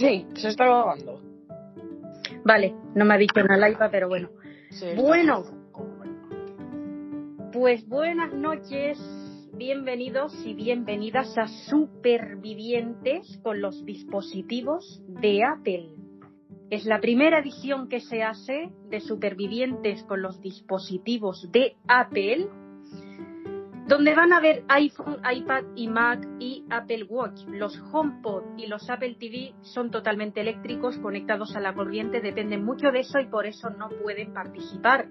Sí, se está grabando. Vale, no me ha dicho el iPad, pero bueno. bueno, pues buenas noches, bienvenidos y bienvenidas a Supervivientes con los dispositivos de Apple. Es la primera edición que se hace de Supervivientes con los dispositivos de Apple donde van a ver iPhone, iPad y Mac y Apple Watch. Los HomePod y los Apple TV son totalmente eléctricos, conectados a la corriente, dependen mucho de eso y por eso no pueden participar.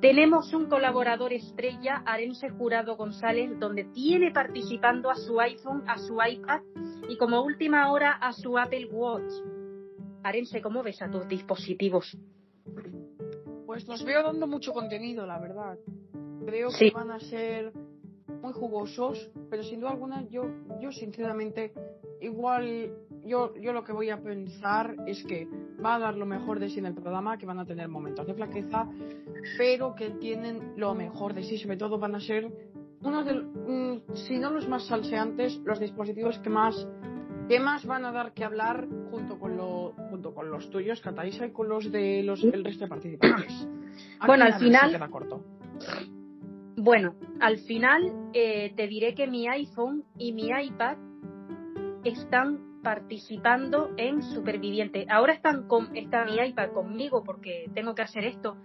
Tenemos un colaborador estrella, Arense Jurado González, donde tiene participando a su iPhone, a su iPad y como última hora a su Apple Watch. Arense, ¿cómo ves a tus dispositivos? Pues los veo dando mucho contenido, la verdad. Creo que van a ser muy jugosos, pero sin duda alguna yo, yo sinceramente, igual yo, yo lo que voy a pensar es que va a dar lo mejor de sí en el programa, que van a tener momentos de flaqueza, pero que tienen lo mejor de sí, sobre todo van a ser uno de, mm, si no los más salseantes, los dispositivos que más que más van a dar que hablar junto con lo, junto con los tuyos, Cataisa, y con los de los el resto de participantes. bueno, al final corto. Bueno, al final eh, te diré que mi iPhone y mi iPad están participando en Superviviente. Ahora están con, está mi iPad conmigo porque tengo que hacer esto,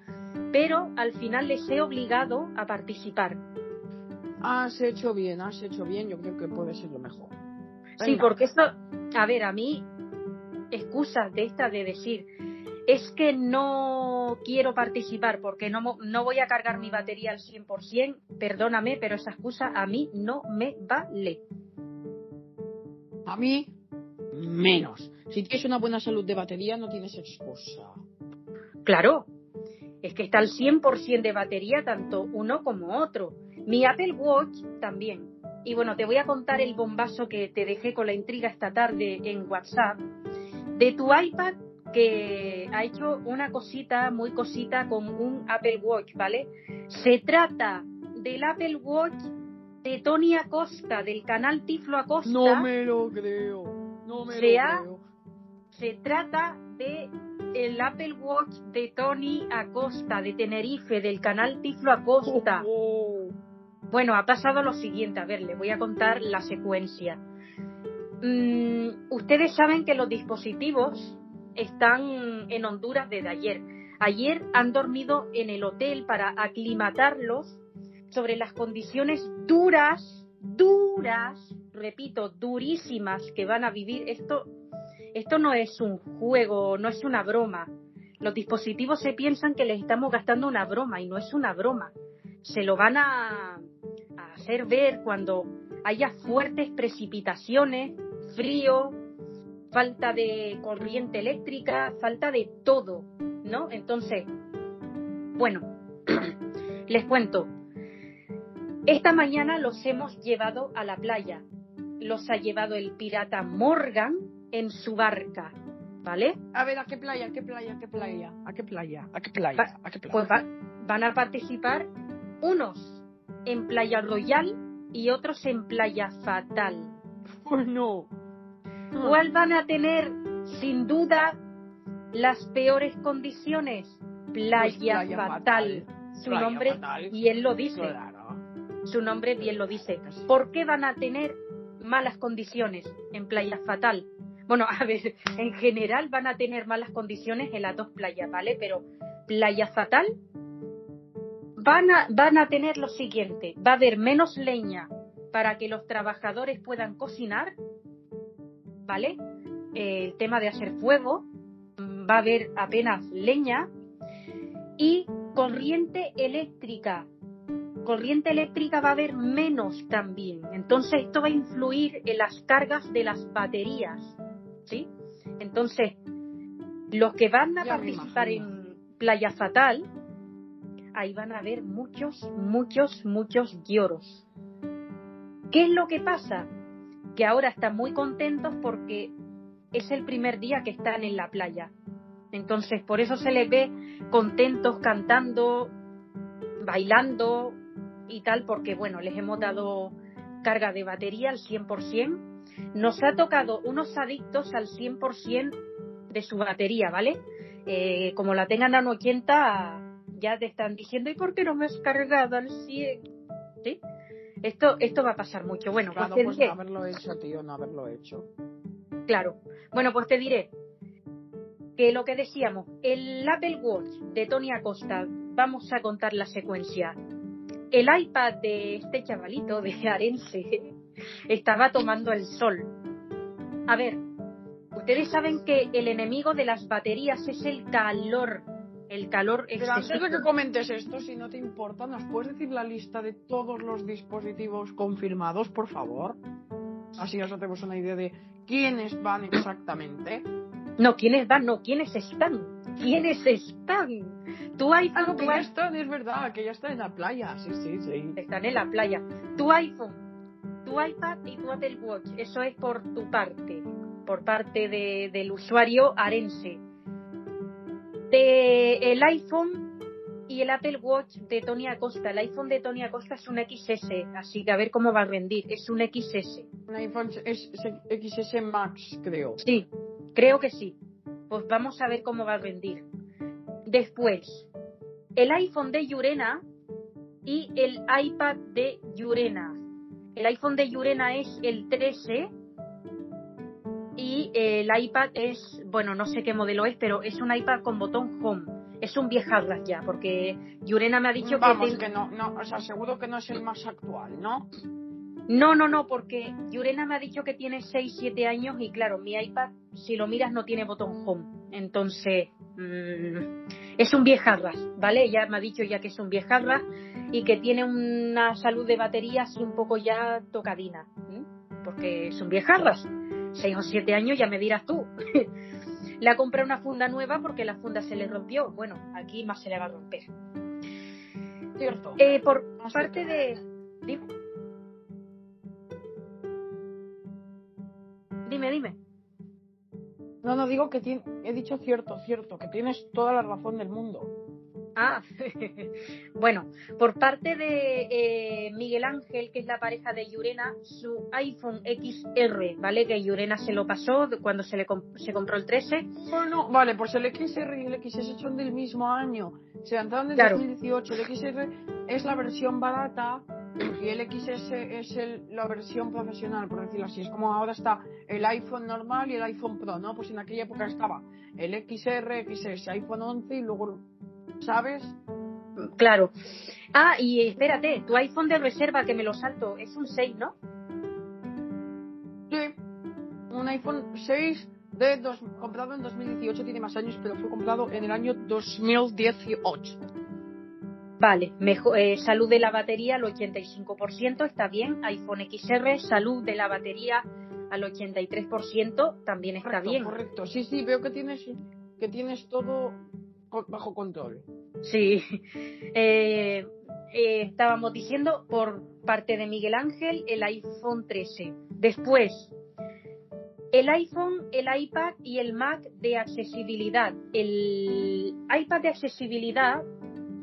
pero al final les he obligado a participar. Has hecho bien, has hecho bien, yo creo que puede ser lo mejor. Sí, porque esto, a ver, a mí, excusas de esta de decir, es que no quiero participar porque no, no voy a cargar mi batería al 100%, perdóname, pero esa excusa a mí no me vale. A mí, menos. Si tienes una buena salud de batería, no tienes excusa. Claro, es que está al 100% de batería tanto uno como otro. Mi Apple Watch también. Y bueno, te voy a contar el bombazo que te dejé con la intriga esta tarde en WhatsApp. De tu iPad que ha hecho una cosita, muy cosita, con un Apple Watch, ¿vale? Se trata del Apple Watch de Tony Acosta, del canal Tiflo Acosta. No me lo creo, no me lo creo. Se trata de el Apple Watch de Tony Acosta, de Tenerife, del canal Tiflo Acosta. Oh, oh. Bueno, ha pasado lo siguiente, a ver, le voy a contar la secuencia. Mm, ustedes saben que los dispositivos están en Honduras desde ayer. Ayer han dormido en el hotel para aclimatarlos sobre las condiciones duras, duras, repito, durísimas que van a vivir. Esto, esto no es un juego, no es una broma. Los dispositivos se piensan que les estamos gastando una broma y no es una broma. Se lo van a, a hacer ver cuando haya fuertes precipitaciones, frío, falta de corriente eléctrica, falta de todo, ¿no? Entonces, bueno, les cuento. Esta mañana los hemos llevado a la playa. Los ha llevado el pirata Morgan en su barca, ¿vale? A ver, ¿a qué playa? ¿A qué playa? ¿A qué playa? ¿A qué playa? ¿A qué playa? ¿A qué playa? Pues van a participar unos en Playa Royal y otros en Playa Fatal. ¡Oh, no! ¿Cuál van a tener, sin duda, las peores condiciones? Playa, pues fatal. Su nombre bien lo dice. Su nombre bien lo dice. ¿Por qué van a tener malas condiciones en Playa Fatal? Bueno, a ver, en general van a tener malas condiciones en las dos playas, ¿vale? Pero Playa Fatal van a, van a tener lo siguiente, va a haber menos leña para que los trabajadores puedan cocinar ¿vale? el tema de hacer fuego, va a haber apenas leña y corriente eléctrica. Corriente eléctrica va a haber menos también. Entonces esto va a influir en las cargas de las baterías, ¿sí? Entonces, los que van a participar en Playa Fatal, ahí van a haber muchos, muchos, muchos lloros. ¿Qué es lo que pasa? Que ahora están muy contentos porque es el primer día que están en la playa. Entonces, por eso se les ve contentos cantando, bailando y tal, porque bueno, les hemos dado carga de batería al 100%. nos ha tocado unos adictos al 100% de su batería, ¿vale? Eh, como la tengan a 80, ya te están diciendo, ¿y por qué no me has cargado al 100? ¿Sí? Esto, esto va a pasar mucho. Bueno, claro, pues, pues no haberlo hecho, tío, no haberlo hecho. Claro. Bueno, pues te diré que lo que decíamos, el Apple Watch de Tony Acosta, vamos a contar la secuencia. El iPad de este chavalito de Arense estaba tomando el sol. A ver, ustedes saben que el enemigo de las baterías es el calor. El calor Pero antes de que comentes esto, si no te importa, ¿nos puedes decir la lista de todos los dispositivos confirmados, por favor? Así nos hacemos una idea de quiénes van exactamente. No, quiénes van, no, quiénes están. ¿Quiénes están? Tu iPhone. Ah, que ya están, es verdad, que ya están en la playa. Sí, sí, sí. Están en la playa. Tu iPhone, tu iPad y tu Apple Watch. Eso es por tu parte, por parte de, del usuario arense. De el iPhone y el Apple Watch de Tony Acosta. El iPhone de Tony Acosta es un XS, así que a ver cómo va a rendir. Es un XS. Un iPhone es, XS Max, creo. Sí, creo que sí. Pues vamos a ver cómo va a rendir. Después, el iPhone de Yurena y el iPad de Yurena. El iPhone de Yurena es el 13 y el iPad es, bueno, no sé qué modelo es, pero es un iPad con botón home es un viejarras ya, porque Yurena me ha dicho que... que no, no, o sea, seguro que no es el más actual, ¿no? No, no, no, porque Yurena me ha dicho que tiene 6, 7 años y claro, mi iPad, si lo miras, no tiene botón home. Entonces, mmm, es un viejarras, ¿vale? Ya me ha dicho ya que es un viejarras y que tiene una salud de batería así un poco ya tocadina, porque es un viejarras. 6 o 7 años ya me dirás tú. Le ha comprado una funda nueva porque la funda se le rompió. Bueno, aquí más se le va a romper. Cierto. Eh, por parte de. Dime. Dime, dime. No, no digo que he dicho cierto, cierto, que tienes toda la razón del mundo. Ah, bueno, por parte de eh, Miguel Ángel, que es la pareja de Yurena, su iPhone XR, ¿vale? Que Yurena se lo pasó cuando se le se compró el 13. Bueno, vale, pues el XR y el XS son del mismo año. Se lanzaron en 2018. El XR es la versión barata y el XS es el, la versión profesional, por decirlo así. Es como ahora está el iPhone normal y el iPhone Pro, ¿no? Pues en aquella época estaba el XR, XS, iPhone 11 y luego ¿sabes? Claro. Ah, y espérate, tu iPhone de reserva que me lo salto es un 6, ¿no? Sí, un iPhone 6 de dos, comprado en 2018, tiene más años, pero fue comprado en el año 2018. Vale, mejor, eh, salud de la batería al 85%, está bien. iPhone XR, salud de la batería al 83%, también está bien. Correcto, sí, sí, veo que tienes, que tienes todo bajo control. Sí. Eh, eh, estábamos diciendo por parte de Miguel Ángel el iPhone 13. Después, el iPhone, el iPad y el Mac de accesibilidad. El iPad de accesibilidad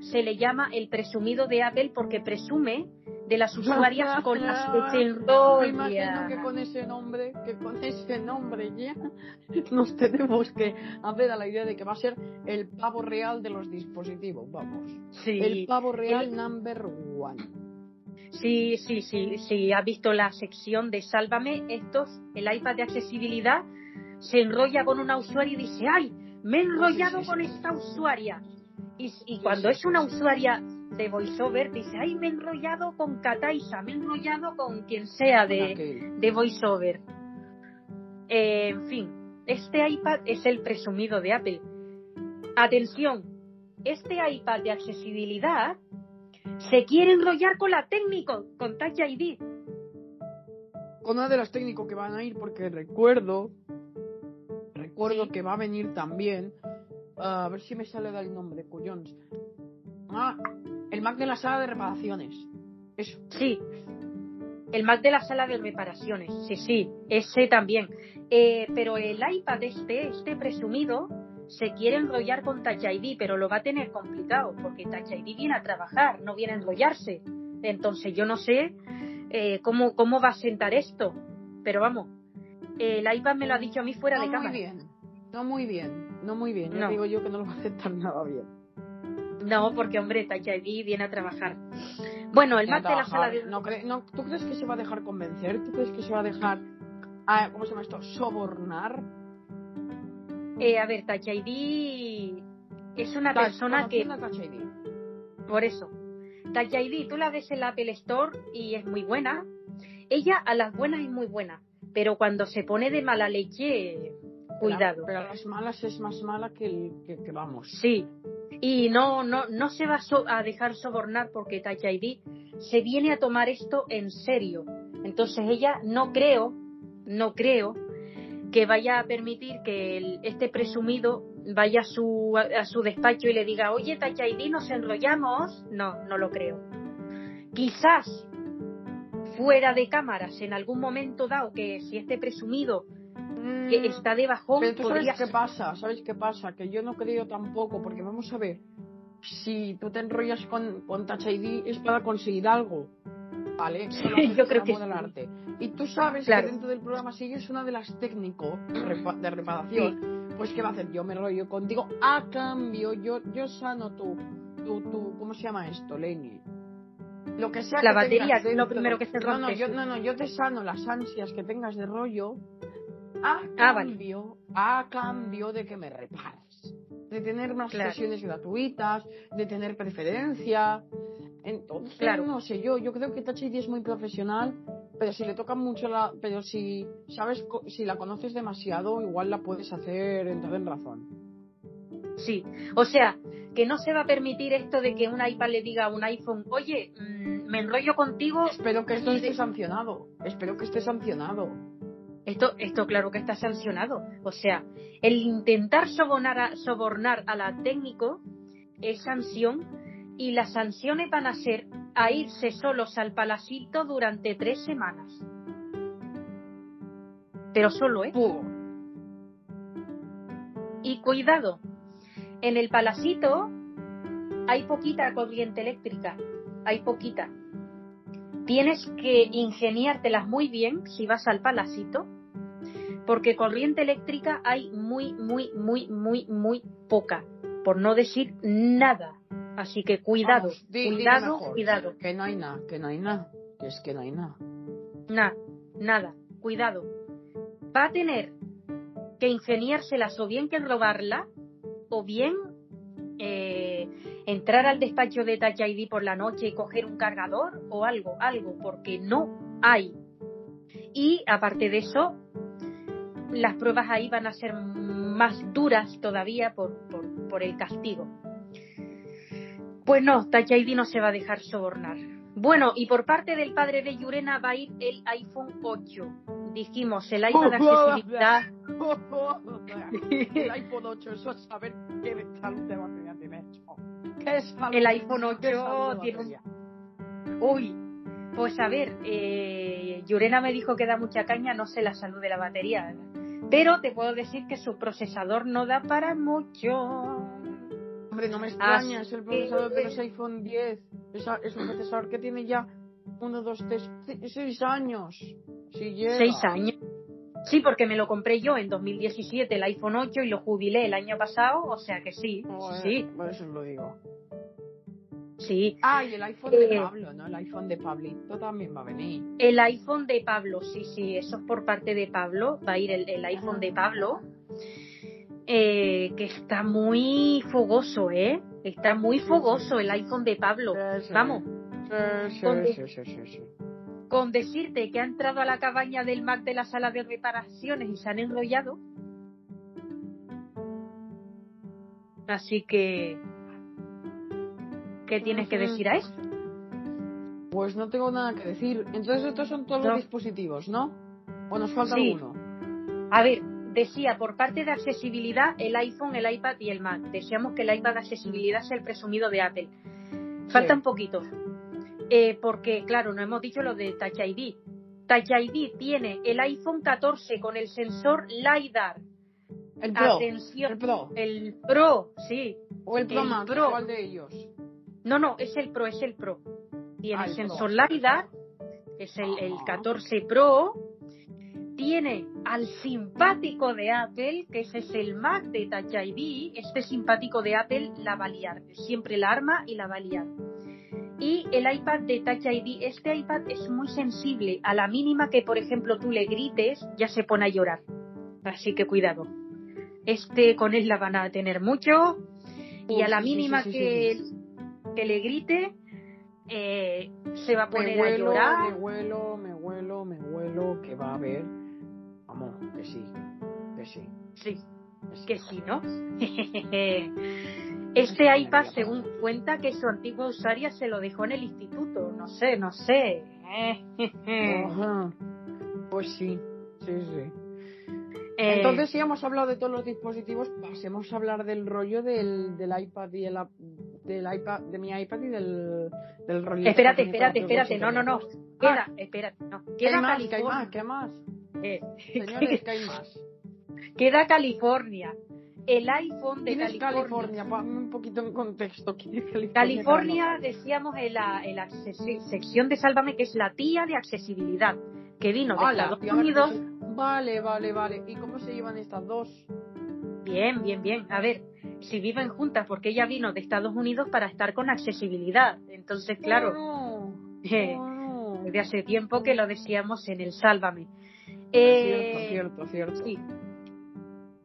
se le llama el presumido de Apple porque presume de las usuarias con las que se enrolla. imagino que con ese nombre, que con ese nombre ya nos tenemos que hacer a la idea de que va a ser el pavo real de los dispositivos, vamos. Sí. El pavo real number one. Sí, sí, sí, sí, ha visto la sección de Sálvame, estos, el iPad de accesibilidad, se enrolla con una usuaria y dice, ay, me he enrollado con esta usuaria. Y, y cuando es una usuaria de voiceover dice, ay, me he enrollado con Kataisa, me he enrollado con quien sea de, de voiceover. Eh, en fin, este iPad es el presumido de Apple. Atención, este iPad de accesibilidad se quiere enrollar con la técnico, con Touch ID. Con una de las técnicos que van a ir, porque recuerdo, recuerdo que va a venir también, a ver si me sale el nombre, cuyons. Ah, el Mac de la sala de reparaciones. Eso. Sí. El Mac de la sala de reparaciones. Sí, sí. Ese también. Eh, pero el iPad este, este presumido, se quiere enrollar con Touch ID, pero lo va a tener complicado, porque Touch ID viene a trabajar, no viene a enrollarse. Entonces yo no sé eh, cómo, cómo va a sentar esto. pero vamos, el iPad me lo ha dicho a mí fuera de cámara. Muy bien, no muy bien, no muy bien. No. digo yo que no lo va a aceptar nada bien. No, porque hombre, Touch ID viene a trabajar. Bueno, el Mac de la sala de... No, no, ¿Tú crees que se va a dejar convencer? ¿Tú crees que se va a dejar, ah, ¿cómo se llama esto? Sobornar. Eh, a ver, Touch ID es una persona que... Por eso. Touch ID, tú la ves en la Apple Store y es muy buena. Ella a las buenas es muy buena, pero cuando se pone de mala leche, cuidado. Pero, las malas es más mala que, el, que vamos. Sí, y no, no, no se va a dejar sobornar porque Touch ID se viene a tomar esto en serio. Entonces ella no creo, no creo que vaya a permitir que este presumido vaya a su, a su despacho y le diga, oye, Touch ID, nos enrollamos. No, no lo creo. Quizás fuera de cámaras en algún momento dado que si este presumido que mm. está de bajón. Pero tú sabes qué pasa, ¿sabes qué pasa? Que yo no creo tampoco, porque vamos a ver, si tú te enrollas con, con Touch ID es para conseguir algo, ¿vale? yo creo que arte. Y tú sabes que dentro del programa sigues una de las técnicos de reparación, pues ¿qué va a hacer? Yo me enrollo contigo a cambio, yo, yo sano tu, tu, tu, ¿cómo se llama esto, Lenny? Lo que sea la batería es lo primero que se rompe. No, no, yo, no, no, yo te sano las ansias que tengas de rollo a ah, cambio, a cambio de que me repares, de tener más sesiones gratuitas, de tener preferencia. Entonces, claro. no sé yo, yo creo que Touch ID es muy profesional, pero si le toca mucho la, pero si sabes, si la conoces demasiado, igual la puedes hacer entrar en razón. Sí, o sea, que no se va a permitir esto de que un iPad le diga a un iPhone, oye, mm, me enrollo contigo. Espero que esto esté sancionado. Espero que esté sancionado. Esto, esto claro que está sancionado. O sea, el intentar sobornar a, sobornar a la técnico es sanción y las sanciones van a ser a irse solos al palacito durante tres semanas. Pero solo, ¿eh? Y cuidado, en el palacito hay poquita corriente eléctrica, hay poquita. Tienes que ingeniártelas muy bien si vas al palacito porque corriente eléctrica hay muy, muy, muy, muy, muy poca, por no decir nada. Así que cuidado, cuidado, cuidado. Que no hay nada, que no hay nada, que es que no hay nada. Nada, nada, cuidado. Va a tener que ingeniárselas o bien que robarla, o bien eh, entrar al despacho de Touch ID por la noche y coger un cargador o algo, algo, porque no hay. Y aparte de eso, las pruebas ahí van a ser más duras todavía por, por, el castigo. Pues no, Touch ID no se va a dejar sobornar. Bueno, y por parte del padre de Yurena va a ir el iPhone 8. Dijimos, el iPhone de accesibilidad. el iPhone 8, eso es saber qué de salud tiene hecho. el iPhone 8 tiene Uy, pues a ver, eh, Yurena me dijo que da mucha caña, no sé la salud de la batería. Pero te puedo decir que su procesador no da para mucho. Hombre, no me extraña, es el procesador de los iPhone 10. Es, un procesador que tiene ya uno, dos, tres, seis años. Seis años. Sí, porque me lo compré yo en 2017 el iPhone 8 y lo jubilé el año pasado, o sea que sí. sí. Por eso lo digo. Sí. Ah, y el iPhone de eh, Pablo, ¿no? El iPhone de Pablito también va a venir. El iPhone de Pablo, sí, sí, eso es por parte de Pablo. Va a ir el, iPhone de Pablo. Eh, que está muy fogoso, ¿eh? Está muy fogoso el iPhone de Pablo. Vamos. Sí, sí, sí, con decirte que ha entrado a la cabaña del Mac de la sala de reparaciones y se han enrollado. Así que ¿Qué tienes que decir a eso? Pues no tengo nada que decir. Entonces estos son todos los dispositivos, ¿no? ¿O nos falta uno? A ver, decía, por parte de accesibilidad, el iPhone, el iPad y el Mac. Deseamos que el iPad de accesibilidad sea el presumido de Apple. Falta un poquito. Eh, porque, claro, no hemos dicho lo de Touch ID. Touch ID tiene el iPhone 14 con el sensor LiDAR. El Pro. Atención, el Pro. El Pro, sí. O el Pro Max, ¿cuál de ellos? No, no, es el Pro, es el Pro. Tiene ah, sensor LiDAR, es el, 14 Pro, tiene al simpático de Apple, que ese es el Mac de Touch ID, este simpático de Apple la va a liar, siempre la arma y la va a liar. Y el iPad de Touch ID, este iPad es muy sensible, a la mínima que por ejemplo tú le grites, ya se pone a llorar. Así que cuidado. Este con él la van a tener mucho y a la mínima que, que le grite, eh, se va a poner a llorar. Me huelo, me huelo, me huelo que va a haber. Vamos, que sí, que sí. Sí, que sí, ¿no? este iPad, según cuenta, que su antigua usuaria se lo dejó en el instituto. No sé, no sé. Pues sí, sí, sí. Eh, Entonces, si hemos hablado de todos los dispositivos, pasemos a hablar del rollo del, del iPad y el, del iPad, de mi iPad y del, del rollo. Espérate, espérate, espérate, no, no, no. Queda, espérate, no. Queda más. ¿Qué más? ¿Qué más? Eh, Señores, ¿qué hay más? Queda California. El iPhone de California. California? un poquito en contexto. California, California decíamos en la, en la sección de Sálvame que es la tía de accesibilidad, que vino de Estados Unidos. Vale, vale, vale. ¿Y cómo se llevan estas dos? Bien, bien, bien. A ver, si viven juntas, porque ella vino de Estados Unidos para estar con accesibilidad. Entonces, claro, eh, desde hace tiempo que lo decíamos en el Sálvame. Eh, cierto, cierto, Sí.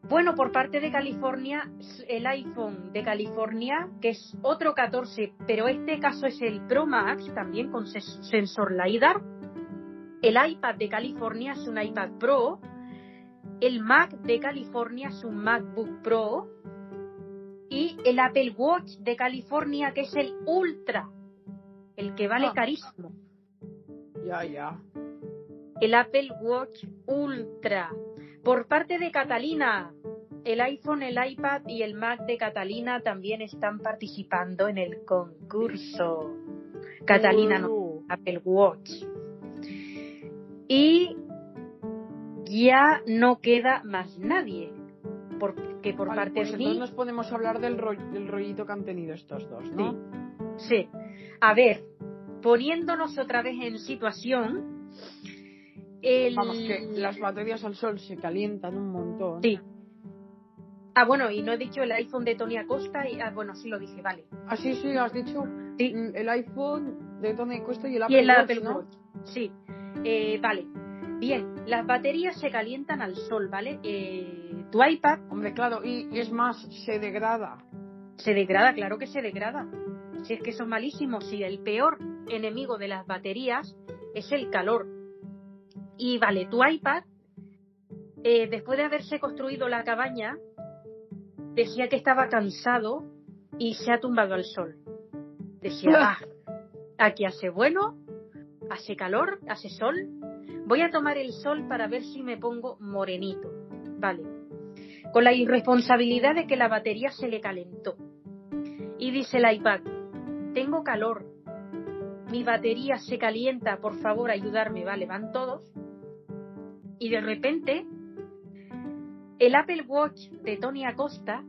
Bueno, por parte de California, el iPhone de California, que es otro 14, pero este caso es el Pro Max, también con sensor LiDAR. El iPad de California es un iPad Pro. El Mac de California es un MacBook Pro y el Apple Watch de California, que es el Ultra, el que vale ah. carísimo. Ya, ya. El Apple Watch Ultra. Por parte de Catalina, el iPhone, el iPad y el Mac de Catalina también están participando en el concurso. Catalina, no, Apple Watch. Y ya no queda más nadie porque por parte pues de entonces nos podemos hablar del, del rollito que han tenido estos dos, ¿no? Sí. A ver, poniéndonos otra vez en situación. El... Vamos, que las baterías al sol se calientan un montón. Sí. Ah, bueno, y no he dicho el iPhone de Tony Acosta. Y, ah, bueno, sí lo dije, vale. Ah, sí, sí, has dicho sí. El iPhone de Tony Acosta y el Apple, y el Apple Watch. Sí, eh, vale. Bien, las baterías se calientan al sol, ¿vale? Eh, tu iPad. Hombre, claro, y, es más, se degrada. Se degrada, claro que se degrada. Si es que son malísimos, si el peor enemigo de las baterías es el calor. Y vale, tu iPad, eh, después de haberse construido la cabaña, decía que estaba cansado y se ha tumbado al sol. Decía, ah, aquí hace bueno, hace calor, hace sol, Voy a tomar el sol para ver si me pongo morenito. Vale. Con la irresponsabilidad de que la batería se le calentó. Y dice el iPad, tengo calor. Mi batería se calienta, por favor, ayudarme. Vale, van todos. Y de repente, el Apple Watch de Tony Acosta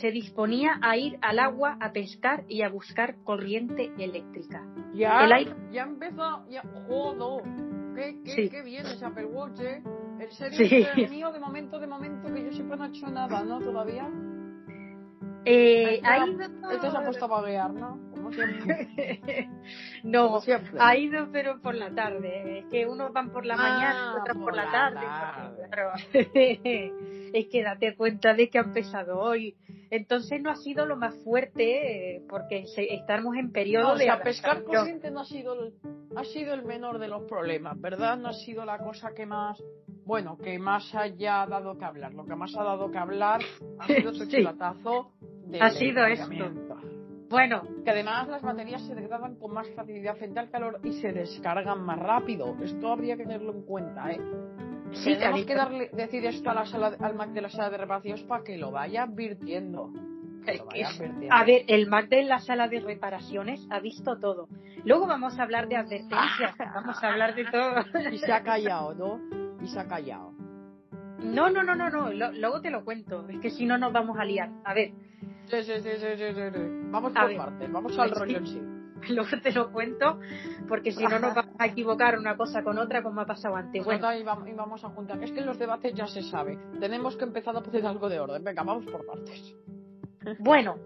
se disponía a ir al agua a pescar y a buscar corriente eléctrica. Ya, ya empezó, ya, jodo. Qué, qué, qué bien ese Apple Watch, ¿eh? El serio sí. mío, de momento, de momento, que yo sepa no ha hecho nada, ¿no? Todavía. Eh, ahí Esto se ha puesto a vaguear, ¿no? Siempre. no, Como siempre. ha ido, pero por la tarde. Es que unos van por la mañana, otros por, la, tarde. es que date cuenta de que ha empezado hoy. Entonces no ha sido lo más fuerte, porque estamos en periodo no, de. O sea, pescar corriente no ha sido el ha sido el menor de los problemas, ¿verdad? No ha sido la cosa que más, bueno, que más haya dado que hablar. Lo que más ha dado que hablar ha sido su sí. Ha sido esto. Bueno. Que además las baterías se degradan con más facilidad frente al calor y se descargan más rápido. Esto habría que tenerlo en cuenta, ¿eh? Sí, Tenemos que darle, decir esto a la sala, al Mac de la sala de reparaciones para que lo vaya advirtiendo. A ver, el Mac de la sala de reparaciones ha visto todo. Luego vamos a hablar de advertencias, vamos a hablar de todo. Y se ha callado, ¿no? Y se ha callado. No, no, no, no, no. luego te lo cuento. Es que si no nos vamos a liar. A ver. Sí, sí, sí, sí, sí, Vamos por partes, vamos al rollo en sí. luego te lo cuento, porque si no nos vamos a equivocar una cosa con otra como ha pasado antes. Pues bueno, y vamos a juntar. Es que en los debates ya se sabe. Tenemos que empezar a poner algo de orden. Venga, vamos por partes. Bueno,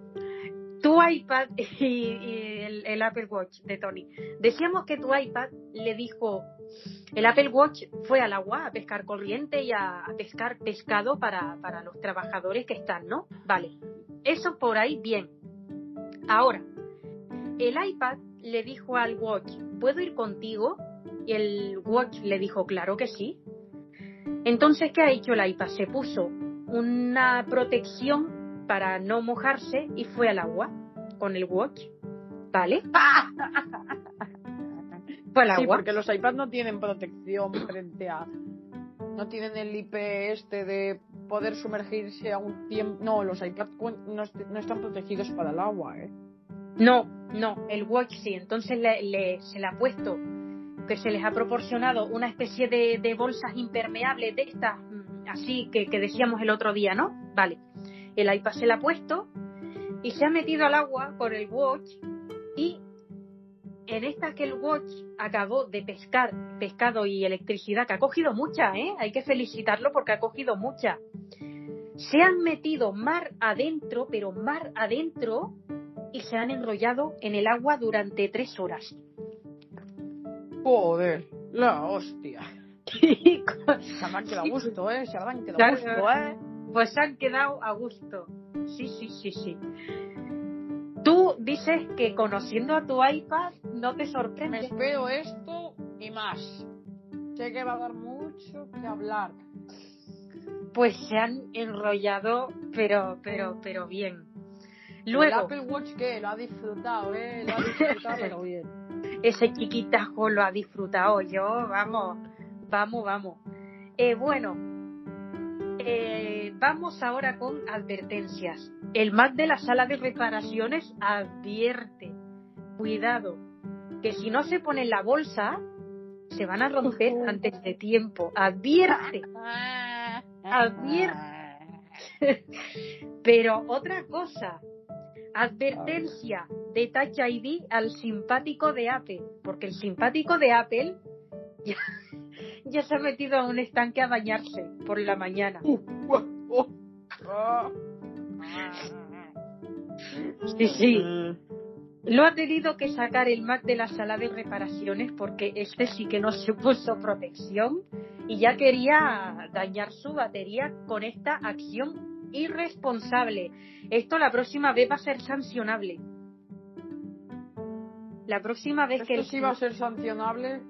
tu iPad y, el, Apple Watch de Tony. Decíamos que tu iPad le dijo, el Apple Watch fue al agua a pescar corriente y a, pescar pescado para, para los trabajadores que están, ¿no? Vale, eso por ahí bien. Ahora, el iPad le dijo al Watch, ¿puedo ir contigo? Y el Watch le dijo, claro que sí. Entonces, ¿qué ha hecho el iPad? Se puso una protección para no mojarse y fue al agua con el watch. ¿Vale? fue al agua. Sí, porque los iPads no tienen protección frente a. No tienen el IP este de poder sumergirse a un tiempo. No, los iPads no, están protegidos para el agua, ¿eh? No, no, el watch sí. Entonces le, se le ha puesto que se les ha proporcionado una especie de, de bolsas impermeables de estas, mm, así que, que decíamos el otro día, ¿no? Vale el iPad se la ha puesto y se ha metido al agua con el watch y en esta que el watch acabó de pescar pescado y electricidad, que ha cogido mucha, ¿eh? hay que felicitarlo porque ha cogido mucha. Se han metido mar adentro, pero mar adentro, y se han enrollado en el agua durante tres horas. Joder, la hostia. se habrán quedado gusto, ¿eh? Se habrán quedado gusto, ¿eh? Pues han quedado a gusto. Sí, sí, sí, sí. Tú dices que conociendo a tu iPad no te sorprende. Me espero esto y más. Sé que va a dar mucho que hablar. Pues se han enrollado, pero, pero, pero bien. Luego. El Apple Watch que lo ha disfrutado, eh, lo ha disfrutado, pero bien. Ese chiquitajo lo ha disfrutado. Yo, vamos, vamos, vamos. Eh, bueno, eh, vamos ahora con advertencias. El Mac de la sala de reparaciones advierte, cuidado, que si no se pone en la bolsa, se van a romper antes de tiempo. Advierte, advierte. Pero otra cosa, advertencia de Touch ID al simpático de Apple, porque el simpático de Apple ya se ha metido a un estanque a bañarse por la mañana. Uh, uh, uh. Sí, sí. Lo ha tenido que sacar el Mac de la sala de reparaciones porque este sí que no se puso protección y ya quería dañar su batería con esta acción irresponsable. Esto la próxima vez va a ser sancionable. La próxima vez ¿Esto que... sí va a ser sancionable?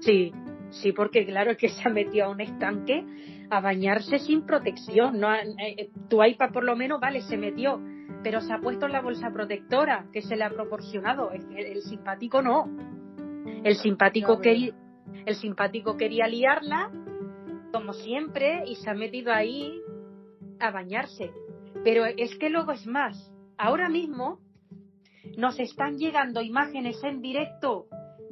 Sí, Sí, porque claro es que se ha metido a un estanque a bañarse sin protección. No, eh, eh, tu iPad por lo menos, vale, se metió, pero se ha puesto en la bolsa protectora que se le ha proporcionado. El, simpático no. El simpático, quería, el simpático quería liarla, como siempre, y se ha metido ahí a bañarse. Pero es que luego es más. Ahora mismo nos están llegando imágenes en directo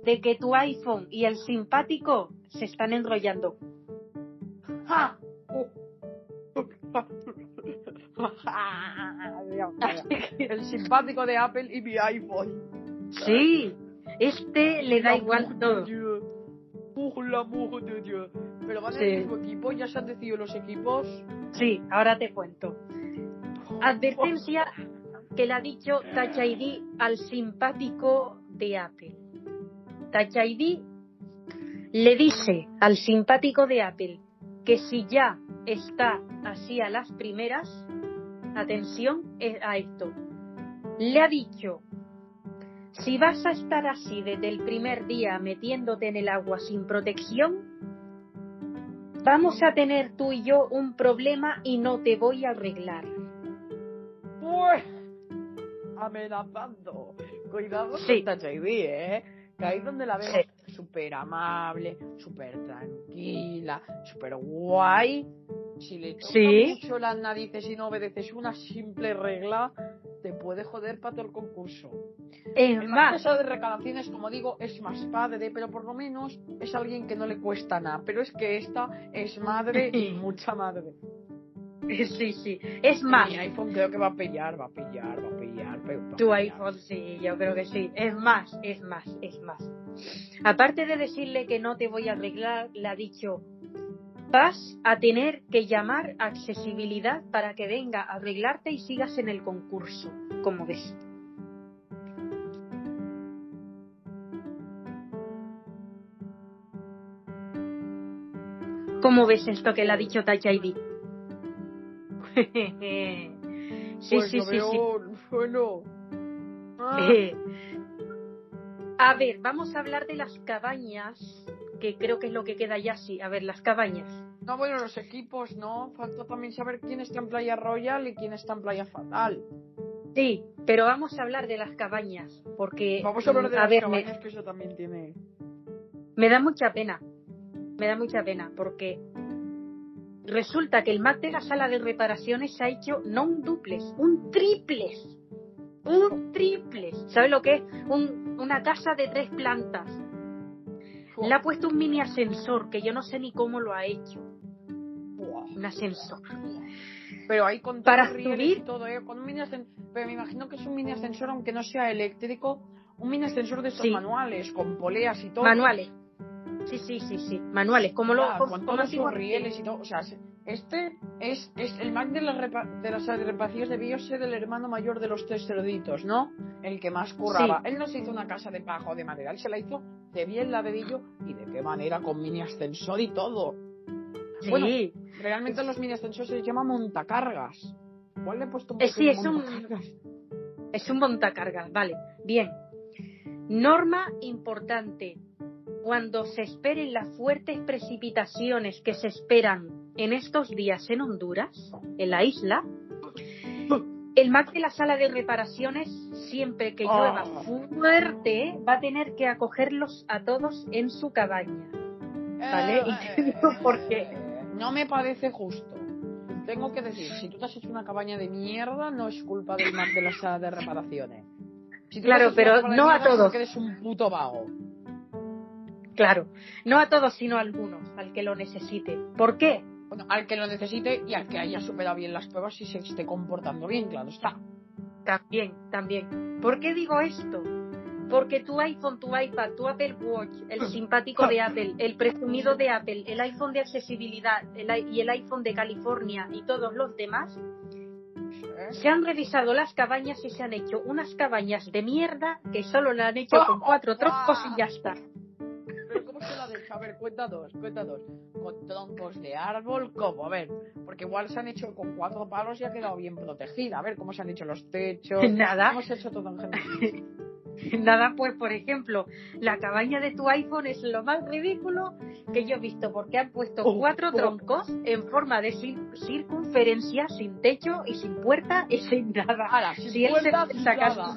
de que tu iPhone y el simpático se están enrollando. el simpático de Apple y mi iPhone. Sí, este le da igual todo. Pero van en el mismo equipo, ya se han decidido los equipos. Sí, ahora te cuento. Advertencia que le ha dicho Touch ID al simpático de Apple. Touch le dice al simpático de Apple que si ya está así a las primeras, atención a esto, le ha dicho, si vas a estar así desde el primer día metiéndote en el agua sin protección, vamos a tener tú y yo un problema y no te voy a arreglar. Pues, amenazando. Cuidado con Touch ID, ¿eh? Que ahí donde la vemos súper amable, súper tranquila, súper guay. Si le toca mucho las narices y no obedeces una simple regla, te puede joder para todo el concurso. Es el más, de reclamaciones, como digo, es más padre, pero por lo menos es alguien que no le cuesta nada. Pero es que esta es madre y mucha madre. Sí, sí. Es más. Mi iPhone creo que va a pillar, va a pillar, va a pillar. Tu iPhone, sí, yo creo que sí. Es más, es más, es más. Aparte de decirle que no te voy a arreglar, le ha dicho, vas a tener que llamar a accesibilidad para que venga a arreglarte y sigas en el concurso, como ves. ¿Cómo ves esto que le ha dicho Touch ID? sí, pues sí, sí, sí. Bueno. Ah. a ver, vamos a hablar de las cabañas, que creo que es lo que queda ya sí. A ver, las cabañas. No, bueno, los equipos, ¿no? Falta también saber quién está en Playa Royal y quién está en Playa Fatal. Sí, pero vamos a hablar de las cabañas, porque... Vamos a hablar de las cabañas, que eso también tiene... Me da mucha pena, me da mucha pena porque resulta que el Mac de la sala de reparaciones se ha hecho no un duples, un triples. Un triples. ¿Sabes lo que es? una casa de tres plantas. Le ha puesto un mini ascensor que yo no sé ni cómo lo ha hecho. Un ascensor. Pero hay con para subir todo, ¿eh? con un mini Pero me imagino que es un mini ascensor, aunque no sea eléctrico, un mini ascensor de estos manuales, con poleas y todo. Manuales. Sí, sí, sí, sí. Manuales, como lo con todos los rieles y todo. O sea, este es, es el Mac de, de las de ser del hermano mayor de los tres cerditos, ¿no? El que más curraba. Él no se hizo una casa de pajo de madera, él se la hizo de bien ladrillo y de qué manera, con mini ascensor y todo. Sí. Bueno, realmente los mini ascensores se llaman montacargas. ¿Cuál le he puesto un eh, Sí, es un, es un montacargas, vale. Bien. Norma importante cuando se esperen las fuertes precipitaciones que se esperan en estos días en Honduras, en la isla, el MAC de la sala de reparaciones, siempre que llueva ah. fuerte, va a tener que acogerlos a todos en su cabaña. ¿Vale? Eh, porque no me parece justo. Tengo que decir, si tú te has hecho una cabaña de mierda, no es culpa del MAC de la sala de reparaciones. claro, pero no a todos. Porque eres un puto vago. Claro, no a todos, sino a algunos, al que lo necesite. ¿Por qué? Bueno, al que lo necesite y al que haya superado bien las pruebas y se esté comportando bien, claro está. También, también. ¿Por qué digo esto? Porque tu iPhone, tu iPad, tu Apple Watch, el simpático de Apple, el presumido de Apple, el iPhone de accesibilidad y el iPhone de California y todos los demás, se han revisado las cabañas y se han hecho unas cabañas de mierda que solo la han hecho con cuatro troncos y ya está. A ver, cuenta dos, cuenta dos. Con troncos de árbol, ¿cómo? A ver, porque igual se han hecho con cuatro palos y ha quedado bien protegida. A ver cómo se han hecho los techos. Nada. ¿Cómo se ha hecho todo en general? Nada, pues por ejemplo, la cabaña de tu iPhone es lo más ridículo que yo he visto, porque han puesto oh, cuatro oh. troncos en forma de circunferencia, sin techo y sin puerta y sin nada. si él se saca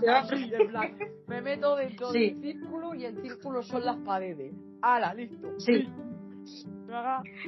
Me meto dentro del círculo y el círculo son las paredes. ¡Hala, listo! Sí.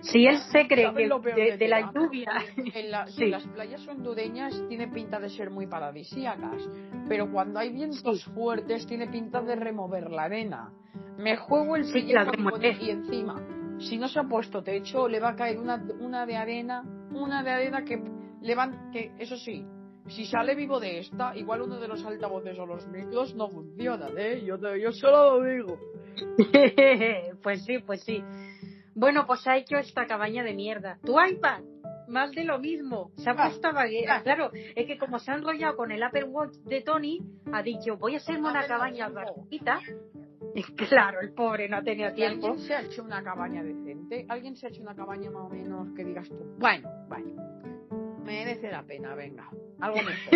Si él se cree que de, la lluvia. En, las playas hondureñas tiene pinta de ser muy paradisíacas, pero cuando hay vientos fuertes tiene pinta de remover la arena. Me juego el sí, y encima, si no se ha puesto techo, le va a caer una, una de arena, una de arena que le van, que eso sí, si sale vivo de esta, igual uno de los altavoces o los micros no funcionan, ¿eh? Yo, yo solo lo digo. pues sí, pues sí. Bueno, pues ha hecho esta cabaña de mierda. Tu iPad, más de lo mismo. Se ha puesto a Claro, es que como se ha enrollado con el Apple Watch de Tony, ha dicho, voy a hacerme una cabaña bajita. Claro, el pobre no ha tenido tiempo. ¿Alguien se ha hecho una cabaña decente? ¿Alguien se ha hecho una cabaña más o menos que digas tú? Bueno, bueno. Merece la pena, venga. Algo mejor.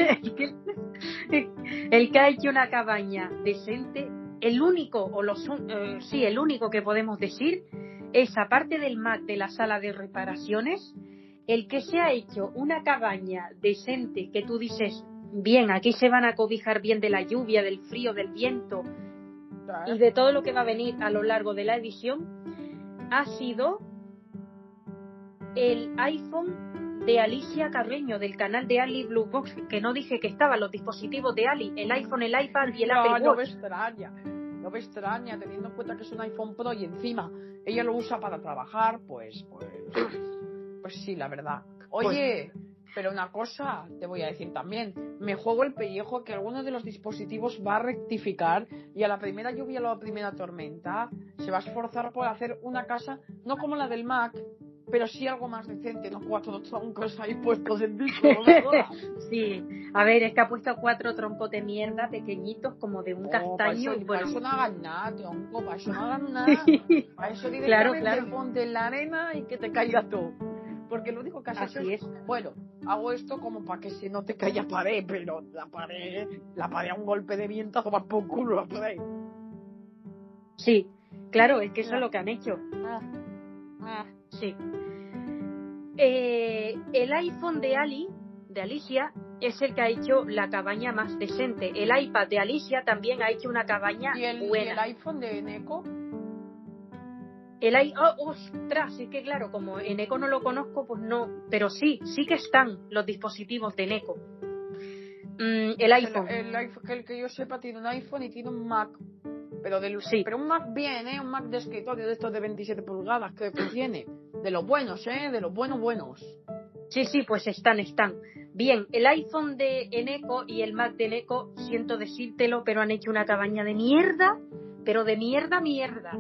el que ha hecho una cabaña decente, el único, o los, eh, sí, el único que podemos decir es, aparte del Mac de la sala de reparaciones, el que se ha hecho una cabaña decente que tú dices, bien, aquí se van a cobijar bien de la lluvia, del frío, del viento y de todo lo que va a venir a lo largo de la edición, ha sido el iPhone de Alicia Carreño del canal de Ali Blue Box, que no dije que estaban los dispositivos de Ali, el iPhone, el iPad y el Apple Watch no me extraña teniendo en cuenta que es un iPhone Pro y encima ella lo usa para trabajar, pues, pues, pues sí, la verdad. Oye, Pero una cosa te voy a decir también, me juego el pellejo que alguno de los dispositivos va a rectificar y a la primera lluvia o a la primera tormenta se va a esforzar por hacer una casa, no como la del Mac, pero sí algo más decente, no cuatro troncos ahí puestos en disco. sí, a ver, es que ha puesto cuatro troncos de mierda pequeñitos como de un oh, castaño. Para eso, para eso no hagan nada, tronco, para eso no hagan nada. Para eso directamente claro, claro. ponte en la arena y que te caiga todo. Porque lo único que has hecho es, bueno, hago esto como para que se no te caiga pared, pero la pared, la pared a un golpe de viento más por culo la pared. Sí, claro, es que eso es lo que han hecho. Ah, ah. Sí. Eh, el iPhone de Ali, de Alicia, es el que ha hecho la cabaña más decente. El iPad de Alicia también ha hecho una cabaña ¿Y el, buena. ¿y el iPhone de Neko? El oh, ostras, es que claro, como en Eco no lo conozco, pues no, pero sí, sí que están los dispositivos de Neko. Mm, el iPhone. El, el, que yo sepa tiene un iPhone y tiene un Mac. Pero, de, sí. pero un Mac bien, ¿eh? Un Mac de escritorio de estos de 27 pulgadas que, tiene. De los buenos, ¿eh? De los buenos, buenos. Sí, sí, pues están, están. Bien, el iPhone de Eneco y el Mac de Eneco, siento decírtelo, pero han hecho una cabaña de mierda, pero de mierda, mierda.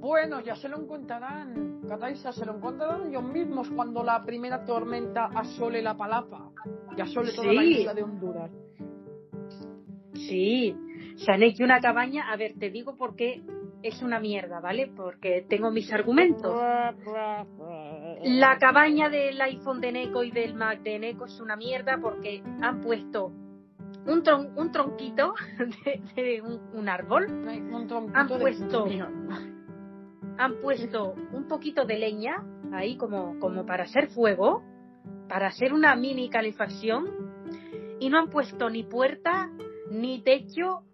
Bueno, ya se lo encontrarán, Cataisa, se lo encontrarán ellos mismos cuando la primera tormenta asole la palapa y asole toda la isla de Honduras. Sí, han hecho una cabaña, a ver, te digo por qué es una mierda, ¿vale? Porque tengo mis argumentos. La cabaña del iPhone de Neko y del Mac de Neko es una mierda porque han puesto un, un tronquito de, un, árbol. Un han puesto han puesto un poquito de leña ahí como, como para hacer fuego, para hacer una mini calefacción, y no han puesto ni puerta, ni techo,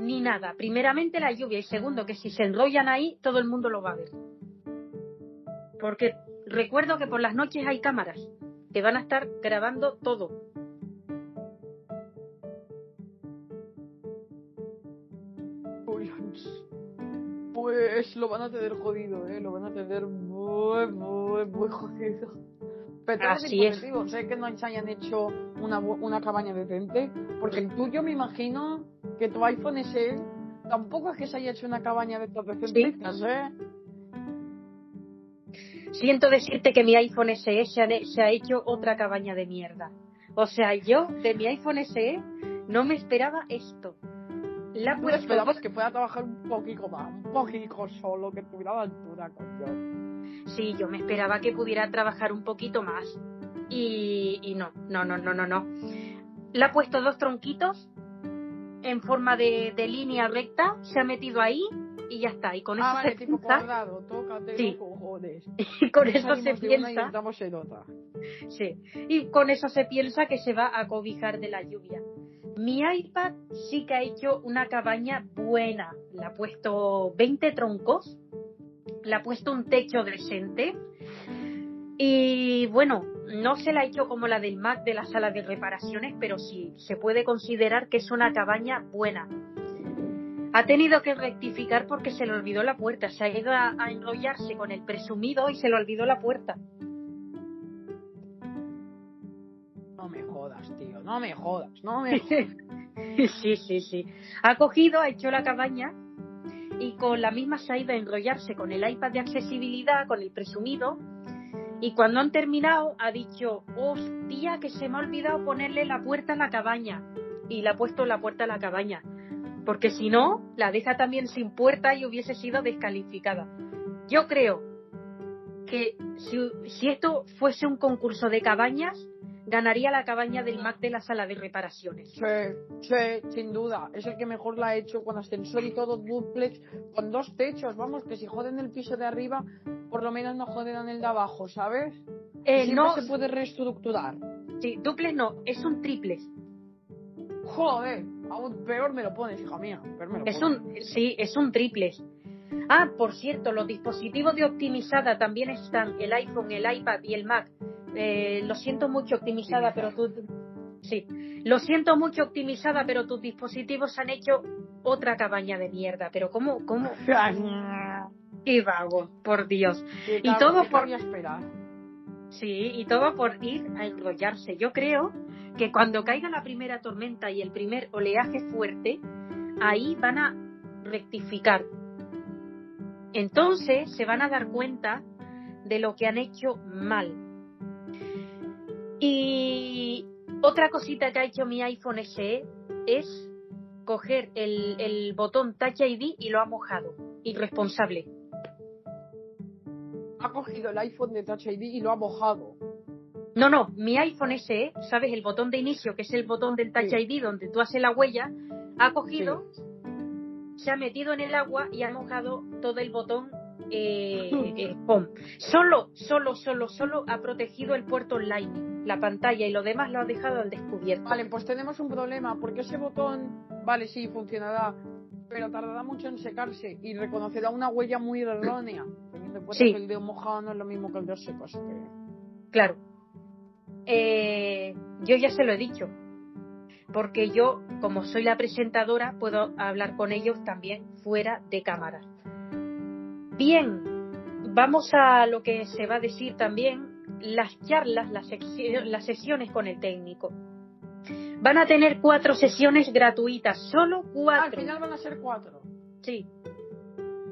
ni nada. Primeramente la lluvia y segundo que si se enrollan ahí, todo el mundo lo va a ver. Porque recuerdo que por las noches hay cámaras que van a estar grabando todo. pues lo van a tener jodido, ¿eh? Lo van a tener muy, muy, muy jodido. Pero Así es. Sé que no se hayan hecho una, una cabaña decente, porque el tuyo me imagino que tu iPhone SE tampoco es que se haya hecho una cabaña de estas decentes, ¿eh? Siento decirte que mi iPhone SE se, se ha hecho otra cabaña de mierda. O sea, yo de mi iPhone SE no me esperaba esto. La esperabas que pueda trabajar un poquito más, un poquito solo, que tuviera la altura, coño. Sí, yo me esperaba que pudiera trabajar un poquito más. Y, y no, no, no, no, no, no. Le ha puesto dos tronquitos en forma de, de, línea recta, se ha metido ahí y ya está. Y con ah, eso se tipo piensa. Tócate sí. Y con eso se piensa. Y sí. Y con eso se piensa que se va a cobijar de la lluvia. Mi iPad sí que ha hecho una cabaña buena. Le ha puesto 20 troncos, le ha puesto un techo decente y bueno, no se la ha hecho como la del Mac de la sala de reparaciones, pero sí se puede considerar que es una cabaña buena. Ha tenido que rectificar porque se le olvidó la puerta. Se ha ido a, a enrollarse con el presumido y se le olvidó la puerta. tío, no me jodas, no me jodas. sí, sí, sí. Ha cogido, ha hecho la cabaña y con la misma se ha ido a enrollarse con el iPad de accesibilidad, con el presumido. Y cuando han terminado, ha dicho, hostia, que se me ha olvidado ponerle la puerta a la cabaña. Y le ha puesto la puerta a la cabaña. Porque si no, la deja también sin puerta y hubiese sido descalificada. Yo creo que si, si esto fuese un concurso de cabañas, ganaría la cabaña del Mac de la sala de reparaciones. Sí, sí, sin duda. Es el que mejor la ha hecho con ascensor y todo duplex, con dos techos. Vamos, que si joden el piso de arriba, por lo menos no joden el de abajo, ¿sabes? Eh, no se puede reestructurar. Sí, duplex no, es un triplex. Joder, aún peor me lo pones, hija mía. es un, sí, es un triplex. Ah, por cierto, los dispositivos de optimizada también están, el iPhone, el iPad y el Mac eh, lo siento mucho optimizada, pero tú... Sí, lo siento mucho optimizada, pero tus dispositivos han hecho otra cabaña de mierda. Pero ¿cómo? cómo? Qué vago, por Dios. y todo por... esperar? Sí, y todo por ir a enrollarse. Yo creo que cuando caiga la primera tormenta y el primer oleaje fuerte, ahí van a rectificar. Entonces se van a dar cuenta de lo que han hecho mal. Y otra cosita que ha hecho mi iPhone SE es coger el, el botón Touch ID y lo ha mojado. Irresponsable. Ha cogido el iPhone de Touch ID y lo ha mojado. No, no, mi iPhone SE, ¿sabes? El botón de inicio, que es el botón del Touch ID donde tú haces la huella, ha cogido, se ha metido en el agua y ha mojado todo el botón eh, eh Solo, solo, solo, solo ha protegido el puerto Lightning, la pantalla y lo demás lo ha dejado al descubierto. Vale, pues tenemos un problema, porque ese botón, vale, sí, funcionará, pero tardará mucho en secarse y reconocerá una huella muy errónea. sí. que el dedo mojado no es lo mismo que el dedo seco, Claro. Eh, yo ya se lo he dicho, porque yo, como soy la presentadora, puedo hablar con ellos también fuera de cámara. Bien, vamos a lo que se va a decir también, las charlas, las, las sesiones con el técnico. Van a tener cuatro sesiones gratuitas, solo cuatro. al final van a ser cuatro. Sí,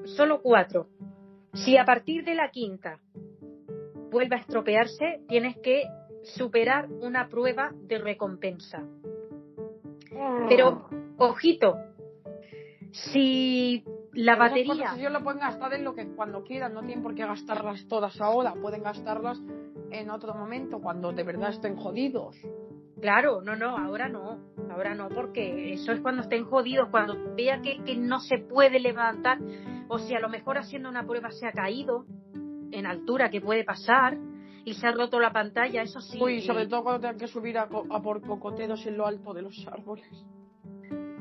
solo cuatro. Si a partir de la quinta vuelve a estropearse, tienes que superar una prueba de recompensa. Pero, ojito, si la batería. Si ellos lo pueden gastar en lo que cuando quieran, no tienen por qué gastarlas todas ahora, pueden gastarlas en otro momento, cuando de verdad estén jodidos. Claro, no, no, ahora no, ahora no, porque eso es cuando estén jodidos, cuando vea que, que no se puede levantar, o si a lo mejor haciendo una prueba se ha caído en altura, que puede pasar, y se ha roto la pantalla, eso sí. Uy, sobre todo cuando tengan que subir a, a por cocoteros en lo alto de los árboles.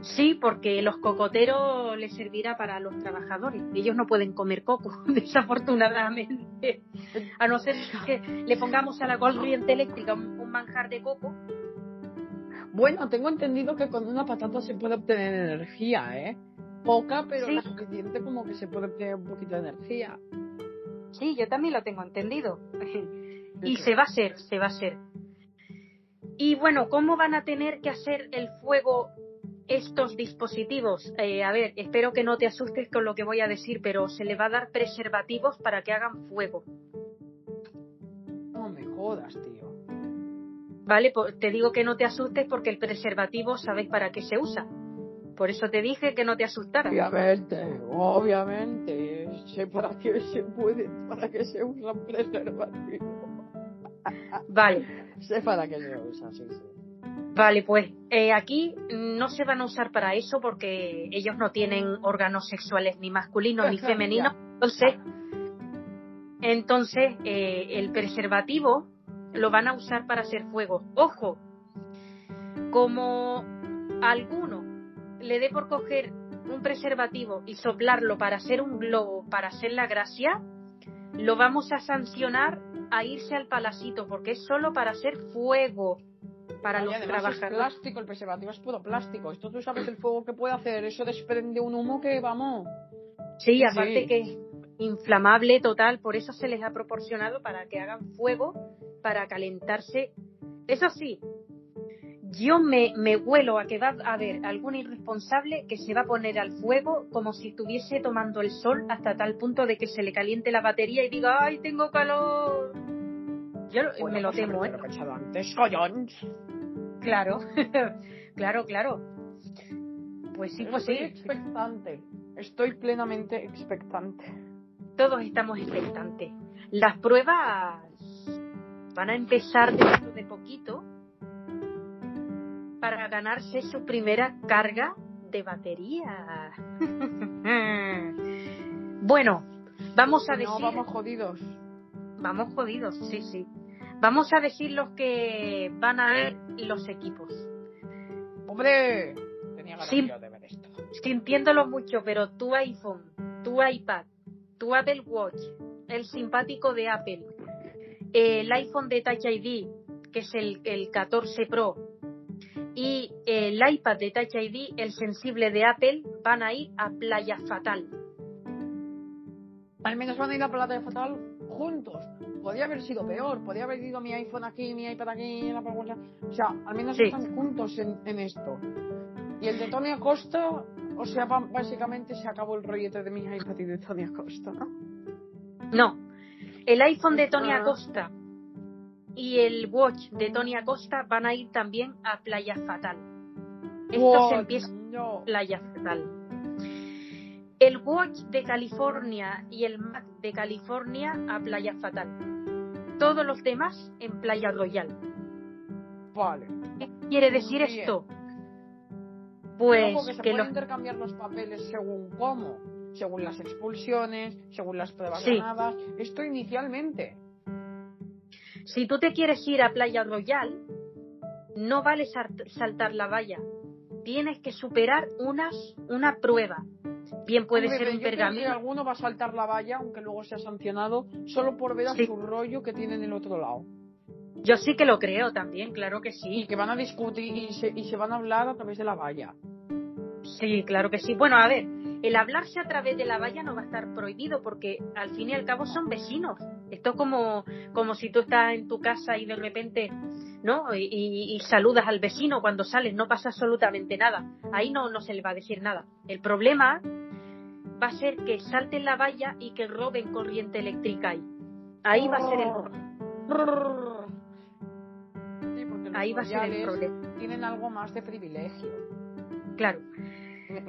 Sí, porque los cocoteros les servirá para los trabajadores. Ellos no pueden comer coco, desafortunadamente. A no ser que le pongamos a la corriente eléctrica un, manjar de coco. Bueno, tengo entendido que con una patata se puede obtener energía, ¿eh? Poca, pero lo suficiente como que se puede obtener un poquito de energía. Sí, yo también lo tengo entendido. y se va a hacer, se va a hacer. Y bueno, ¿cómo van a tener que hacer el fuego estos dispositivos, eh, a ver, espero que no te asustes con lo que voy a decir, pero se le va a dar preservativos para que hagan fuego. No me jodas, tío. Vale, pues te digo que no te asustes porque el preservativo sabes para qué se usa. Por eso te dije que no te asustaras. Obviamente, obviamente. Sé para qué se puede, para qué se usa un preservativo. Vale. sé para qué se usa, sí, sí. Vale, pues eh, aquí no se van a usar para eso porque ellos no tienen órganos sexuales ni masculinos ni femeninos. Entonces, entonces eh, el preservativo lo van a usar para hacer fuego. Ojo, como alguno le dé por coger un preservativo y soplarlo para hacer un globo, para hacer la gracia, lo vamos a sancionar a irse al palacito porque es solo para hacer fuego para los trabajadores. Es plástico, el preservativo es puro plástico. Esto tú sabes el fuego que puede hacer. Eso desprende un humo que vamos. Sí, aparte que es inflamable total, por eso se les ha proporcionado para que hagan fuego, para calentarse. Eso sí, yo me, me huelo a que va a haber algún irresponsable que se va a poner al fuego como si estuviese tomando el sol hasta tal punto de que se le caliente la batería y diga, ¡ay, tengo calor! Yo me lo temo, ¿eh? antes, Claro, claro, claro. Pues sí, pues Estoy expectante. Estoy plenamente expectante. Todos estamos expectantes. Las pruebas van a empezar dentro de poquito para ganarse su primera carga de batería. bueno, vamos a decir. No, vamos jodidos. Vamos jodidos, sí, sí. Vamos a decir los que van a ver los equipos. ¡Hombre! Tenía ganas de ver esto. Sintiéndolo mucho, pero tu iPhone, tu iPad, tu Apple Watch, el simpático de Apple, el iPhone de Touch ID, que es el, el 14 Pro, y el iPad de Touch ID, el sensible de Apple, van a ir a Playa Fatal. Al menos van a ir a Playa Fatal juntos. Podría haber sido peor. Podría haber ido mi iPhone aquí, mi iPad aquí, la O sea, al menos están juntos en, esto. Y el de Tony Acosta, o sea, básicamente se acabó el rollete de mi iPad y de Tony Acosta, ¿no? No. El iPhone de Tony ah. Acosta y el Watch de Tony Acosta van a ir también a Playa Fatal. Esto se empieza Playa Fatal. El Watch de California y el Mac de California a Playa Fatal. Todos los demás en Playa Royal. Vale. ¿Qué quiere decir esto? Pues que, se que intercambiar los papeles según cómo, según las expulsiones, según las pruebas ganadas. Esto inicialmente. Si tú te quieres ir a Playa Royal, no vale saltar la valla. Tienes que superar unas, una prueba. Bien puede ser un pergamino. alguno va a saltar la valla, aunque luego sea sancionado, solo por ver a su rollo que tiene en el otro lado. Yo sí que lo creo también, claro que sí. Y que van a discutir y se, y se van a hablar a través de la valla. Sí, claro que sí. Bueno, a ver, el hablarse a través de la valla no va a estar prohibido porque al fin y al cabo son vecinos. Esto es como, como si tú estás en tu casa y de repente, ¿no? Y, saludas al vecino cuando sales, no pasa absolutamente nada. Ahí no, no se le va a decir nada. El problema va a ser que salten la valla y que roben corriente eléctrica ahí. Ahí va a ser el problema. ahí va a ser el problema. Tienen algo más de privilegio. Claro.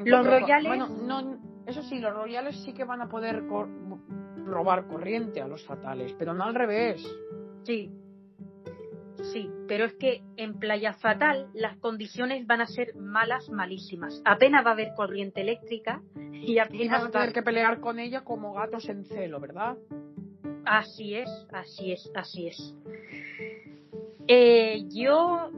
Los royales. Bueno, no, eso sí, los royales sí que van a poder robar corriente a los fatales, pero no al revés. Sí. Sí, pero es que en Playa Fatal las condiciones van a ser malas, malísimas. Apenas va a haber corriente eléctrica y apenas. van a tener que pelear con ella como gatos en celo, ¿verdad? Así es, así es, así es. Eh, yo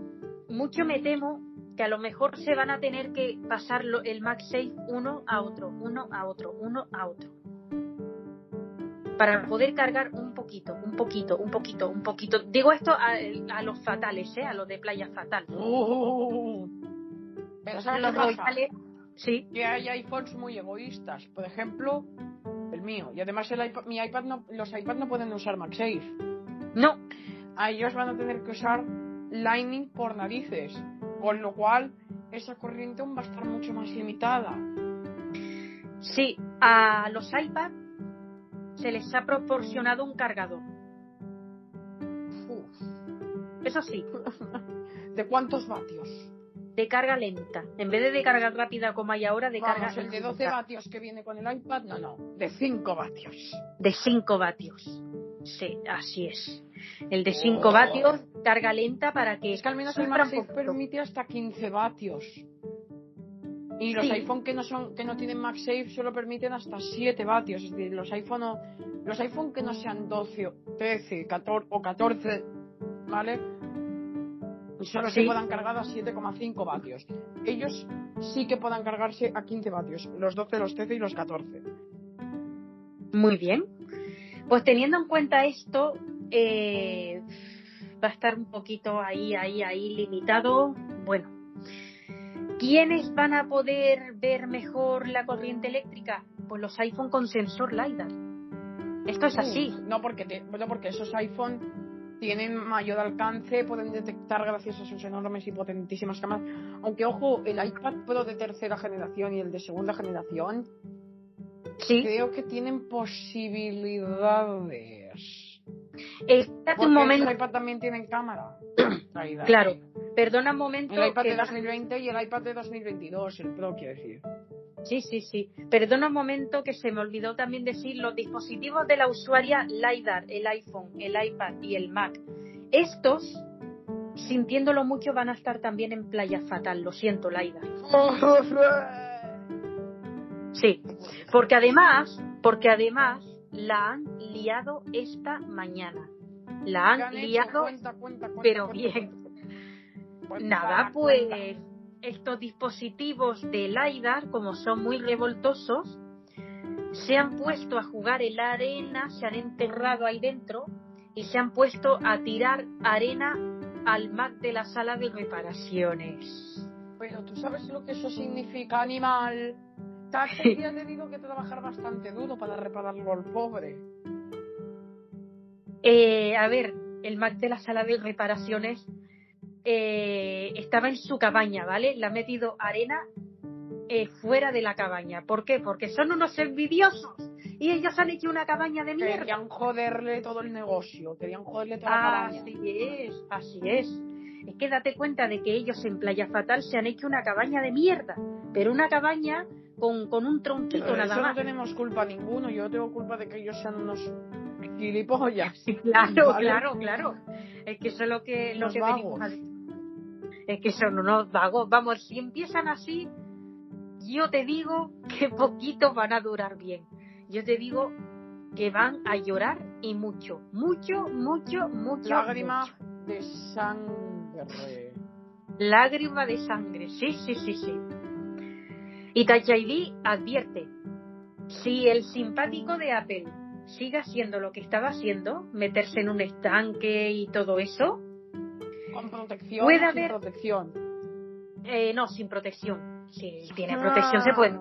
mucho me temo que a lo mejor se van a tener que pasar el MagSafe uno a otro, uno a otro, uno a otro. Para poder cargar un poquito, un poquito, un poquito, un poquito. Digo esto a, los fatales, ¿eh? a los de playa fatal. Uh, pero ¿sabes los royales, sí. Que hay iPhones muy egoístas. Por ejemplo, el mío. Y además el mi iPad no, los iPads no pueden usar MagSafe. No. A ellos van a tener que usar Lightning por narices. Con lo cual, esa corriente aún va a estar mucho más limitada. Sí, a los iPad se les ha proporcionado un cargador. Eso sí. ¿De cuántos vatios? De carga lenta. En vez de de carga rápida como hay ahora, de carga el de 12 vatios que viene con el iPad, no, no. De 5 vatios. De 5 vatios. Sí, así es. El de 5 vatios, carga lenta para que. Es que al menos el MagSafe permite hasta 15 vatios. Y los iPhone que no son que no tienen MagSafe solo permiten hasta 7 vatios. Es decir, los iPhone, los iPhone que no sean 12, 13 14, o 14, ¿vale? Solo se puedan cargar a 7,5 vatios. Ellos sí que puedan cargarse a 15 vatios. Los 12, los 13 y los 14. Muy bien. Pues teniendo en cuenta esto, eh, va a estar un poquito ahí, ahí, ahí limitado. Bueno, ¿quiénes van a poder ver mejor la corriente eléctrica? Pues los iPhone con sensor LiDAR. Esto es así. no, porque, porque esos iPhone tienen mayor alcance, pueden detectar gracias a sus enormes y potentísimas cámaras. Aunque, ojo, el iPad Pro de tercera generación y el de segunda generación Creo que tienen posibilidades. Espérate un momento. El iPad también tiene cámara. claro. Perdona un momento. El iPad de 2020 y el iPad de 2022, el Pro, quiero decir. Sí, sí, sí. Perdona un momento que se me olvidó también decir los dispositivos de la usuaria LiDAR, el iPhone, el iPad y el Mac. Estos, sintiéndolo mucho, van a estar también en Playa Fatal. Lo siento, LiDAR. Sí, porque además, porque además la han liado esta mañana. La han liado, pero bien. Nada, pues estos dispositivos de LiDAR, como son muy revoltosos, se han puesto a jugar en la arena, se han enterrado ahí dentro y se han puesto a tirar arena al Mac de la sala de reparaciones. Pero tú sabes lo que eso significa, animal Tachi ha tenido que trabajar bastante duro para repararlo al pobre. Eh, a ver, el Mac de la sala de reparaciones eh, estaba en su cabaña, ¿vale? Le ha metido arena eh, fuera de la cabaña. ¿Por qué? Porque son unos envidiosos. Y ellos han hecho una cabaña de mierda. Querían joderle todo el negocio, querían joderle toda la cabaña. Así es, así es. Es que date cuenta de que ellos en Playa Fatal se han hecho una cabaña de mierda. Pero una cabaña con, con un tronquito nada eso más. no tenemos culpa ninguno. Yo tengo culpa de que ellos sean unos gilipollas. Claro, claro, claro. Es que eso es lo que, lo que venimos a- Es que son unos vagos. Vamos, si empiezan así, yo te digo que poquito van a durar bien. Yo te digo que van a llorar y mucho, mucho, mucho, mucho. Lágrima mucho. de sangre. Lágrima de sangre, sí, sí, sí, sí. Y Tachaidí advierte, si el simpático de Apple sigue haciendo lo que estaba haciendo, meterse en un estanque y todo eso, Con protección. Puede sin haber- protección. eh, no, sin protección. Si tiene Ah. protección se puede.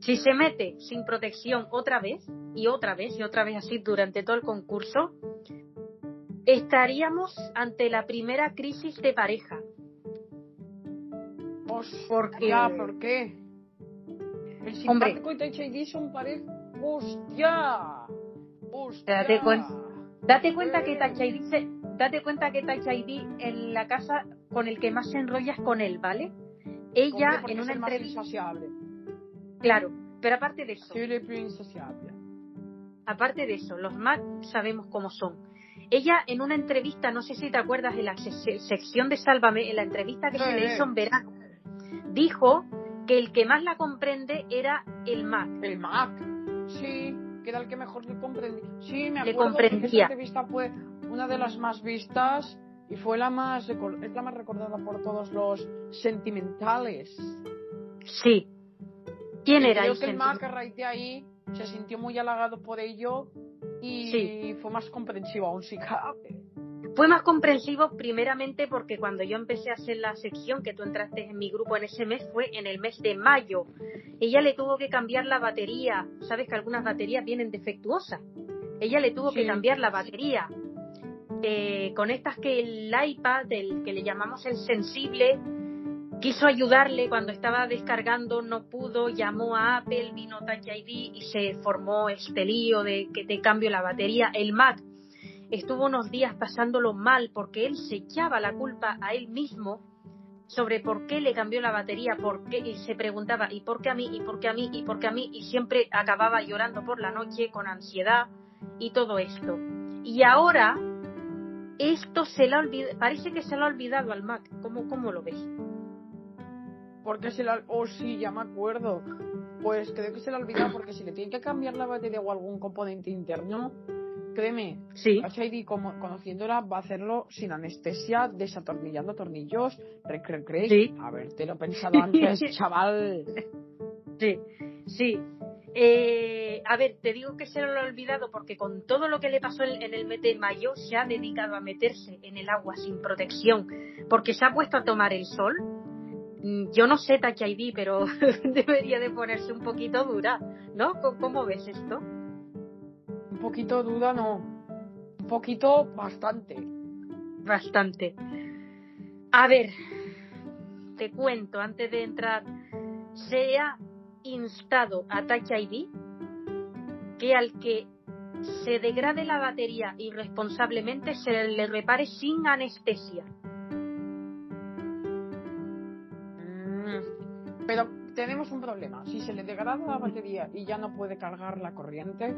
Si se mete sin protección otra vez, y otra vez, y otra vez así durante todo el concurso, estaríamos ante la primera crisis de pareja. Porque- ¿por qué? El Hombre. y Tachaidí son pareja. ¡Hostia! ¡Hostia! Date cuen- Date cuenta que. Tachaidí se- date cuenta que Tachaidí en la casa con el que más se enrolla es con él, ¿vale? Ella en es una el más entrevista, claro, pero aparte de eso, aparte de eso, los Mac sabemos cómo son. Ella en una entrevista, no sé si te acuerdas de la se- se- sección de Sálvame, en la entrevista que Sí. se le hizo en verano, dijo que el que más la comprende era el Mac. El Mac. Sí, que era el que mejor le comprendí. Sí, me Le acuerdo porque comprendía. esa entrevista fue una de las más vistas y fue la más es la más recordada por todos los sentimentales. Sí. ¿Quién Y era Creo el que el Mac a raíz de ahí se sintió muy halagado por ello y Sí. fue más comprensivo aún si cabe. Fue más comprensivo primeramente porque cuando yo empecé a hacer la sección que tú entraste en mi grupo en ese mes fue en el mes de mayo. Ella le tuvo que cambiar la batería. Sabes que algunas baterías vienen defectuosas. Ella le tuvo que cambiar la batería. Eh, con estas que el iPad, el que le llamamos el sensible, quiso ayudarle cuando estaba descargando, no pudo, llamó a Apple, vino Touch ID y se formó este lío de que te cambio la batería. El Mac estuvo unos días pasándolo mal porque él se echaba la culpa a él mismo sobre por qué le cambió la batería, por qué, y se preguntaba, ¿y por qué a mí? ¿y por qué a mí? ¿y por qué a mí? Y siempre acababa llorando por la noche con ansiedad y todo esto. Y ahora esto se le ha olvidado, parece que se le ha olvidado al Mac. ¿Cómo, cómo lo ves? Porque se la... Oh, sí, ya me acuerdo. Pues creo que se le ha olvidado porque si le tiene que cambiar la batería o algún componente interno, créeme, Sí, HID como, conociéndola va a hacerlo sin anestesia, desatornillando tornillos, rec, rec, rec. Sí. Habértelo pensado antes, chaval. sí, sí. Eh, a ver, te digo que se lo ha olvidado porque con todo lo que le pasó en, en el mes de mayo se ha dedicado a meterse en el agua sin protección porque se ha puesto a tomar el sol. Mm, Yo no sé Touch ID, pero debería de ponerse un poquito dura, ¿no? ¿Cómo- ¿Cómo ves esto? Un poquito duda, no. Un poquito, bastante. Bastante. A ver, te cuento antes de entrar. Se ha instado a Touch ID que al que se degrade la batería irresponsablemente se le repare sin anestesia. Pero tenemos un problema. Si se le degrada la batería y ya no puede cargar la corriente,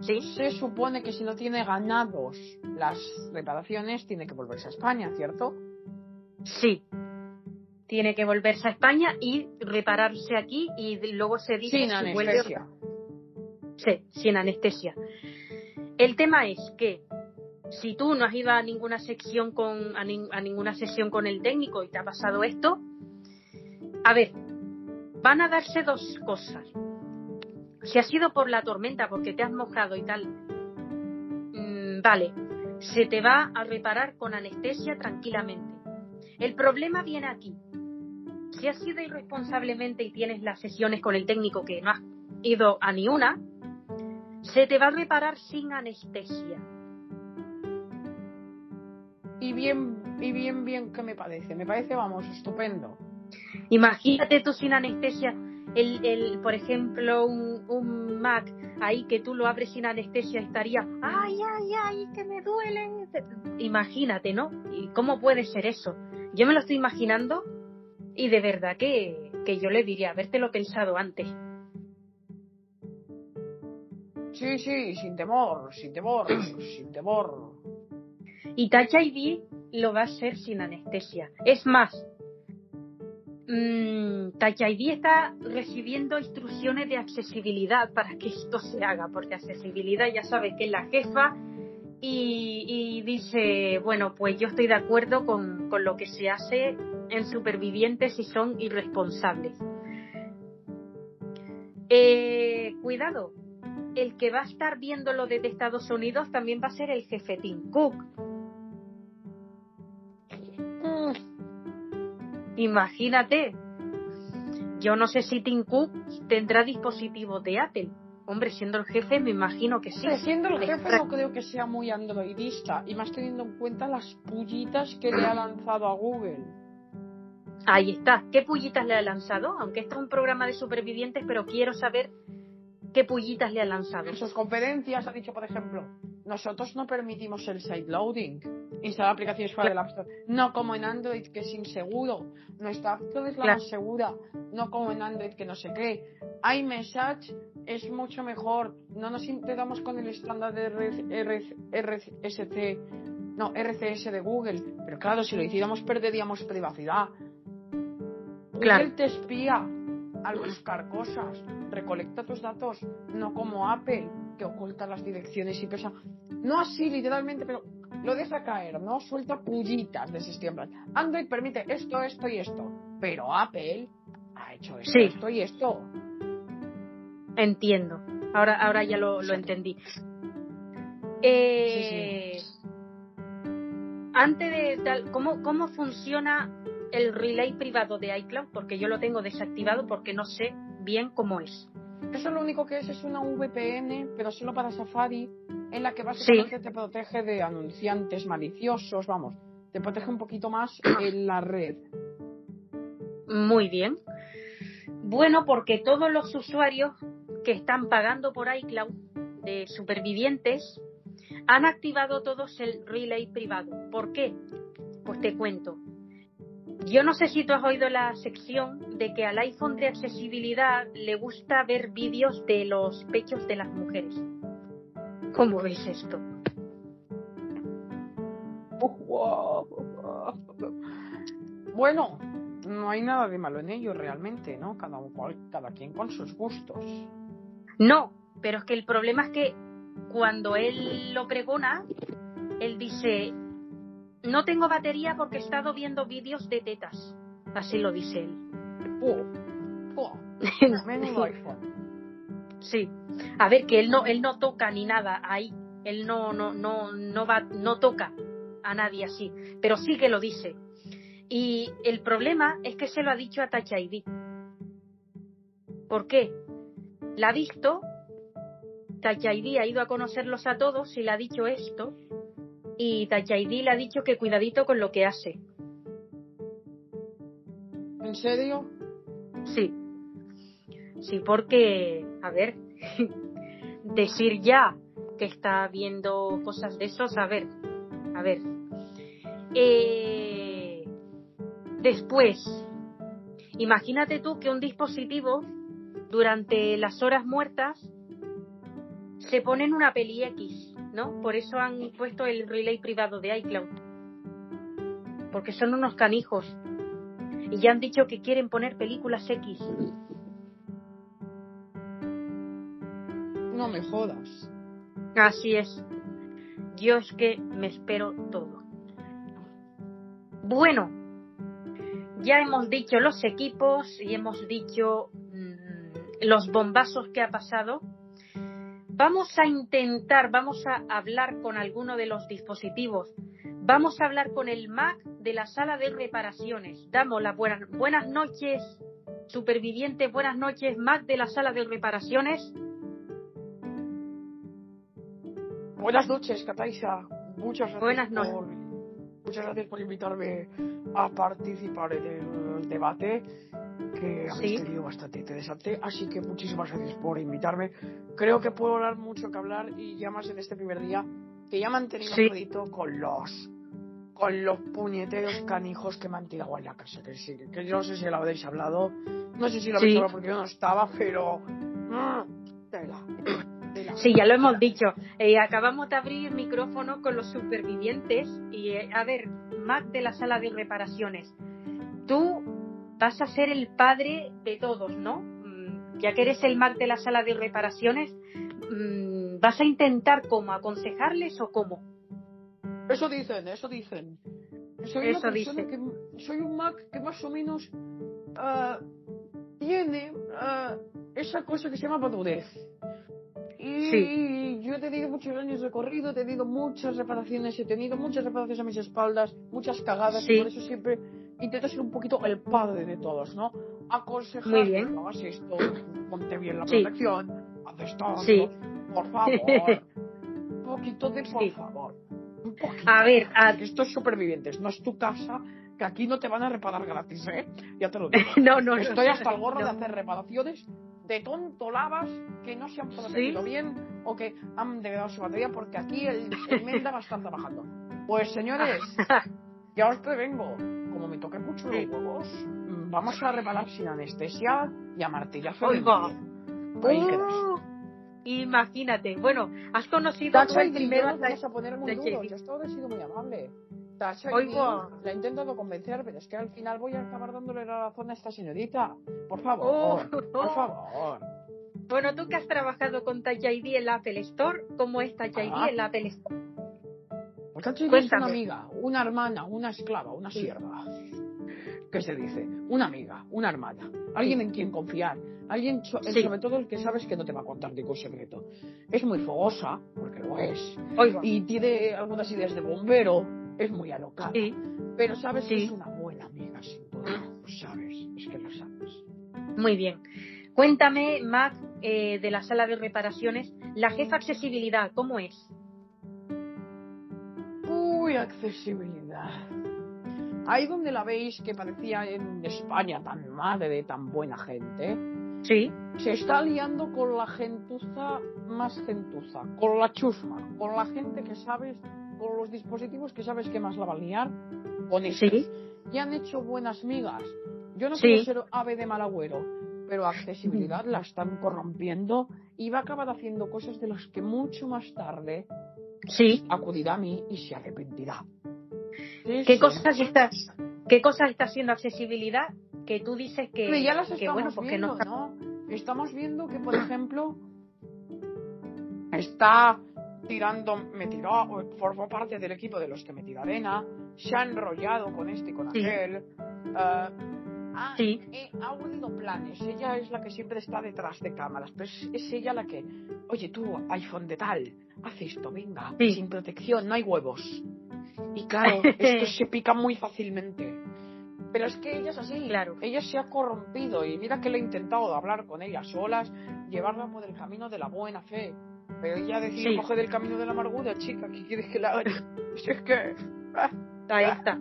¿Sí? se supone que si no tiene ganados las reparaciones, tiene que volverse a España, ¿cierto? Sí. Tiene que volverse a España y repararse aquí y luego se dice Sin anestesia. Sí, sin anestesia. El tema es que si tú no has ido a ninguna sección con a, nin- a ninguna sesión con el técnico y te ha pasado esto, a ver, van a darse dos cosas. Si ha sido por la tormenta, porque te has mojado y tal, mm, vale, se te va a reparar con anestesia tranquilamente. El problema viene aquí. si has ido irresponsablemente y tienes las sesiones con el técnico que no has ido a ni una, se te va a reparar sin anestesia. Y bien, y bien, bien que me parece. Me parece, vamos, estupendo. Imagínate tú sin anestesia, el, el, por ejemplo, un, un Mac ahí que tú lo abres sin anestesia estaría, ay, ay, ay, que me duele. Imagínate, ¿no? ¿Y cómo puede ser eso? Yo me lo estoy imaginando y de verdad que, que yo le diría, habértelo pensado antes. Sí, sí, sin temor, sin temor, sin temor. Y Touch ID lo va a hacer sin anestesia. Es más, mmm, está recibiendo instrucciones de accesibilidad para que esto se haga, porque accesibilidad ya sabes que es la jefa y, dice, bueno, pues yo estoy de acuerdo con, con lo que se hace en supervivientes y son irresponsables. Eh, cuidado, el que va a estar viéndolo desde Estados Unidos también va a ser el jefe Tim Cook. Imagínate. Yo no sé si Tim Cook tendrá dispositivos de Apple. Hombre, siendo el jefe, me imagino que sí. siendo el jefe, no creo que sea muy androidista. Y más teniendo en cuenta las pullitas que le ha lanzado a Google. Ahí está. ¿Qué pullitas le ha lanzado? Aunque esto es un programa de supervivientes, pero quiero saber qué pullitas le ha lanzado. En sus conferencias ha dicho, por ejemplo, nosotros no permitimos el side loading, instalar aplicaciones fuera del App Store. No como en Android, que es inseguro. Nuestra App Store es la más segura. No como en Android, que no sé qué. iMessage es mucho mejor. No nos integramos con el estándar de RCS, no, RCS de Google. Pero claro, si lo hiciéramos perderíamos privacidad. Claro. Google te espía al buscar cosas. Recolecta tus datos, no como Apple, que oculta las direcciones y pesa. No así literalmente, pero lo deja caer, ¿no? Suelta pullitas de ese Android permite esto, esto y esto, pero Apple ha hecho esto, esto y esto. Entiendo. Ahora, ahora ya lo, entendí. Eh, antes de tal, ¿cómo, ¿cómo funciona el relay privado de iCloud porque yo lo tengo desactivado porque no sé bien cómo es. Eso lo único que es es una VPN, pero solo para Safari, en la que básicamente te protege de anunciantes maliciosos, vamos, te protege un poquito más en la red. Muy bien. Bueno, porque todos los usuarios que están pagando por iCloud de supervivientes han activado todos el relay privado. ¿Por qué? Pues te cuento. Yo no sé si tú has oído la sección de que al iPhone de accesibilidad le gusta ver vídeos de los pechos de las mujeres. ¿Cómo ves esto? Bueno, no hay nada de malo en ello realmente, ¿no? Cada, cada quien con sus gustos. No, pero es que el problema es que cuando él lo pregona, él dice, no tengo batería porque he estado viendo vídeos de tetas. Así lo dice él. sí. A ver, que él no, él no toca ni nada ahí. Él no, no, no, no va, no toca a nadie así. Pero sí que lo dice. Y el problema es que se lo ha dicho a Touch ID. ¿Por qué? La ha visto, Touch ID ha ido a conocerlos a todos y le ha dicho esto, y Tachaidi le ha dicho que cuidadito con lo que hace. ¿En serio? Sí. Sí, porque, a ver, decir ya que está viendo cosas de esos, a ver, a ver. Eh, después, imagínate tú que un dispositivo durante las horas muertas se pone en una peli X ¿no? Por eso han puesto el relay privado de iCloud. Porque son unos canijos. Y ya han dicho que quieren poner películas X. No me jodas. Así es. Yo es que me espero todo. Bueno, ya hemos dicho los equipos y hemos dicho mm, los bombazos que ha pasado vamos a intentar, vamos a hablar con alguno de los dispositivos. Vamos a hablar con el Mac de la sala de reparaciones. Damos las buenas, buenas noches, supervivientes, buenas noches, Mac de la sala de reparaciones. Buenas noches, Cataisa. Muchas gracias. Buenas noches. Por, muchas gracias por invitarme a participar en el debate que habéis tenido bastante interesante. Así que muchísimas gracias por invitarme. Creo que puedo hablar mucho que hablar y ya más en este primer día que ya me han tenido sí. con los con los puñeteros canijos que me han tirado en la casa. Que, sí, que yo no sé si lo habéis hablado. No sé si lo habéis hablado porque yo no estaba, pero. Mm, tela. Sí, ya lo hemos dicho. Eh, acabamos de abrir micrófono con los supervivientes y, eh, a ver, Mac de la sala de reparaciones. Tú vas a ser el padre de todos, ¿no? Mm, ya que eres el Mac de la sala de reparaciones, mm, ¿vas a intentar cómo aconsejarles o cómo? Eso dicen, eso dicen. Soy eso dice. Que, soy un Mac que más o menos uh, tiene uh, esa cosa que se llama madurez. Y sí. yo he tenido muchos años de corrido, he tenido muchas reparaciones, he tenido muchas reparaciones a mis espaldas, muchas cagadas, sí. y por eso siempre intento ser un poquito el padre de todos, ¿no? Aconsejar, hagas esto, ponte bien la protección, sí. haces todo, por favor, un poquito de por favor. Un poquito. A ver, a... estos supervivientes, no es tu casa, que aquí no te van a reparar gratis, ¿eh? Ya te lo digo. no, no, Estoy hasta el gorro no. de hacer reparaciones de tontolabas que no se han protegido ¿Sí? bien o que han degradado su batería porque aquí el, el Menda va a estar trabajando. Pues señores, ya os prevengo, como me toque mucho los huevos, vamos a reparar sin anestesia y a martillazo de oh, Imagínate, bueno, has conocido Tacha el primero a vamos a poner muy duro. Yo ahora he sido muy amable. Tacha y la he intentado convencer, pero es que al final voy a acabar dándole la razón a esta señorita. Por favor, oh, por favor. Bueno, tú que has trabajado con Touch ID en la Apple Store, ¿cómo es ID ah. en la Apple Store? Pues Touch ID es una amiga, una hermana, una esclava, una sierva. ¿Qué se dice? Una amiga, una hermana, alguien en quien confiar, alguien sí. sobre todo el que sabes que no te va a contar ningún secreto. Es muy fogosa, porque lo es, Oiga. y tiene algunas ideas de bombero, es muy alocada, sí. pero sabes sí. que es una buena amiga, sin duda, lo sabes, es que lo sabes. Muy bien. Cuéntame, Mac, eh, de la sala de reparaciones, la jefa accesibilidad, ¿cómo es? Uy, accesibilidad. Ahí donde la veis que parecía en España tan madre, tan buena gente, sí. se está liando con la gentuza más gentuza, con la chusma, con la gente que sabes, con los dispositivos que sabes que más la va a liar, con estos. Sí. Y han hecho buenas migas. Yo no sí. quiero ser ave de mal agüero, pero accesibilidad la están corrompiendo y va a acabar haciendo cosas de las que mucho más tarde sí. acudirá a mí y se arrepentirá. ¿Qué, sí. Cosas estás, ¿Qué cosas está haciendo accesibilidad que tú dices que, Pero ya las que bueno, porque viendo, no, ¿no? Estamos viendo que, por ejemplo, está tirando, me tiró, formó parte del equipo de los que me tiró arena, se ha enrollado con este y con Sí. aquel. Uh, ha, Sí. eh, ha unido planes. Ella es la que siempre está detrás de cámaras, pero es, es ella la que, oye tú, iPhone de tal, haz esto, venga, Sí. sin protección, no hay huevos. Y claro, esto se pica muy fácilmente. Pero es que ella es así. Claro. Ella se ha corrompido y mira que le he intentado hablar con ella solas, llevarla por el camino de la buena fe. Pero ella decide Sí. coger el camino de la amargura, chica, ¿qué quieres que la haga? Si es que... ah, Ahí ah. está.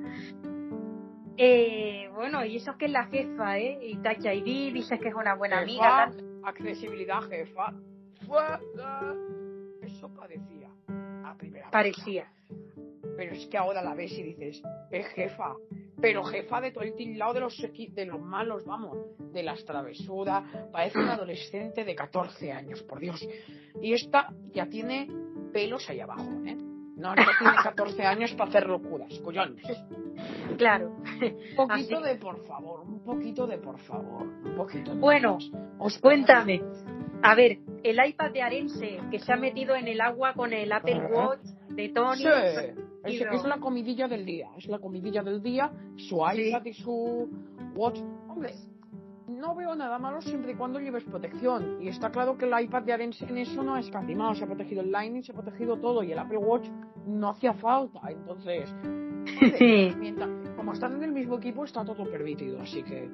Eh, bueno, y eso que es la jefa, ¿eh? Y Touch ID, dices que es una buena amiga. Tal. accesibilidad, jefa. Eso parecía a primera vista. Parecía. Pero es que ahora la ves y dices, es jefa. Pero jefa de todo el tildado de los, de los malos, vamos, de las travesuras. Parece un adolescente de 14 años, por Dios. Y esta ya tiene pelos ahí abajo, ¿eh? No, no tiene 14 años para hacer locuras, collones. Claro. Un poquito Así- de por favor, un poquito de por favor, un poquito de Bueno, Os Cuéntame. A ver, el iPad de Arense que se ha metido en el agua con el Apple. Watch de Tony. Sí, es, la comidilla del día, es la comidilla del día, su Sí. iPad y su Watch. Hombre, no veo nada malo siempre y cuando lleves protección. Y está claro que el iPad de Arense en eso no ha escatimado. Se ha protegido el Lightning, se ha protegido todo. Y el Apple Watch no hacía falta. Entonces, mientras, como están en el mismo equipo, está todo permitido. Así que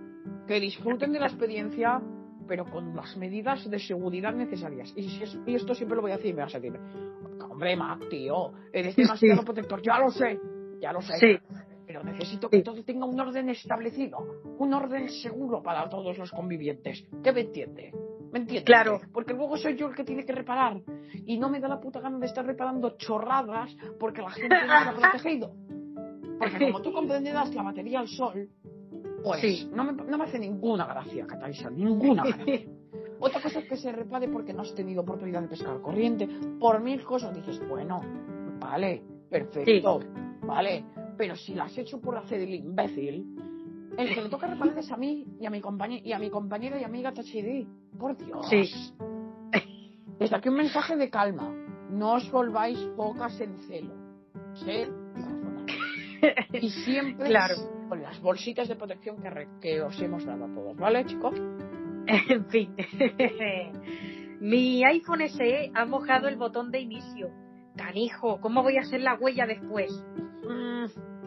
que disfruten de la experiencia, pero con las medidas de seguridad necesarias. Y, si y esto siempre lo voy a decir, me vas a decir, hombre, Mac, tío, eres demasiado protector. Ya lo sé, ya lo sé. Sí pero necesito que todo tenga un orden establecido, un orden seguro para todos los convivientes. ¿Qué me entiende? ¿Me entiende? Claro. Porque luego soy yo el que tiene que reparar y no me da la puta gana de estar reparando chorradas porque la gente no ha protegido. Porque como tú comprenderás la batería al sol, pues no, me, no, me, hace ninguna gracia, Kataisa, ninguna gracia. Otra cosa es que se repare porque no has tenido oportunidad de pescar corriente. Por mil cosas dices, bueno, vale, perfecto, vale, pero si lo has hecho por hacer el imbécil, el que le toca reparar es a mí y a mi, y, a mi compañera y amiga Tachidi. Por Dios. Sí. Desde aquí un mensaje de calma. No os volváis pocas en celo. Sed Y siempre claro. Con las bolsitas de protección que, que os hemos dado a todos. ¿Vale, chicos? En fin. Mi iPhone SE ha mojado el botón de inicio. Canijo, ¿cómo voy a hacer la huella después?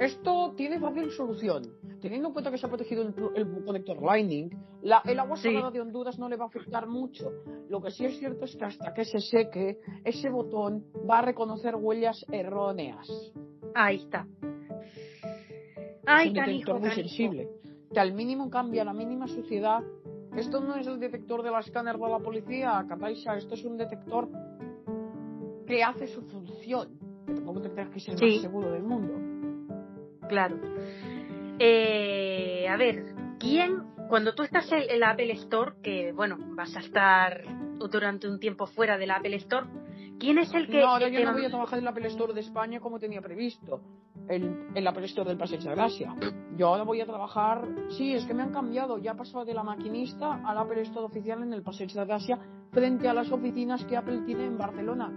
Esto tiene fácil solución. Teniendo en cuenta que se ha protegido el, conector Lightning, la, el agua salada de Honduras no le va a afectar mucho. Lo que sí es cierto es que hasta que se seque, ese botón va a reconocer huellas erróneas. Ahí está. Ay, es un detector muy sensible. Que al mínimo cambia, la mínima suciedad. Esto no es el detector de la escáner de la policía, Kataisha. Esto es un detector que hace su función. Que tampoco te creas que es el más seguro del mundo claro. Eh, a ver, ¿quién, cuando tú estás en el Apple Store, que bueno, vas a estar durante un tiempo fuera del Apple Store, ¿quién es el que... No, ahora yo no voy a trabajar en el Apple Store de España como tenía previsto, en el Apple Store del Paseo de Gracia. Yo ahora voy a trabajar, sí, es que me han cambiado, ya pasado de la maquinista al Apple Store oficial en el Paseo de Gracia frente a las oficinas que Apple tiene en Barcelona.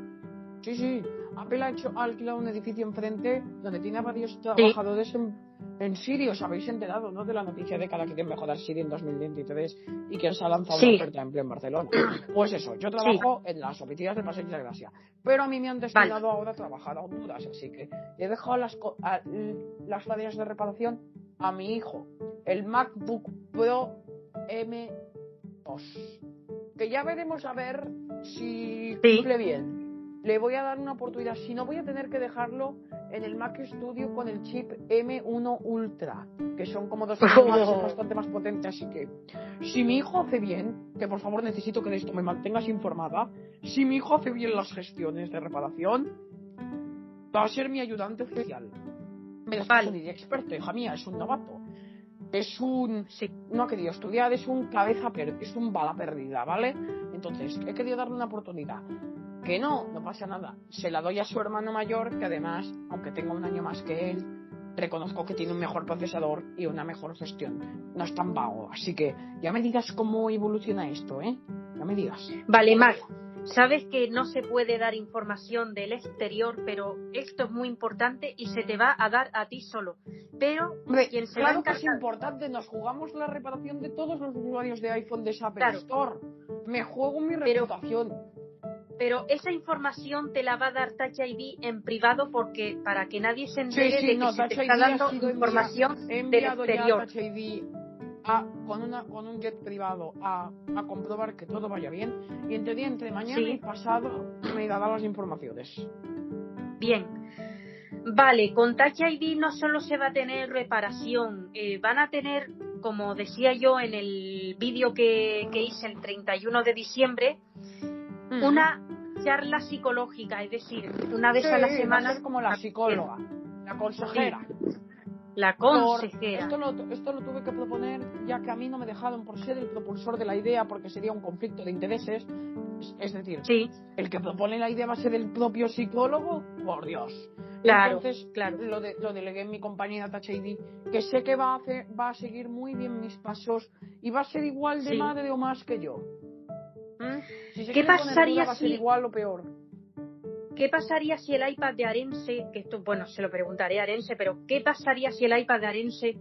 Sí, sí, Apple ha, hecho, alquilado un edificio enfrente donde tiene varios trabajadores en, en Siri. Os habéis enterado, ¿no? De la noticia de que ahora quieren mejorar Siri en 2023 y que se ha lanzado una oferta de empleo en Barcelona. Pues eso, yo trabajo en las oficinas de Paseo de Gracia. Pero a mí me han destinado ahora a trabajar a Honduras, así que he dejado las, las tareas de reparación a mi hijo, el MacBook Pro M2. Que ya veremos a ver si cumple bien le voy a dar una oportunidad. Si no, voy a tener que dejarlo en el Mac Studio con el chip M1 Ultra, que son como dos oh. bastante más potentes. Así que, si mi hijo hace bien, que por favor necesito que de esto me mantengas informada, si mi hijo hace bien las gestiones de reparación, va a ser mi ayudante oficial. Me das vale. un experto, hija mía, es un novato. Es un. no ha querido estudiar, es un cabeza perdida, es un bala perdida, ¿vale? Entonces, he querido darle una oportunidad que no, no pasa nada. Se la doy a su hermano mayor, que además, aunque tenga un año más que él, reconozco que tiene un mejor procesador y una mejor gestión. No es tan vago. Así que ya me digas cómo evoluciona esto, ¿eh? Ya me digas. Vale, Mar. Sabes que no se puede dar información del exterior, pero esto es muy importante y se te va a dar a ti solo. Pero quien se claro que es importante, nos jugamos la reparación de todos los usuarios de iPhone de Apple Store. Me juego mi reputación pero esa información te la va a dar Touch ID en privado porque para que nadie se entere de que se te está dando información del exterior. Touch ID a, con, una, con un jet privado a, a, comprobar que todo vaya bien y entre día, entre mañana y pasado me dará las informaciones. Bien. Vale, con Touch ID no solo se va a tener reparación, eh, van a tener, como decía yo en el vídeo que, que hice el 31 de diciembre, una charla psicológica, es decir, una vez a la semana. como la psicóloga, la consejera. La consejera. esto, lo, esto lo tuve que proponer ya que a mí no me dejaron por ser el propulsor de la idea porque sería un conflicto de intereses. Es, decir, el que propone la idea va a ser el propio psicólogo, por Dios. Claro, Entonces, claro. Lo, de, lo delegué en mi compañera Tacheidi, que sé que va a, hacer, va a seguir muy bien mis pasos y va a ser igual de madre o más que yo. ¿Mm? ¿Qué pasaría si igual o peor? ¿Qué pasaría si el iPad de Arense, que esto, bueno, se lo preguntaré a Arense, pero ¿qué pasaría si el iPad de Arense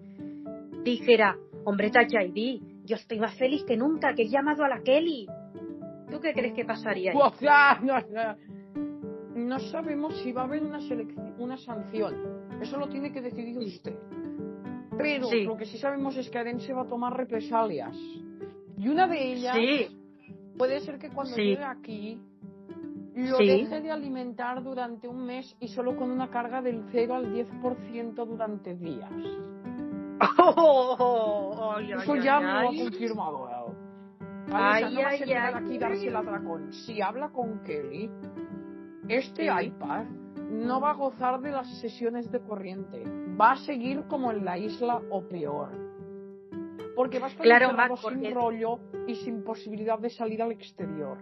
dijera, hombre, Touch ID, yo estoy más feliz que nunca, que he llamado a la Kelly. ¿Tú qué crees que pasaría ahí? no, sabemos si va a haber una, una sanción. Eso lo tiene que decidir usted. Pero lo que sí sabemos es que Arense va a tomar represalias. Y una de ellas puede ser que cuando llegue aquí lo deje de alimentar durante un mes y solo con una carga del 0 al 10% durante días. Oh, Eso ya me lo ha confirmado Ay, ay, ay, aquí darse el atracón. Si habla con Kelly, este iPad no va a gozar de las sesiones de corriente. Va a seguir como en la isla o peor. Porque va a estar claro, sin rollo y sin posibilidad de salir al exterior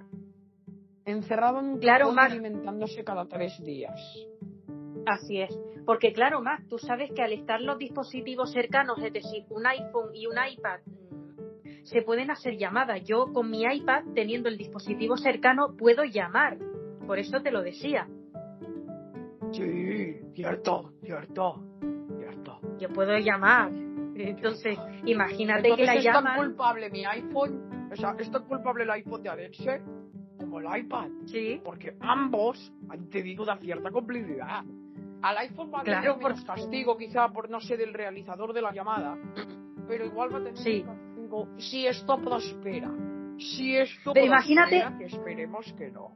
encerrado en un claro, alimentándose cada tres días. Así es. Porque claro, Mac, tú sabes que al estar los dispositivos cercanos, es decir, un iPhone y un iPad, mm, se pueden hacer llamadas. Yo con mi iPad, teniendo el dispositivo cercano, puedo llamar. Por eso te lo decía. Sí, cierto, cierto, cierto. Yo puedo llamar. Entonces, imagínate que la es llaman... tan culpable mi iPhone, o sea, es tan culpable el iPhone de Arense como el iPad. Sí. Porque ambos han tenido una cierta complicidad. Al iPhone va a tener por... castigo, quizá por no ser el realizador de la llamada, pero igual va a tener sí. castigo si esto prospera. Si esto pero imagínate... que esperemos que no.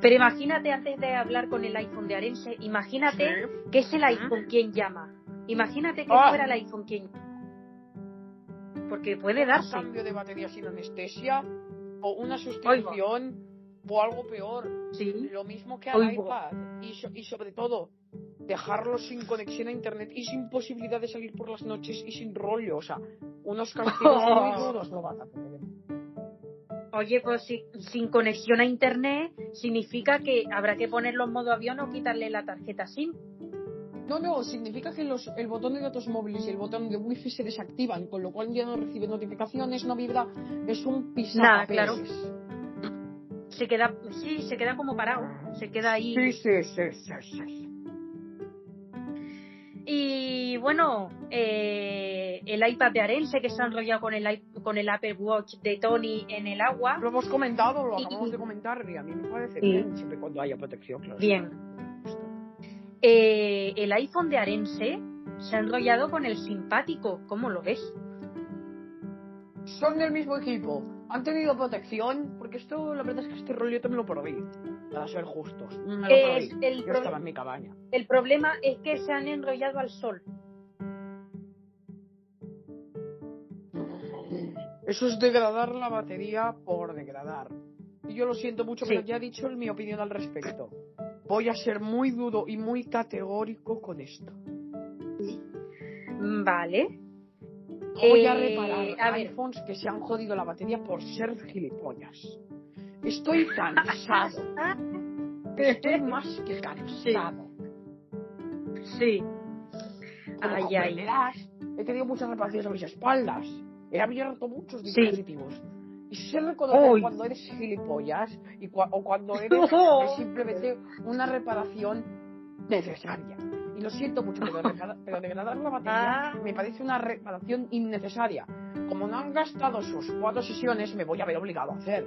Pero imagínate antes de hablar con el iPhone de Arense, imagínate que es el iPhone quien llama. Imagínate que ah. fuera el iPhone quien porque puede darse. Un cambio de batería sin anestesia o una sustitución o algo peor. Sí. Lo mismo que al iPad. Y, sobre todo, dejarlo sin conexión a internet y sin posibilidad de salir por las noches y sin rollo. O sea, unos castigos muy duros lo van a tener. Oye, pues si, sin conexión a internet significa que habrá que ponerlo en modo avión o quitarle la tarjeta SIM. No, no, significa que los, el botón de datos móviles y el botón de wifi se desactivan, con lo cual ya no recibe notificaciones, no vibra, es un Nada, claro. Se queda, sí, se queda como parado, se queda ahí. Sí, sí, sí, sí, Y bueno, eh, el iPad de Arense que se ha enrollado con el, con el Apple Watch de Tony en el agua. Lo hemos comentado, lo acabamos de comentar y a mí me parece bien, siempre cuando haya protección, claro. Bien. Eh, el iPhone de Arense se ha enrollado con el simpático. ¿Cómo lo ves? Son del mismo equipo. Han tenido protección, porque esto, la verdad es que este rollo yo también lo probé. Para ser justos. el yo estaba en mi cabaña. El problema es que se han enrollado al sol. Eso es degradar la batería por degradar. Y yo lo siento mucho, pero ya he dicho mi opinión al respecto voy a ser muy duro y muy categórico con esto. Vale. Voy a eh, reparar iPhones que se han jodido la batería por ser gilipollas. Estoy cansado. Estoy más que cansado. Sí. Ay, ay. He tenido muchas reparaciones a mis espaldas. He abierto muchos dispositivos. Y sé reconocer cuando eres gilipollas y o cuando eres simplemente una reparación necesaria. Y lo siento mucho, pero, degradar la batería ah. me parece una reparación innecesaria. Como no han gastado sus cuatro sesiones, me voy a ver obligado a hacer.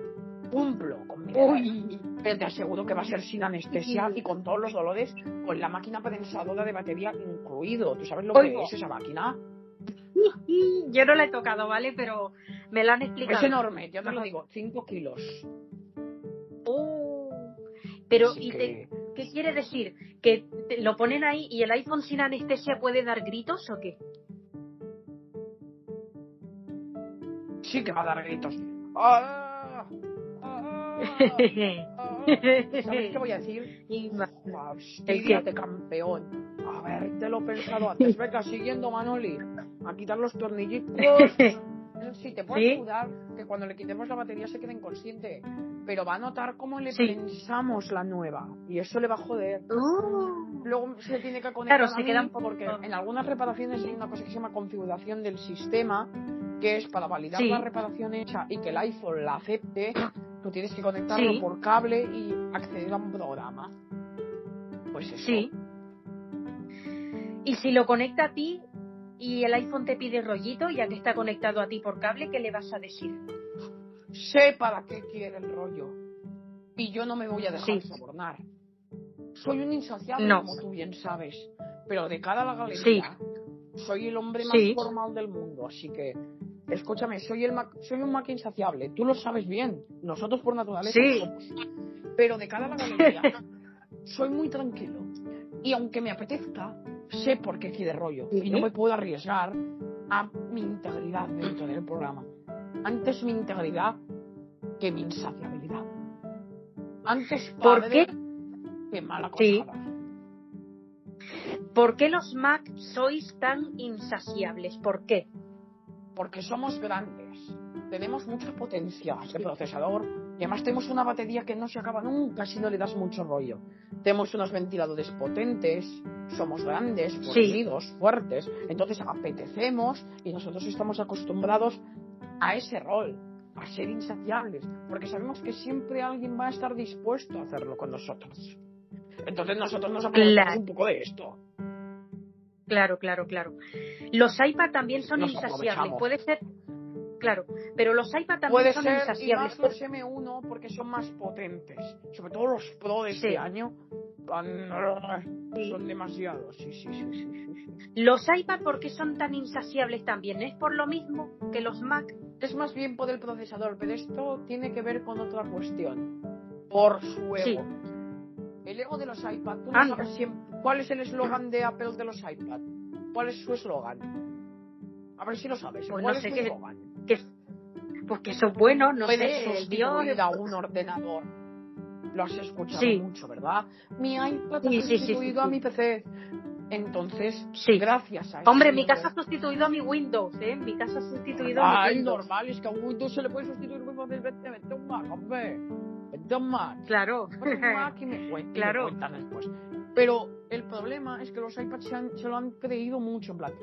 Cumplo con mi Uy. Pero te aseguro que va a ser sin anestesia y con todos los dolores, con la máquina prensadora de batería incluido. ¿Tú sabes lo que es esa máquina? Yo no la he tocado, ¿vale? Pero me la han explicado. Es enorme, ya te lo digo, 5 kilos. Oh. Pero, ¿y qué quiere decir? ¿Que lo ponen ahí y el iPhone sin anestesia puede dar gritos o qué? Sí que va a dar gritos. ¡Ah! ¡Ah! ¿Sabes qué voy a decir? Hostia de campeón. A ver, te lo he pensado antes. Venga, siguiendo Manoli. A quitar los tornillitos. sí, te puedo ayudar que cuando le quitemos la batería se quede inconsciente. Pero va a notar cómo le pensamos la nueva. Y eso le va a joder. Uh. Luego se tiene que conectar. Claro, se queda un Porque en algunas reparaciones hay una cosa que se llama configuración del sistema. Que es para validar la reparación hecha y que el iPhone la acepte. Tú tienes que conectarlo por cable y acceder a un programa. Pues eso. Sí. Y si lo conecta a ti, y el iPhone te pide rollito, ya que está conectado a ti por cable, ¿qué le vas a decir? Sé para qué quiere el rollo. Y yo no me voy a dejar sobornar. Soy un insaciable, como tú bien sabes. Pero de cara a la galería, soy el hombre más formal del mundo. Así que, escúchame, soy, el soy un Mac insaciable. Tú lo sabes bien. Nosotros por naturaleza somos. Pero de cara a la galería, soy muy tranquilo. Y aunque me apetezca, sé por qué quiere rollo. Y no me puedo arriesgar a mi integridad dentro del programa. Antes mi integridad que mi insaciabilidad. Antes ¿Por qué? que mala cosa. ¿Por qué los Mac sois tan insaciables? ¿Por qué? Porque somos grandes. Tenemos mucha potencia de procesador y además tenemos una batería que no se acaba nunca si no le das mucho rollo. Tenemos unos ventiladores potentes, somos grandes, fornidos, fuertes, entonces apetecemos y nosotros estamos acostumbrados a ese rol, a ser insaciables, porque sabemos que siempre alguien va a estar dispuesto a hacerlo con nosotros. Entonces nosotros nos aprovechamos un poco de esto. Claro, claro, claro. Los iPad también son insaciables. Puede ser, claro, pero los iPad también Puede son ser, insaciables. Y más los M1 porque son más potentes. Sobre todo los Pro de este año son demasiados. Sí, sí, sí, sí, Los iPad, ¿por qué son tan insaciables también? ¿Es por lo mismo que los Mac? Es más bien por el procesador, pero esto tiene que ver con otra cuestión. Por su ego. El ego de los iPad. ¿Tú no sabes siempre, cuál es el eslogan de Apple de los iPad? ¿Cuál es su eslogan? A ver si lo sabes. Pues ¿Cuál no sé es su eslogan? Porque son buenos, no Puedes sé. sustituir a un ordenador lo has escuchado mucho, ¿verdad? Mi iPad ha sustituido a mi PC. Entonces, gracias a eso. Hombre, mi casa ha sustituido a mi Windows, ¿eh? Mi casa ha sustituido a mi Windows. normal, es que a un Windows se le puede sustituir Windows vete, vete un Mac, hombre. Vete un Mac. Claro. un Mac y me, claro. después. Pero el problema es que los iPads se, se, lo han creído mucho, en plan.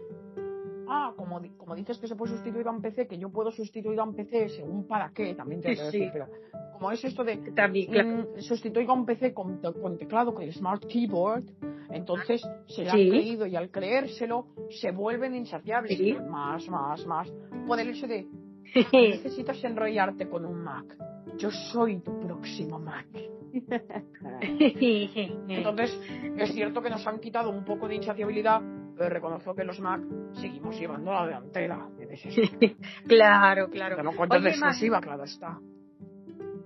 Ah, como, como dices que se puede sustituir a un PC, que yo puedo sustituir a un PC según para qué, también te lo decir, pero como es esto de También, sustituir a un PC con, teclado, con el Smart Keyboard, entonces se lo han creído y al creérselo se vuelven insaciables. Más, más, más. Por el hecho de necesitas enrollarte con un Mac. Yo soy tu próximo Mac. Entonces, es cierto que nos han quitado un poco de insaciabilidad, pero reconozco que los Mac seguimos llevando la delantera. claro, claro. no cuento de exclusiva, claro está.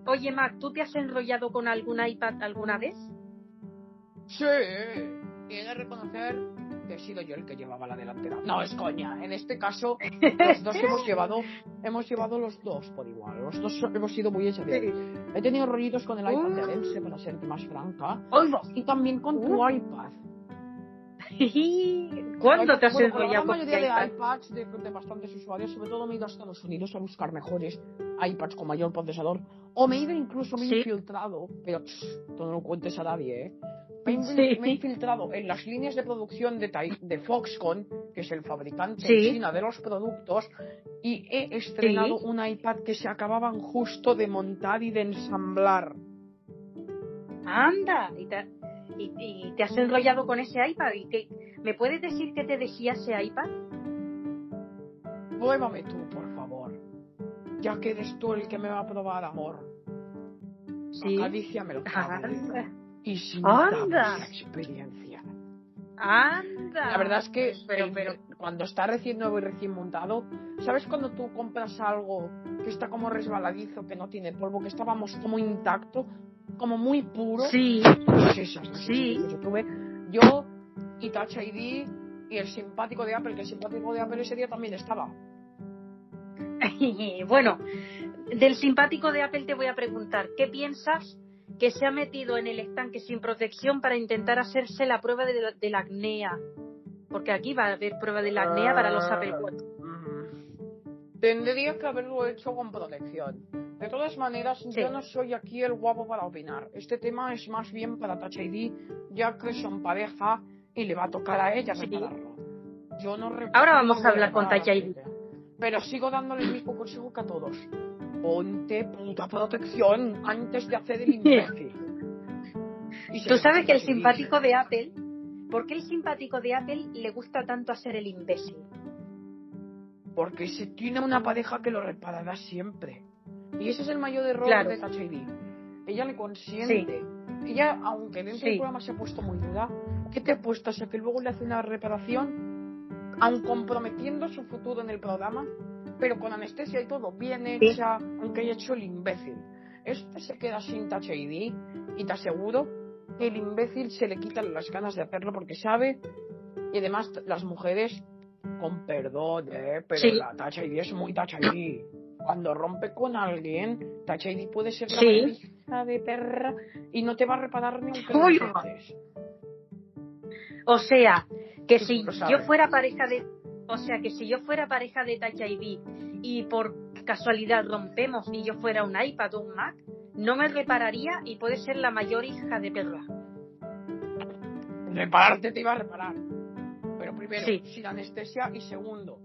Oye, Mac, ¿tú te has enrollado con algún iPad alguna vez? Sí, he de reconocer que he sido yo el que llevaba la delantera. No, es coña. En este caso, los dos hemos llevado, hemos llevado los dos por igual. Los dos hemos sido muy hechos. He tenido rollitos con el iPad de Adense, para serte más franca. Y también con tu iPad. ¿Cuándo te has enrollado con La mayoría de iPads de, de, bastantes usuarios, sobre todo me he ido a Estados Unidos a buscar mejores iPads con mayor procesador. O me he ido incluso, me he infiltrado, pero tú no lo cuentes a nadie, ¿eh? Me, he infiltrado en las líneas de producción de, de Foxconn, que es el fabricante en China de los productos, y he estrenado un iPad que se acababan justo de montar y de ensamblar. Anda, y te, y, te has enrollado con ese iPad. ¿Y ¿Me puedes decir qué te decía ese iPad? Pruébame tú, por favor. Ya que eres tú el que me va a probar amor. Sí. Acadíciamelo. Anda. Y sin Anda. experiencia. Anda. La verdad es que pero, pero... cuando está recién nuevo y recién montado, ¿sabes cuando tú compras algo que está como resbaladizo, que no tiene polvo, que estábamos como intacto? Como muy puro. Sí. sí. Yo tuve yo y Touch ID y el simpático de Apple, que el simpático de Apple ese día también estaba. bueno, del simpático de Apple te voy a preguntar, ¿qué piensas que se ha metido en el estanque sin protección para intentar hacerse la prueba de la, acnea? Porque aquí va a haber prueba de la acnea para los Apple Watch. Mm. Tendría que haberlo hecho con protección. De todas maneras, yo no soy aquí el guapo para opinar. Este tema es más bien para Touch ID, ya que son pareja y le va a tocar a ella repararlo. Yo no Ahora vamos a hablar con ID. Pero sigo dándole el mismo consejo que a todos. Ponte puta protección antes de hacer el imbécil. Tú sabes que el simpático de Apple, ¿por qué el simpático de Apple le gusta tanto hacer el imbécil? Porque se tiene una pareja que lo reparará siempre. Y ese es el mayor error de Touch Ella le consiente. Ella, aunque dentro del programa se ha puesto muy dura, ¿qué te apuestas a que luego le hace una reparación? Aun comprometiendo su futuro en el programa, pero con anestesia y todo bien hecha, aunque haya hecho el imbécil. Este se queda sin ID y te aseguro que el imbécil se le quitan las ganas de hacerlo porque sabe y además las mujeres con perdón, ¿eh? pero la Touch ID es muy Touch ID. Cuando rompe con alguien, ID puede ser la hija de perra y no te va a reparar ni un O sea, que si yo fuera pareja de o sea que si yo fuera pareja de ID y por casualidad rompemos y yo fuera un iPad o un Mac, no me repararía y puede ser la mayor hija de perra. Repararte te iba a reparar. Pero primero, sin anestesia y segundo,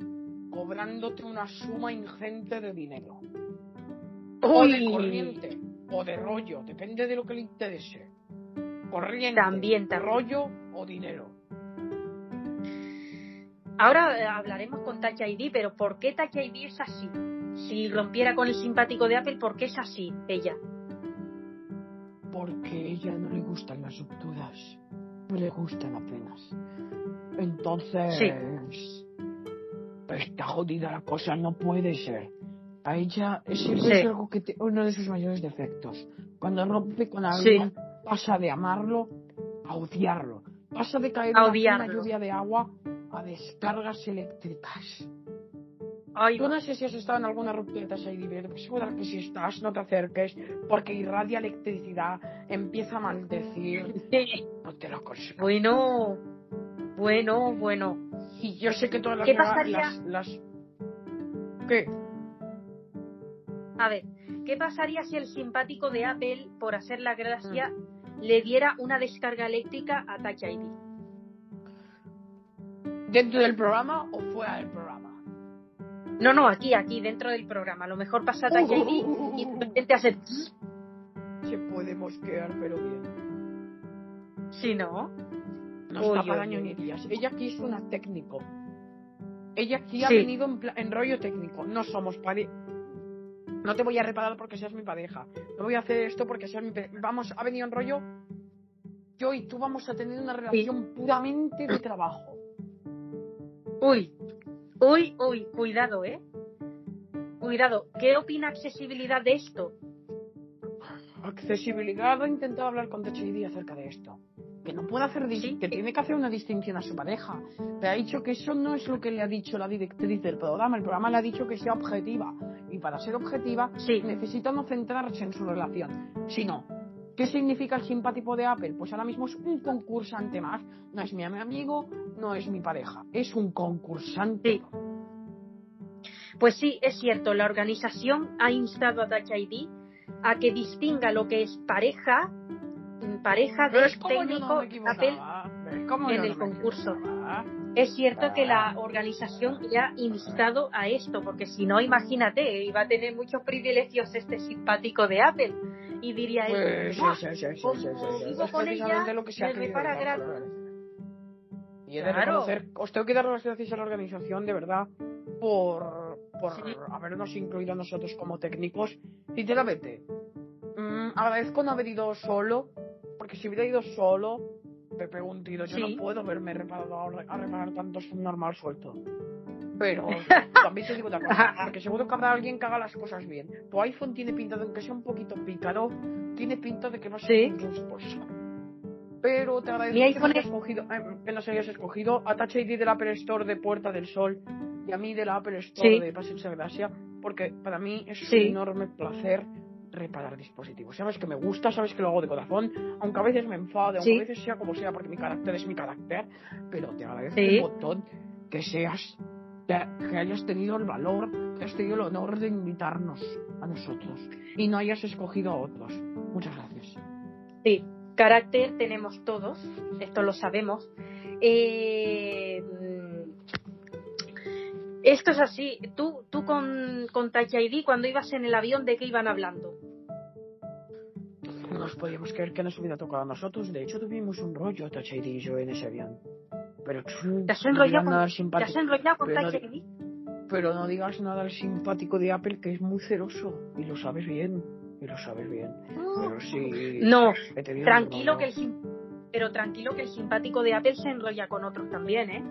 cobrándote una suma ingente de dinero. O de corriente, o de rollo, depende de lo que le interese. Corriente, también, también. rollo o dinero. Ahora eh, hablaremos con Touch ID, pero ¿por qué Touch ID es así? Si rompiera con el simpático de Apple, ¿por qué es así ella? Porque a ella no le gustan las rupturas. No le gustan apenas. Entonces, sí. Está jodida la cosa, no puede ser. A ella es algo que uno de sus mayores defectos. Cuando rompe con alguien, pasa de amarlo a odiarlo. Pasa de caer en una lluvia de agua a descargas eléctricas. Ay, Tú no sé si has estado en alguna ruptura de Shady pero seguro que si estás no te acerques porque irradia electricidad, empieza a maldecir. No te lo consigo. Bueno, bueno, bueno. Y yo sé que todas las... ¿Qué pasaría? Las, ¿Qué? A ver, ¿qué pasaría si el simpático de Apple, por hacer la gracia, mm. le diera una descarga eléctrica a Touch ID? ¿Dentro del programa o fuera del programa? No, no, aquí, aquí, dentro del programa. A lo mejor pasa Touch ID y de hacer. Se puede mosquear, pero bien. Si no. No está para ñoñerías. Ella aquí es una técnico. Ella aquí ha venido en, rollo técnico. No somos pareja. No te voy a reparar porque seas mi pareja. No voy a hacer esto porque seas mi pareja. Vamos, ha venido en rollo. Yo y tú vamos a tener una relación puramente de trabajo. Uy, uy, uy, cuidado, ¿eh? Cuidado. ¿Qué opina accesibilidad de esto? Accesibilidad, he intentado hablar con THD acerca de esto. Que no puede hacer, que tiene que hacer una distinción a su pareja. Le ha dicho que eso no es lo que le ha dicho la directriz del programa. El programa le ha dicho que sea objetiva. Y para ser objetiva, necesita no centrarse en su relación, sino ¿Qué significa el simpático de Apple? Pues ahora mismo es un concursante más. No es mi amigo, no es mi pareja, es un concursante. Pues sí, es cierto, la organización ha instado a Touch ID a que distinga lo que es pareja, pareja de técnico Apple en el concurso. Es cierto que la organización ya ha instado a esto, porque si no, imagínate, iba a tener muchos privilegios este simpático de Apple y diría pues, sí, sí, sí, vivo con ella, lo que se me gratis. Y he de reconocer, os tengo que dar las gracias a la organización, de verdad, por, por habernos incluido a nosotros como técnicos. Sinceramente, mmm, agradezco no haber ido solo, porque si hubiera ido solo, me pego un tiro. Yo no puedo verme reparado a, reparar tanto normal suelto. Pero también te digo otra cosa, porque seguro que habrá alguien que haga las cosas bien. Tu iPhone tiene pinta de, aunque sea un poquito pícaro, tiene pinta de que no sea ¿Sí? esposa. Pero te agradezco que, no hayas escogido, eh, que nos hayas escogido a Touch ID del Apple Store de Puerta del Sol y a mí del Apple Store de Paseo de Gracia, porque para mí es un enorme placer reparar dispositivos. Sabes que me gusta, sabes que lo hago de corazón, aunque a veces me enfade, aunque a veces sea como sea, porque mi carácter es mi carácter, pero te agradezco un montón que seas que, hayas tenido el valor, que hayas tenido el honor de invitarnos a nosotros y no hayas escogido a otros. Muchas gracias. Sí, carácter tenemos todos, esto lo sabemos. Eh, esto es así. Tú, tú con, con Touch ID, cuando ibas en el avión, ¿de qué iban hablando? No nos podíamos creer que nos hubiera tocado a nosotros. De hecho, tuvimos un rollo Touch ID y yo en ese avión. Pero ¿Te has enrollado con, ¿te has enrollado con Touch ID? pero no digas nada al simpático de Apple que es muy celoso y lo sabes bien, y lo sabes bien. Pero sí. No, tranquilo que el pero tranquilo que el simpático de Apple se enrolla con otros también, ¿eh?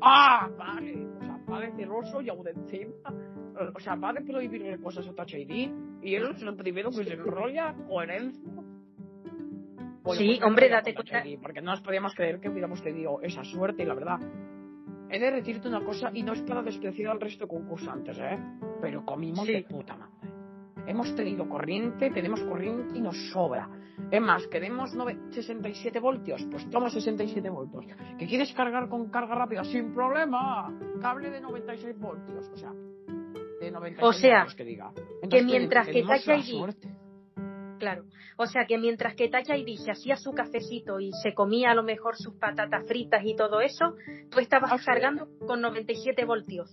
Ah, vale. De celoso y encima. O sea, va de prohibirle cosas a ID y él es el primero que se enrolla coherencia. sí, hombre, date cuenta. porque no nos podíamos creer que hubiéramos tenido esa suerte y la verdad he de decirte una cosa y no es para despreciar al resto de concursantes, ¿eh? Pero comimos de puta madre. Hemos tenido corriente, tenemos corriente y nos sobra. Es más, queremos 67 voltios, pues toma 67 voltios. ¿Que quieres cargar con carga rápida? Sin problema. Cable de 96 voltios, o sea, de 96 o sea, que diga. que mientras que Claro. O sea que mientras que Tacha ID se hacía su cafecito y se comía a lo mejor sus patatas fritas y todo eso, tú estabas ah, cargando con 97 voltios.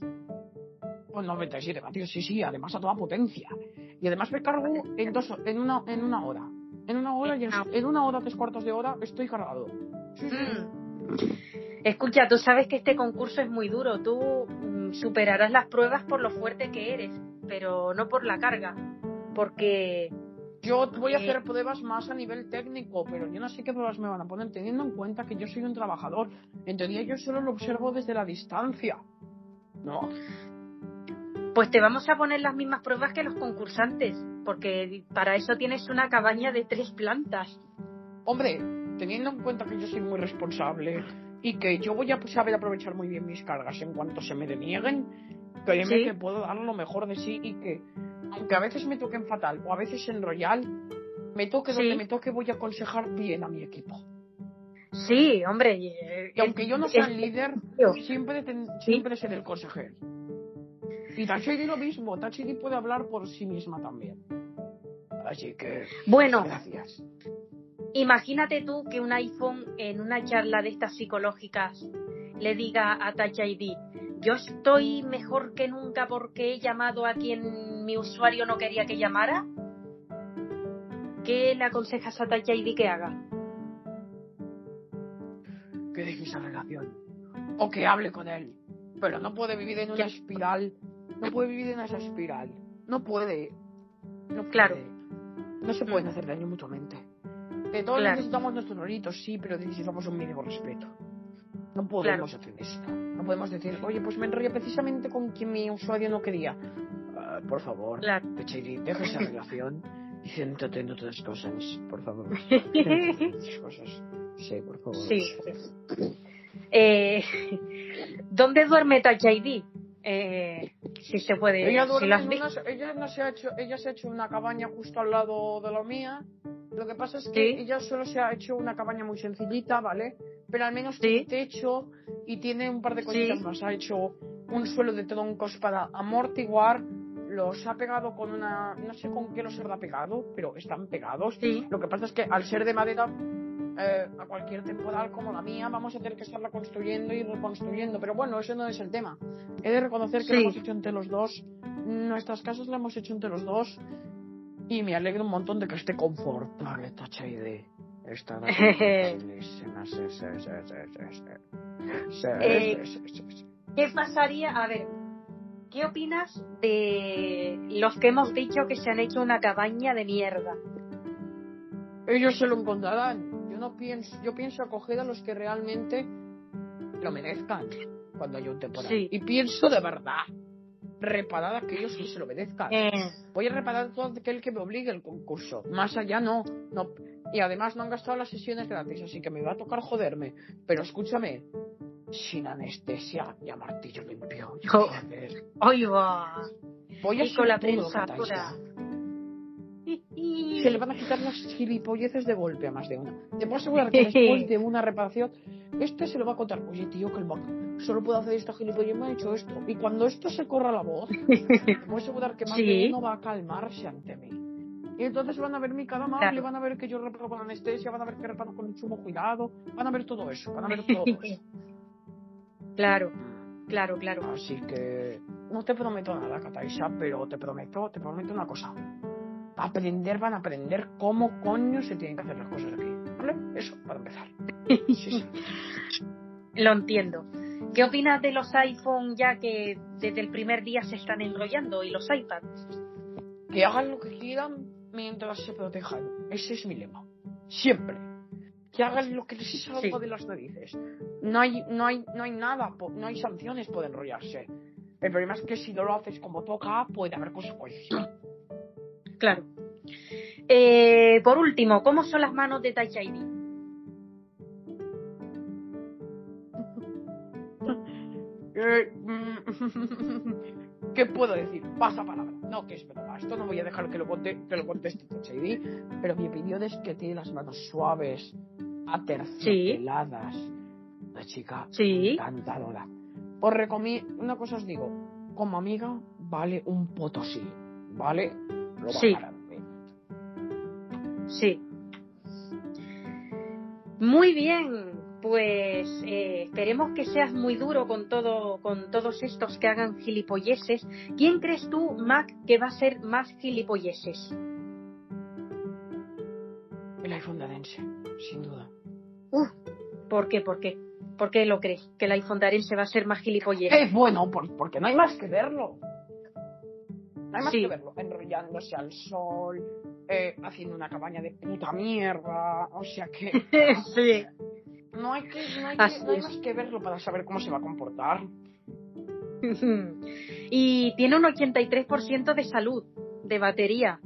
Con 97 voltios, sí, sí, además a toda potencia. Y además me cargo en, dos, en, una, en una hora. En una hora y en, ah. una hora, tres cuartos de hora, estoy cargado. Mm. Escucha, tú sabes que este concurso es muy duro. Tú mm, superarás las pruebas por lo fuerte que eres, pero no por la carga. Porque yo voy a hacer pruebas más a nivel técnico, pero yo no sé qué pruebas me van a poner, teniendo en cuenta que yo soy un trabajador. En teoría yo solo lo observo desde la distancia. ¿No? Pues te vamos a poner las mismas pruebas que los concursantes, porque para eso tienes una cabaña de tres plantas. Hombre, teniendo en cuenta que yo soy muy responsable y que yo voy a saber aprovechar muy bien mis cargas en cuanto se me denieguen, créeme que puedo dar lo mejor de sí y que aunque a veces me toque en fatal o a veces en royal, me toque donde me toque, voy a aconsejar bien a mi equipo. Sí, hombre. Y, aunque yo no sea el líder, siempre, siempre seré el consejero. Y Tachidi lo mismo, Tachidi puede hablar por sí misma también. Así que. Bueno. Gracias. Imagínate tú que un iPhone en una charla de estas psicológicas le diga a Touch ID, yo estoy mejor que nunca porque he llamado a quien mi usuario no quería que llamara. ¿Qué le aconsejas a Touch ID que haga? Que deje esa relación. O que hable con él. Pero no puede vivir en una espiral. No puede vivir en esa espiral. No puede. No puede. Claro. No se pueden hacer daño mutuamente. Que todos necesitamos nuestros rolitos, sí, pero necesitamos un mínimo respeto. No podemos hacer esto. No podemos decir, oye, pues me enrollé precisamente con quien mi usuario no quería. Ah, por favor, claro. deja esa relación y céntrate en otras cosas, por favor. cosas. Sí, por favor. Sí. Eh, ¿Dónde duerme Touch ID? Eh, si se puede. Ella, ella, no se ha hecho, ella se ha hecho una cabaña justo al lado de la mía. Lo que pasa es que ella solo se ha hecho una cabaña muy sencillita, ¿vale? pero al menos tiene techo y tiene un par de cositas más. Ha hecho un suelo de troncos para amortiguar, los ha pegado con una. No sé con qué los habrá pegado, pero están pegados. Lo que pasa es que al ser de madera, eh, a cualquier temporal como la mía, vamos a tener que estarla construyendo y reconstruyendo. Pero bueno, ese no es el tema. He de reconocer que lo hemos hecho entre los dos. Nuestras casas la hemos hecho entre los dos. Y me alegro un montón de que esté confortable, tacha idea. ¿Qué pasaría? A ver, ¿qué opinas de los que hemos dicho que se han hecho una cabaña de mierda? Ellos se lo encontrarán. Yo no pienso, yo pienso acoger a los que realmente lo merezcan cuando hay un temporal. Y pienso de verdad reparar a aquellos que se lo merezcan. Eh. Voy a reparar todo aquel que me obligue el concurso. Más allá no. no y además no han gastado las sesiones gratis, así que me va a tocar joderme. Pero escúchame, sin anestesia y a martillo limpio. va. Voy a y con la prensa Se le van a quitar las gilipolleces de golpe a más de una. Te puedo asegurar que después de una reparación, este se lo va a contar. Oye, tío, que el solo puedo hacer esta gilipollez me ha hecho esto. Y cuando esto se corra la voz, te puedo asegurar que más de uno va a calmarse ante mí. Y entonces van a ver mi cara amable, van a ver que yo reparo con anestesia, van a ver que reparo con sumo cuidado, van a ver todo eso, van a ver todo eso. claro, claro, claro. Así que no te prometo nada, Kataisa, pero te prometo, te prometo una cosa. Aprender, van a aprender cómo coño se tienen que hacer las cosas aquí. ¿Vale? Eso, para empezar. Lo entiendo. ¿Qué opinas de los iPhone ya que desde el primer día se están enrollando y los iPads? Que hagan lo que quieran mientras se protejan. Ese es mi lema. Siempre. Que hagan lo que les salga de las narices. No hay, no hay, no hay nada, no hay sanciones por enrollarse. El problema es que si no lo haces como toca, puede haber consecuencias. Claro. Eh, por último, ¿cómo son las manos de ID? Eh, mm, ¿Qué puedo decir? Pasa palabra. No, que es verdad. Esto no voy a dejar que lo, conte, que lo conteste ID, pero mi opinión es que tiene las manos suaves, aterciopeladas. Sí. La chica sí. encantadora. Os recomiendo, una cosa os digo, como amiga vale un potosí, ¿vale? Lo sí. Sí. Muy bien, pues eh, esperemos que seas muy duro con todo, con todos estos que hagan gilipolleses. ¿Quién crees tú, Mac, que va a ser más gilipolleses? El iPhone sin duda. Uh, ¿por qué? ¿Por qué? ¿Por qué lo crees? ¿Que el iPhone va a ser más gilipollez? Es bueno, porque no hay más que verlo. Hay más que verlo. Enrollándose al sol, eh, haciendo una cabaña de puta mierda. O sea que. sí. No hay, que, no, hay, que, no hay más que verlo para saber cómo se va a comportar. y tiene un 83% de salud, de batería.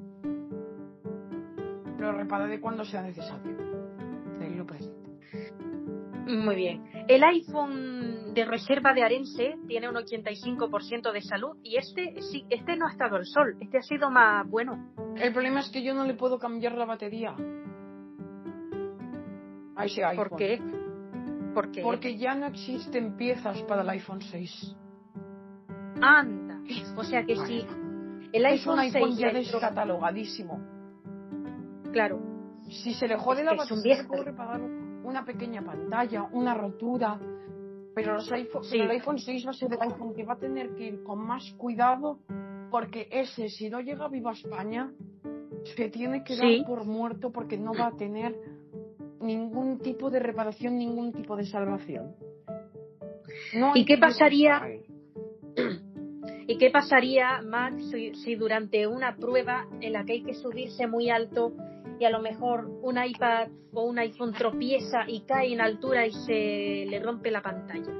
Pero repara de cuando sea necesario. Muy bien. El iPhone de reserva de Arense tiene un 85% de salud y este sí, este no ha estado al sol, este ha sido más bueno. El problema es que yo no le puedo cambiar la batería. A ese iPhone. ¿Por qué? ¿Por qué? Porque ya no existen piezas para el iPhone 6. Anda. O sea que si el iPhone, es un iPhone ya descatalogadísimo. Claro. Si se le jode la batería, puedo repararlo una pequeña pantalla, una rotura. Pero, los iPhone, el iPhone 6 va a ser el iPhone que va a tener que ir con más cuidado porque ese, si no llega vivo a España, se tiene que dar por muerto porque no va a tener ningún tipo de reparación, ningún tipo de salvación. ¿Y qué pasaría? ¿Y qué pasaría, Max, si, durante una prueba en la que hay que subirse muy alto y a lo mejor un iPad o un iPhone tropieza y cae en altura y se le rompe la pantalla.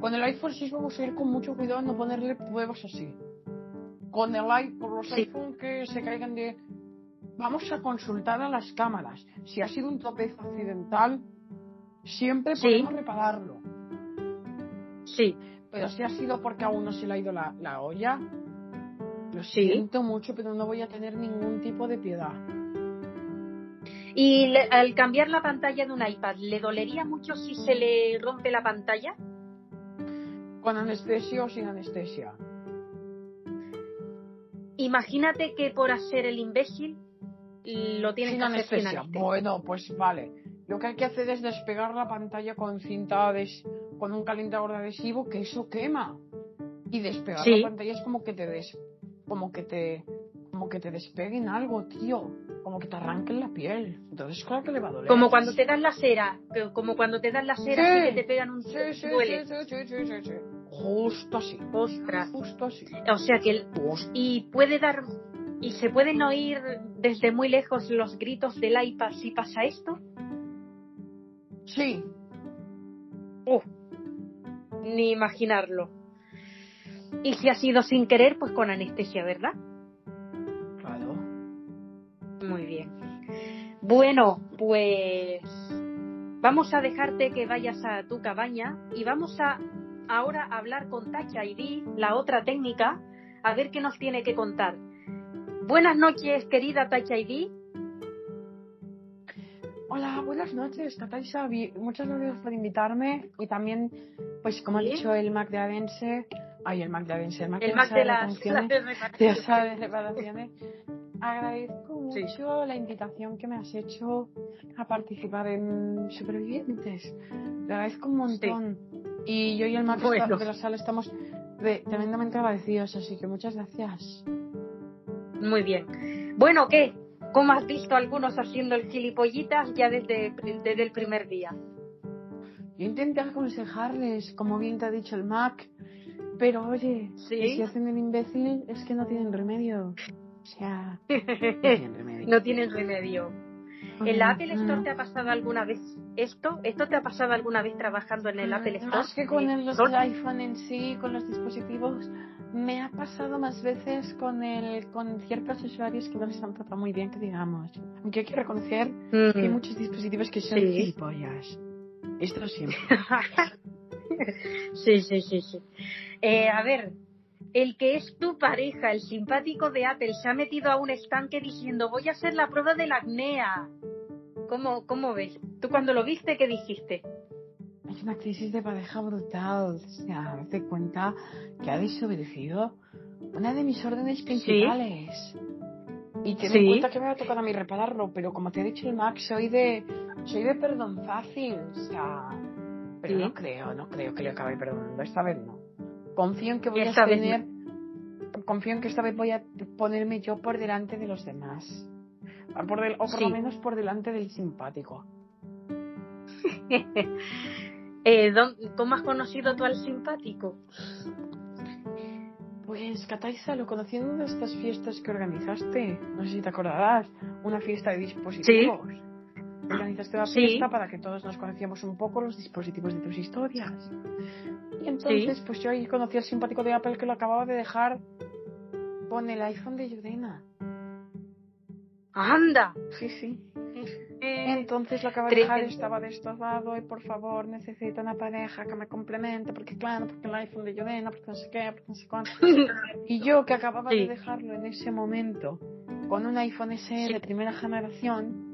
Con el iPhone 6 vamos a ir con mucho cuidado no ponerle pruebas así. Con el iPhone, los iPhone que se caigan de... Vamos a consultar a las cámaras. Si ha sido un tropezo accidental, siempre podemos repararlo. Sí. Pero si ha sido porque a uno se le ha ido la, la olla, lo siento mucho, pero no voy a tener ningún tipo de piedad. Y al cambiar la pantalla de un iPad, ¿le dolería mucho si se le rompe la pantalla? ¿Con anestesia o sin anestesia? Imagínate que por hacer el imbécil lo tienes sin que anestesia. Hacer sin Bueno, pues vale. Lo que hay que hacer es despegar la pantalla con cinta con un calentador adhesivo que eso quema. Y despegar la pantalla es como que te des como que te como que te despeguen algo, tío como que te arranquen la piel. Entonces, claro que le va a doler. Como cuando te dan la cera, como cuando te dan la cera y que te pegan un sí, sí, duele. Sí, sí, sí, sí, Justo así. Ostras. Justo así. O sea que y puede dar y se pueden oír desde muy lejos los gritos del iPad si pasa esto. Sí. Uh, ni imaginarlo. Y si ha sido sin querer, pues con anestesia, ¿verdad? Bueno, pues vamos a dejarte que vayas a tu cabaña y vamos a ahora hablar con Touch ID, la otra técnica, a ver qué nos tiene que contar. Buenas noches, querida Touch ID. Hola, buenas noches, Tataisa. Muchas gracias por invitarme y también, pues como ha dicho el Mac de Adense, ay, el Mac de Adense, el Mac, el Mac de, las, reparaciones. Agradezco mucho la invitación que me has hecho a participar en Supervivientes. Te agradezco un montón. Y yo y el Marcos de la sala estamos tremendamente agradecidos, así que muchas gracias. Muy bien. Bueno, ¿qué? ¿Cómo has visto algunos haciendo el gilipollitas ya desde, desde el primer día? yo intenté aconsejarles, como bien te ha dicho el Mac, pero oye, si hacen el imbécil es que no tienen remedio. Sea, no tienen remedio. no tienen remedio. ¿En la Apple Store te ha pasado alguna vez esto? ¿Esto te ha pasado alguna vez trabajando en el Apple Store? Más que con el, los iPhone en sí, con los dispositivos, me ha pasado más veces con el con ciertos usuarios que no les están tratando muy bien, que digamos. Aunque hay que reconocer que hay muchos dispositivos que son sí. Esto siempre. sí, sí, sí, sí. Eh, a ver, el que es tu pareja, el simpático de Apple, se ha metido a un estanque diciendo voy a hacer la prueba de la acnea. ¿Cómo, cómo ves? ¿Tú cuando lo viste qué dijiste? Es una crisis de pareja brutal. O sea, date cuenta que ha desobedecido una de mis órdenes principales. Y ten en cuenta que me va a tocar a mí repararlo, pero como te ha dicho el Max, soy de soy de perdón fácil, o sea, pero no creo, no creo que le acabe perdonando, esta vez no. Confío en que voy a tener, confío en que esta vez voy a ponerme yo por delante de los demás. o por lo menos por delante del simpático. eh, ¿Cómo has conocido tú al simpático? Pues, Cataisa, lo conocí en una de estas fiestas que organizaste. No sé si te acordarás. Una fiesta de dispositivos. ¿Sí? Organizaste una fiesta para que todos nos conociéramos un poco los dispositivos de tus historias. Y entonces, pues yo ahí conocí al simpático de Apple que lo acababa de dejar con el iPhone de Yudena. ¡Anda! Sí, sí. Eh, entonces lo acaba de dejar, estaba destrozado y por favor necesito una pareja que me complemente porque claro, porque el iPhone de Yudena, porque no sé qué, porque no sé cuánto. y yo que acababa de dejarlo en ese momento con un iPhone SE de primera generación,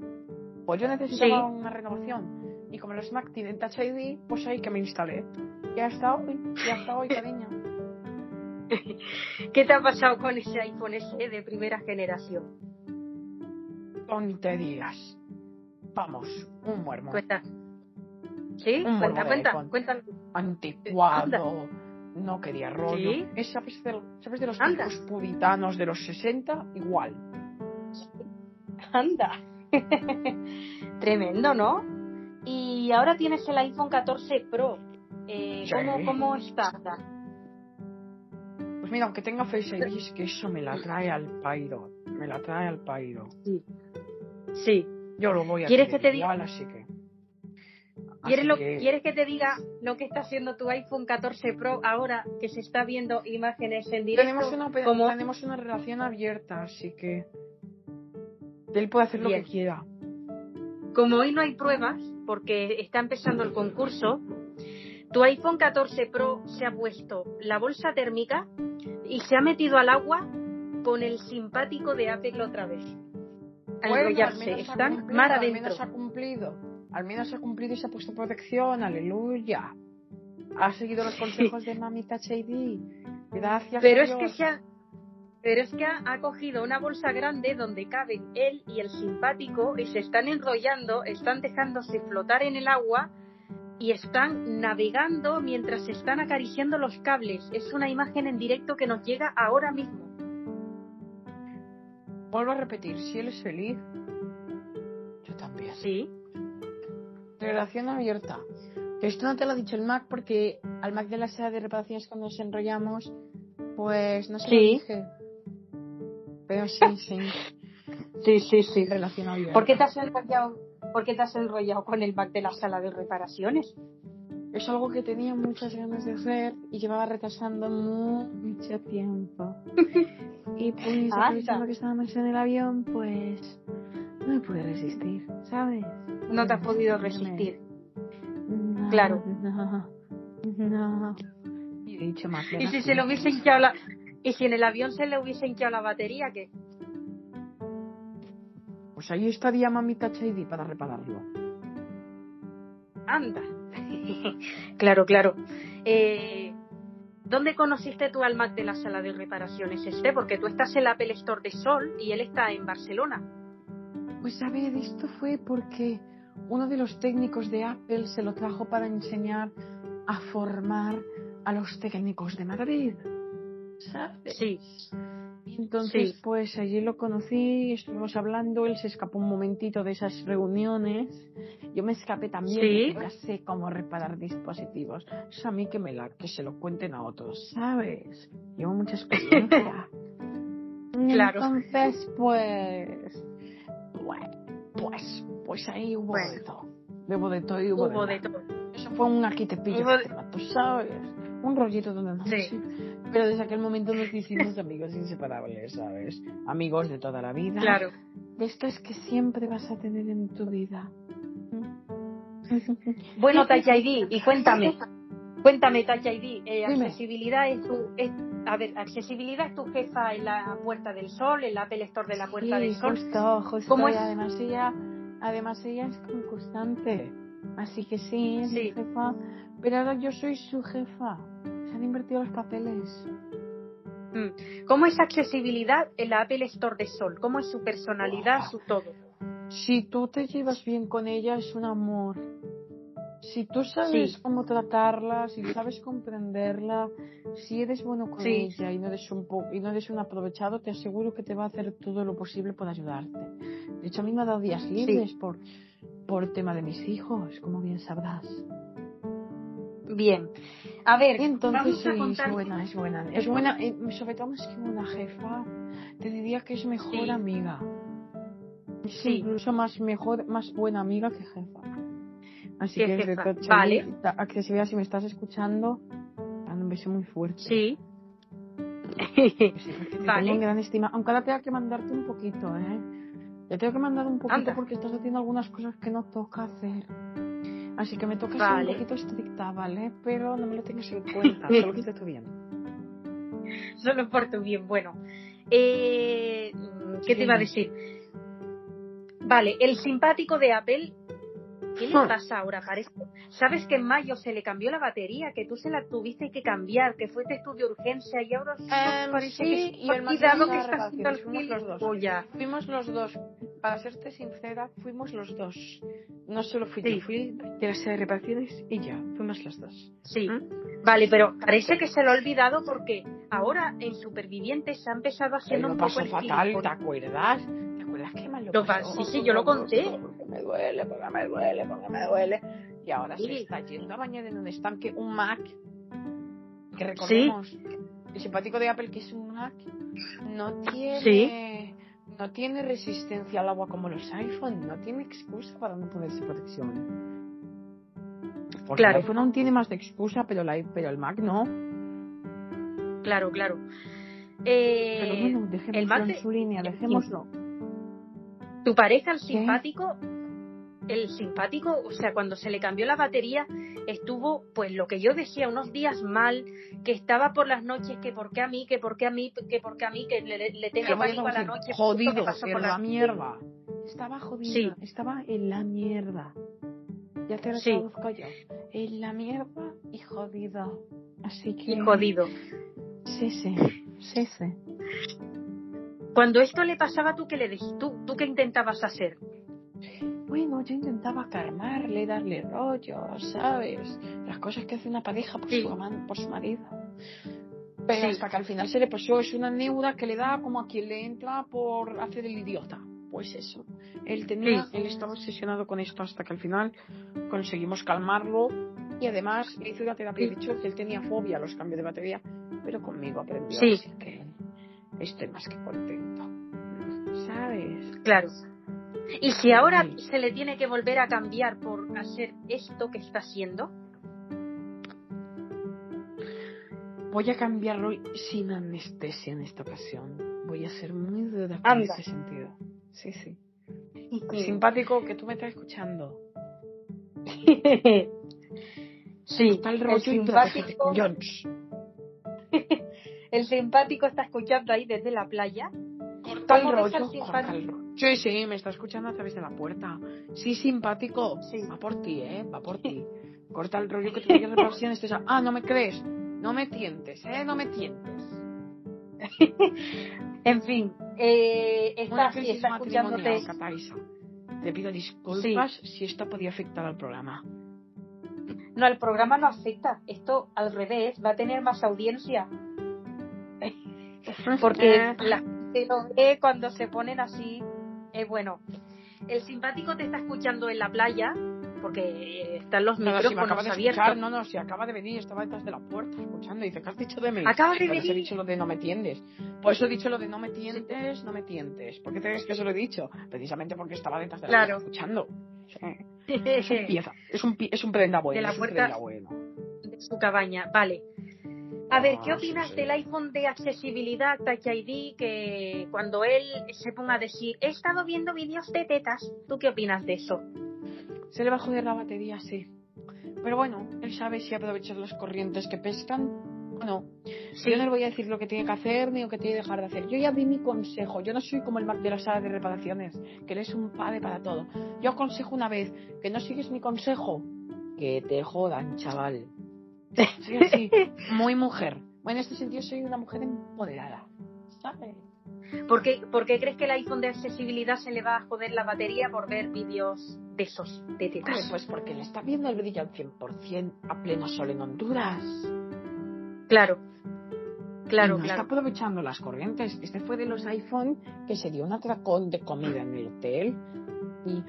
pues yo necesitaba una renovación. Y como los Mac tienen Touch ID, pues ahí que me instalé. Y hasta hoy, y hasta hoy, cariño. ¿Qué te ha pasado con ese iPhone SE de primera generación? Tonterías. Vamos, un muermo. Cuenta. ¿Sí? Un cuenta, cuenta, cuenta. Anticuado. No quería rollo. ¿Sí? ¿Sabes, de, ¿Sabes de los puritanos de los 60? Igual. Anda. Tremendo, ¿no? Y ahora tienes el iPhone 14 Pro. Eh, ¿cómo, está? Pues mira, aunque tenga Face ID, es que eso me la trae al pairo. Me la trae al pairo. Sí. Sí. Yo lo voy a ¿Quieres que te diga? así que. ¿Quieres, lo, ¿Quieres que te diga lo que está haciendo tu iPhone 14 Pro ahora que se está viendo imágenes en directo? Tenemos una, tenemos una relación abierta, así que él puede hacer lo que quiera. Como hoy no hay pruebas, porque está empezando el concurso, tu iPhone 14 Pro se ha puesto la bolsa térmica y se ha metido al agua con el simpático de Apple otra vez. Al Están mar adentro. Al menos ha cumplido. Al menos ha cumplido y se ha puesto protección. Aleluya. Ha seguido los consejos de Mami Touch Gracias. Pero es que se ha, pero es que ha, cogido una bolsa grande donde caben él y el simpático y se están enrollando, están dejándose flotar en el agua y están navegando mientras se están acariciando los cables. Es una imagen en directo que nos llega ahora mismo. Vuelvo a repetir, si él es feliz, yo también. Sí. Relación abierta. Esto no te lo ha dicho el Mac porque al Mac de la sala de reparaciones cuando nos enrollamos, pues no sé lo dije. Pero sí, sí. Sí, sí, sí. Relación ¿Por qué te has enrollado, por qué te has enrollado con el back de la sala de reparaciones? Es algo que tenía muchas ganas de hacer y llevaba retrasando mucho tiempo. y pues, aprovechando que estábamos en el avión, pues no me pude resistir, ¿sabes? No te has podido resistir. claro. No, no. Y he dicho más. Y si se lo hubiesen hinchado la, ¿Y si en el avión se le hubiese hinchado la batería, qué? Pues ahí estaría mamita Chady para repararlo. Anda. claro, claro. Eh, ¿Dónde conociste tú al Mac de la sala de reparaciones este? Porque tú estás en la Apple Store de Sol y él está en Barcelona. Pues a ver, esto fue porque uno de los técnicos de Apple se lo trajo para enseñar a formar a los técnicos de Madrid. Sí. Entonces, pues allí lo conocí, estuvimos hablando, él se escapó un momentito de esas reuniones. Yo me escapé también, ya sé cómo reparar dispositivos. Es a mí que me la, que se lo cuenten a otros, ¿sabes? Llevo mucha experiencia. claro. Entonces, pues, bueno, pues, pues ahí hubo de todo. De todo y hubo, de, todo. Eso fue un aquí te pillo, tú sabes. Un rollito donde no sí. Pero desde aquel momento nos hicimos amigos inseparables, ¿sabes? Amigos de toda la vida. Claro. De esto es que siempre vas a tener en tu vida. Bueno, Tachaidi, y cuéntame. Cuéntame, Tachaidi, eh, accesibilidad es tu, a ver, accesibilidad es tu jefa en la Puerta del Sol, en la Apple Store de la Puerta del Sol. Justo, justo. ¿Cómo es? Además ella, además ella es concursante, así que sí, es mi jefa. Pero ahora yo soy su jefa han invertido los papeles. Mm. ¿Cómo es accesibilidad en la Apple Store de Sol? ¿Cómo es su personalidad, su todo? Si tú te llevas bien con ella, es un amor. Si tú sabes cómo tratarla, si sabes comprenderla, si eres bueno con ella y no, eres un y no eres un aprovechado, te aseguro que te va a hacer todo lo posible por ayudarte. De hecho, a mí me ha dado días libres por, por tema de mis hijos, como bien sabrás. Bien. A ver, entonces sí, es buena, es buena. Es buena, eh, sobre todo es que una jefa, te diría que es mejor amiga. Sí. incluso más mejor, más buena amiga que jefa. Así que, jefa. vale. accesibilidad, si me estás escuchando, un beso muy fuerte. Sí. vale. Tengo gran estima, aunque ahora tengo que mandarte un poquito, ¿eh? Te tengo que mandar un poquito porque estás haciendo algunas cosas que no toca hacer. Así que me toca ser un poquito estricta, ¿vale? Pero no me lo tengas en cuenta, solo que esté tu bien. Solo por tu bien, bueno. Eh, ¿Qué te iba a decir? Vale, el simpático de Apple, ¿qué le pasa ahora? Parece, ¿Sabes que en mayo se le cambió la batería? Que tú se la tuviste que cambiar, que fue de estudio urgencia y ahora um, parece sí, que y el que está haciendo el fuimos los dos. Fuimos los dos. Para serte sincera, fuimos los dos. No solo fui yo, fui de las reparaciones y ya, fuimos las dos. Sí, ¿Mm? vale, pero parece que se lo ha olvidado porque ahora en Supervivientes se ha empezado haciendo un poco el fatal, ¿te acuerdas? ¿Te acuerdas qué mal lo, pasó? Sí, sí, yo lo conté. Porque me duele, porque me duele, porque me duele. Y ahora se está yendo a bañar en un estanque un Mac. Que recordemos, el simpático de Apple que es un Mac, no tiene... ¿Sí? no tiene resistencia al agua como los iPhone, no tiene excusa para no ponerse protección. Porque claro. el iPhone aún tiene más de excusa, pero, la, pero el Mac no. Claro, claro. Eh, pero bueno, dejémoslo el Mac en su línea, dejémoslo. Tu pareja, el simpático, el simpático, o sea, cuando se le cambió la batería, estuvo, pues lo que yo decía, unos días mal, que estaba por las noches, que por qué a mí, que por qué a mí, que por qué a mí, que le, le tengo pánico a la noche. Jodido, la mierda. Estaba jodido, estaba en la mierda. Ya te lo sí. yo. En la mierda y jodido. Así que. Y jodido. Sí, sí, sí, sí. Cuando esto le pasaba, ¿tú qué le dijiste? ¿Tú, ¿Tú qué intentabas hacer? Bueno, yo intentaba calmarle, darle rollo, ¿sabes? Las cosas que hace una pareja por, su, por su marido. Pero hasta que al final se le pasó, es una neuda que le da como a quien le entra por hacer el idiota. Pues eso. Él tenía, él estaba obsesionado con esto hasta que al final conseguimos calmarlo y además le hizo una terapia. De hecho, que él tenía fobia a los cambios de batería, pero conmigo aprendió. Sí. Así que estoy más que contento. ¿Sabes? Claro. Y si ahora se le tiene que volver a cambiar por hacer esto que está haciendo. Voy a cambiarlo sin anestesia en esta ocasión. Voy a ser muy dura en ese sentido. Sí, sí. Simpático que tú me estás escuchando. sí, está el, el simpático. el simpático está escuchando ahí desde la playa. Corta el rollo. Sí, sí, me está escuchando a través de la puerta. Sí, simpático. Sí. Va por ti, ¿eh? Va por ti. Corta el rollo que te de reparaciones. Ah, no me crees. No me tientes, ¿eh? No me tientes. en fin, eh, está, sí, está escuchándote. Te pido disculpas si esto podía afectar al programa. No, el programa no afecta. Esto al revés, va a tener más audiencia. Porque la ve cuando se ponen así. Eh, bueno, el simpático te está escuchando en la playa porque están los micrófonos abiertos. no, no, si acaba de venir, estaba detrás de la puerta escuchando. Dice, ¿qué has dicho de mí? Acaba de venir. he dicho lo de no me tiendes. Por eso he dicho lo de no me tientes, no me tientes. ¿Por qué crees que se lo he dicho? Precisamente porque estaba detrás de la puerta escuchando. Es un pieza, es un, es un prenda bueno. De la puerta bueno. de su cabaña, vale. A ver, ¿qué ah, opinas del iPhone de accesibilidad Touch ID que cuando él se ponga a decir, he estado viendo vídeos de tetas, ¿tú qué opinas de eso? Se le va a joder la batería, sí. Pero bueno, él sabe si aprovechar las corrientes que pescan o no. Yo no le voy a decir lo que tiene que hacer ni lo que tiene que dejar de hacer. Yo ya di mi consejo. Yo no soy como el Mac de la sala de reparaciones, que eres un padre para todo. Yo aconsejo una vez que no sigues mi consejo, que te jodan, chaval. Soy así, muy mujer. Bueno, en este sentido soy una mujer empoderada. ¿Sabes? ¿Por qué, ¿Por qué crees que el iPhone de accesibilidad se le va a joder la batería por ver vídeos de esos de tetas? Pues porque le está viendo el brillo al 100% a pleno sol en Honduras. Claro. Claro, claro. Está aprovechando las corrientes. Este fue de los iPhone que se dio un atracón de comida en el hotel y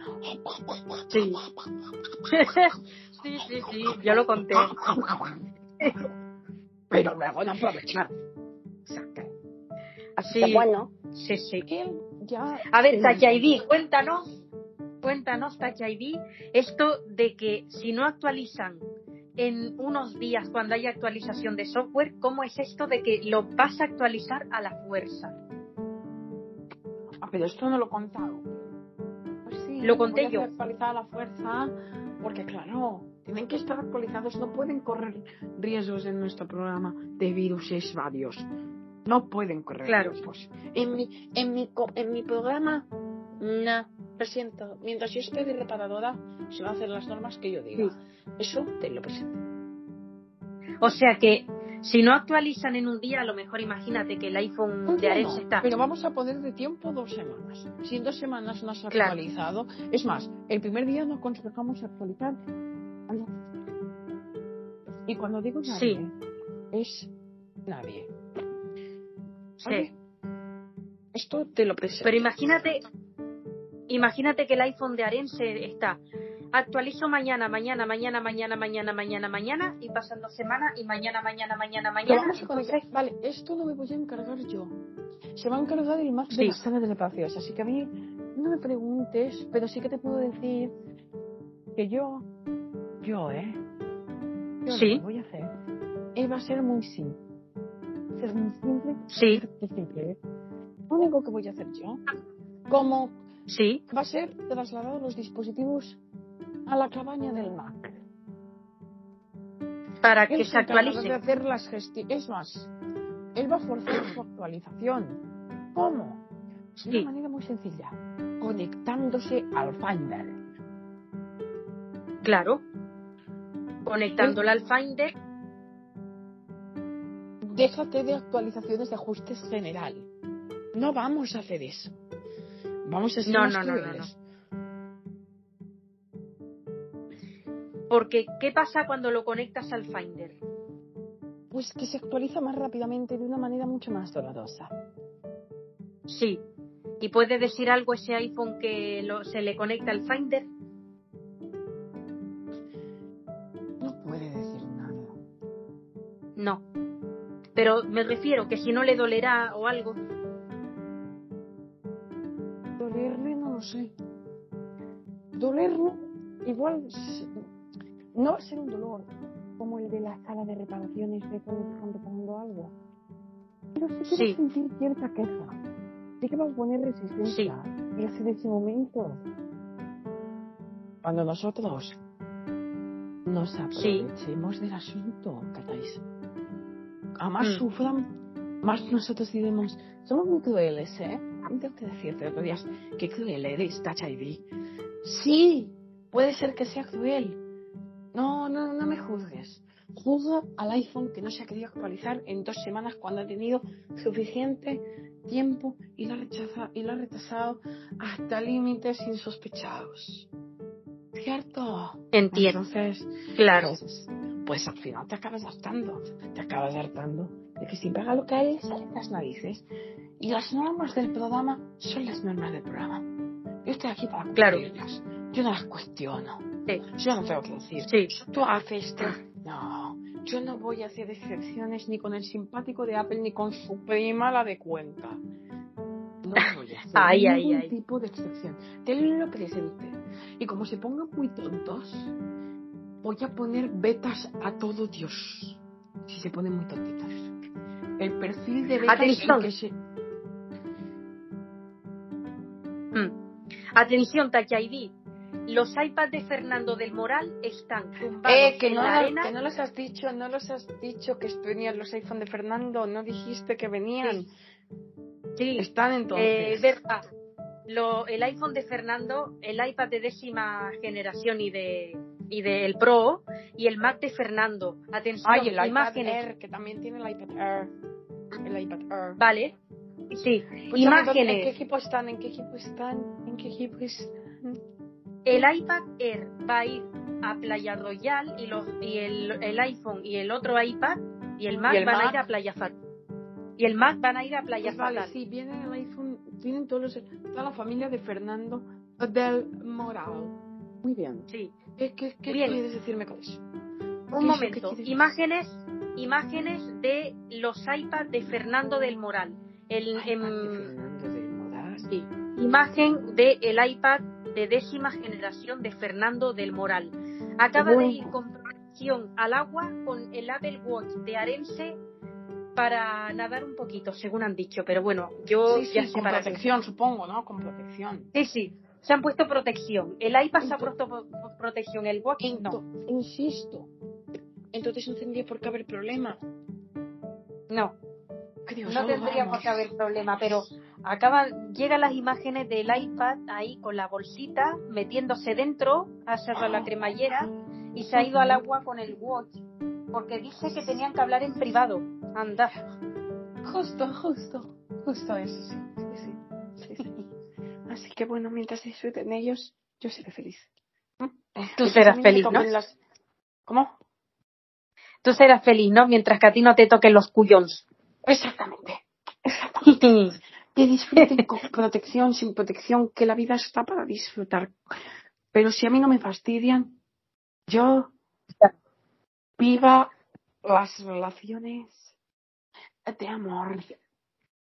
sí. sí, sí, sí, yo lo conté. Pero luego no aprovecharon. Así que bueno. Sí, sí. Ya, a ver, Touch ID, cuéntanos, cuéntanos, Touch ID, esto de que si no actualizan en unos días cuando hay actualización de software, ¿cómo es esto de que lo vas a actualizar a la fuerza? Ah, pero esto no lo he contado. Pues sí, lo conté yo. Actualizar a la fuerza, porque claro, tienen que estar actualizados, no pueden correr riesgos en nuestro programa de virus varios. No pueden correr claro. En mi, en mi, en mi programa, no, presento. Mientras yo esté de reparadora, se van a hacer las normas que yo diga. Eso te lo presento. O sea que si no actualizan en un día, a lo mejor imagínate que el iPhone de Ares está. Pero vamos a poner de tiempo dos semanas. Si en dos semanas no has actualizado, es más, el primer día no aconsejamos actualizar. Y cuando digo nadie, es nadie. Sí. Esto te lo presento. Pero imagínate, imagínate que el iPhone de Arense está actualizo mañana, mañana, mañana, mañana, mañana, mañana, mañana y pasan dos semanas y mañana, mañana, mañana, mañana. Vale, esto me voy a encargar yo. Se va a encargar el Max de la sala de reparaciones. Así que a mí no me preguntes, pero sí que te puedo decir que yo, yo, ¿eh? sí. Lo voy a hacer él va a ser muy simple ser muy simple. Sí. Lo único que voy a hacer yo, como sí. va a ser trasladar los dispositivos a la cabaña del Mac. Para que se actualice. De hacer las es más, él va a forzar su actualización. ¿Cómo? De una manera muy sencilla, conectándose al Finder. Claro. Conectándolo al Finder déjate de actualizaciones de ajustes general. No vamos a hacer eso. Vamos a ser no, no, no, no, no. Porque, ¿qué pasa cuando lo conectas al Finder? Pues que se actualiza más rápidamente de una manera mucho más dolorosa. Sí. ¿Y puede decir algo ese iPhone que lo, se le conecta al Finder? No. Pero me refiero que si no le dolerá o algo. Dolerle no lo sé. Dolerlo igual no va a ser un dolor como el de la sala de reparaciones de cuando están reparando algo. Pero sí que vas a sentir cierta queja. Sí que vas a poner resistencia. Sí. Y en ese momento. Cuando nosotros nos aprovechemos del asunto, ¿catáis? A más mm. sufran, más nosotros diremos, somos muy crueles, ¿eh? Tengo que decirte otro día, qué cruel eres, ID. Sí, puede ser que sea cruel. No, no, no me juzgues. Juzga al iPhone que no se ha querido actualizar en dos semanas cuando ha tenido suficiente tiempo y lo ha, rechazado, y lo ha retrasado hasta límites insospechados. ¿Cierto? Entiendo. Entonces, claro. Pues, pues al final te acabas hartando, te acabas hartando de que siempre haga lo que a él sale las narices. Y las normas del programa son las normas del programa. Yo estoy aquí para cumplirlas. Yo no las cuestiono. Yo no tengo que decir. Sí. Tú haces esto. No. Yo no voy a hacer excepciones ni con el simpático de Apple ni con su prima, la de Cuenca. No voy a hacer ningún tipo de excepción. Tenlo presente. Y como se pongan muy tontos, voy a poner betas a todo Dios. Si se ponen muy tontitos. El perfil de betas Atención. que se... Mm. Atención, Tachaidí. Los iPads de Fernando del Moral están tumbados eh, que en no, la arena. Que no los has dicho, no los has dicho que venían los iPhone de Fernando, no dijiste que venían. Sí. Están entonces. Eh, verdad. Lo, el iPhone de Fernando, el iPad de décima generación y de y del Pro y el Mac de Fernando. Atención, Ay, el imágenes. iPad Air, que también tiene el iPad Air. El iPad Air. Vale. Sí, Escúchame, imágenes. ¿En qué equipo están? ¿En qué equipo están? ¿En qué equipo están? El iPad Air va a ir a Playa Royal y, los, y el, el iPhone y el otro iPad y el Mac ¿Y el van a Mac? ir a Playa Fatal. Y el Mac van a ir a Playa Pues vale, Fatal. sí, viene el iPhone, tienen todos los, toda la familia de Fernando del Moral. Muy bien. Sí. ¿Qué, qué, qué Bien. quieres decirme con eso? Un ¿Qué es lo momento. Imágenes, imágenes de los iPads de Fernando del Moral. El, Ay, em, de Fernando del Moral. sí. Imagen del el iPad de décima generación de Fernando del Moral. Acaba de ir con protección al agua con el Apple Watch de Arense para nadar un poquito, según han dicho. Pero bueno, yo Sí, ya sí, sé con para qué. protección, supongo, ¿no? Con protección. Sí, sí. Se han puesto protección. El iPad se ha puesto protección. El Watch no. Insisto. Entonces no tendría por qué haber problema. No. Creo, No tendría vamos. por qué haber problema, pero acaba, llegan las imágenes del iPad ahí con la bolsita metiéndose dentro, ha cerrado la cremallera y se ha ido al agua con el watch porque dice que tenían que hablar en privado. Anda. Justo, justo, justo eso, sí. Así que bueno, mientras disfruten ellos, yo seré feliz. ¿Mm? Tú serás feliz, ¿no? ¿Cómo? Tú serás feliz, ¿no? Mientras que a ti no te toquen los cuyons. Exactamente, exactamente. Que disfruten con protección, sin protección, que la vida está para disfrutar. Pero si a mí no me fastidian, yo viva las relaciones de amor.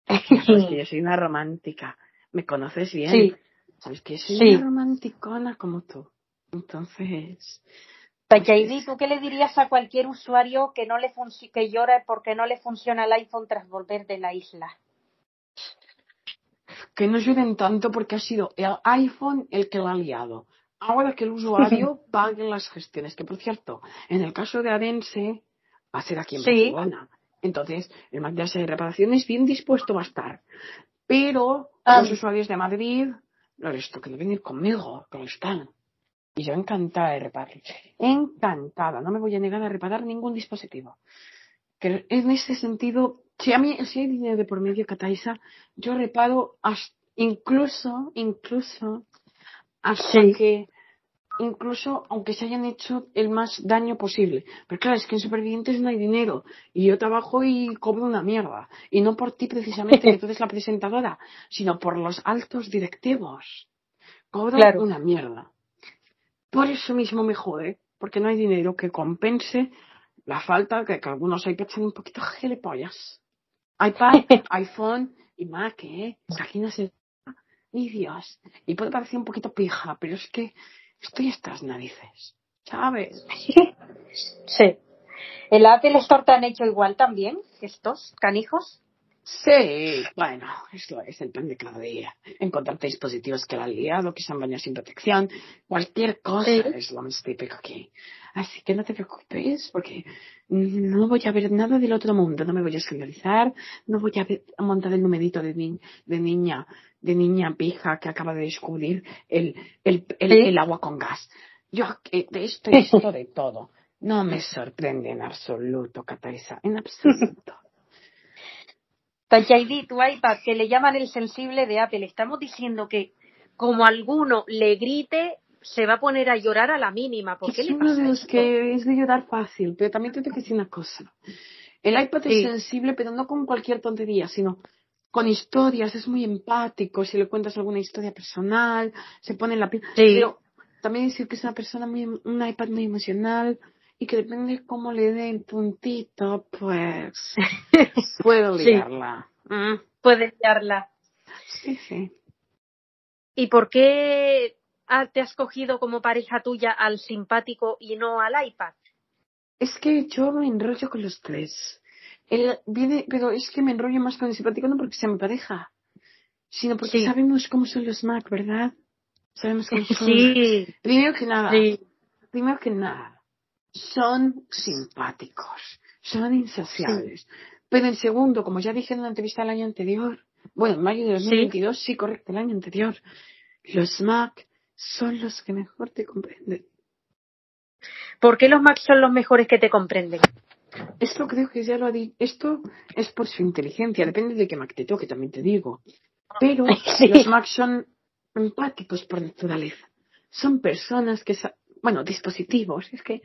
Yo soy una romántica. ¿Me conoces bien? Sí. Sabes que soy Sí. una romanticona como tú. Entonces, Tachaidi, ¿tú qué le dirías a cualquier usuario que no le que llora porque no le funciona el iPhone tras volver de la isla? que no lloren tanto porque ha sido el iPhone el que la ha liado. Ahora que el usuario pague las gestiones, que por cierto, en el caso de Arense, va a ser aquí en Sí. Barcelona. Entonces, el Mac de reparaciones bien dispuesto va a estar. Pero Ah. los usuarios de Madrid, no les toca de venir conmigo, que lo están. Y yo encantada de reparar. Encantada. No me voy a negar a reparar ningún dispositivo. Que en ese sentido, si a mí, si hay dinero de por medio, Cataisa, yo reparo hasta, incluso, incluso, hasta Sí. que, incluso aunque se hayan hecho el más daño posible. Pero claro, es que en Supervivientes no hay dinero. Y yo trabajo y cobro una mierda. Y no por ti precisamente, que tú eres la presentadora, sino por los altos directivos. Cobro Claro. una mierda. Por eso mismo me jode, porque no hay dinero que compense la falta que, que algunos iPads son un poquito gilipollas. iPad, iPhone y Mac, ¿eh? Que aquí no se... Ni Dios. Y puede parecer un poquito pija, pero es que estoy hasta las narices. ¿Sabes? Sí. ¿El Apple Store te han hecho igual también? ¿Estos canijos? Sí, bueno, esto es el pan de cada día. Encontrarte dispositivos que la han liado, que se han bañado sin protección, cualquier cosa Sí. es lo más típico aquí. Así que no te preocupes, porque no voy a ver nada del otro mundo, no me voy a escandalizar, no voy a, ver, a montar el numerito de, ni- de niña, de niña pija que acaba de descubrir el, el, el, Sí. el agua con gas. Yo eh, de esto he visto de todo. No me sorprende en absoluto, Cataisa, en absoluto. Tachaidi, tu iPad, que le llaman el sensible de Apple, estamos diciendo que como alguno le grite, se va a poner a llorar a la mínima. ¿Por qué es le uno pasa de los que es de llorar fácil, pero también te tengo que decir una cosa. El iPad es sensible, pero no con cualquier tontería, sino con historias, es muy empático, si le cuentas alguna historia personal, se pone en la piel. Pero también decir que es una persona muy, un iPad muy emocional y que depende de cómo le den puntito, pues puedo liarla. Mm. Puedes liarla. Sí, sí. ¿Y por qué te has cogido como pareja tuya al simpático y no al iPad? Es que yo me enrollo con los tres. Él viene, pero es que me enrollo más con el simpático no porque sea mi pareja, sino porque sabemos cómo son los Mac, ¿verdad? Sabemos cómo son. Sí. Primero que nada, primero que nada, son simpáticos, son insaciables. Pero en segundo, como ya dije en una entrevista el año anterior, bueno, en mayo de 2022, sí, correcto, el año anterior, los Mac son los que mejor te comprenden. ¿Por qué los Mac son los mejores que te comprenden? Esto creo que ya lo ha dicho. Esto es por su inteligencia, depende de qué Mac te toque, también te digo. Pero los Mac son empáticos por naturaleza. Son personas que, bueno, dispositivos, es que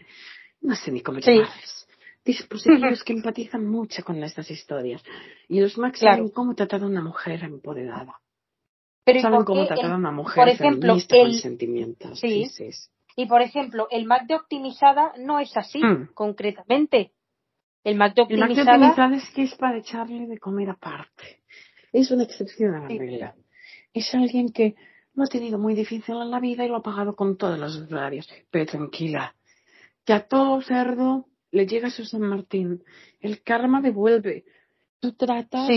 no sé ni cómo llamarles. Dispositivos que empatizan mucho con estas historias. Y los Mac saben cómo tratar a una mujer empoderada. Pero saben cómo tratar a una mujer por ejemplo, con sentimientos. Sí. Y por ejemplo, el Mac de optimizada no es así, mm. concretamente. El Mac de optimizada... El Mac de optimizada es que es para echarle de comer aparte. Es una excepción a la regla. Es alguien que lo ha tenido muy difícil en la vida y lo ha pagado con todos los horarios. Pero tranquila, que a todo cerdo le llega su San Martín. El karma devuelve. Tú tratas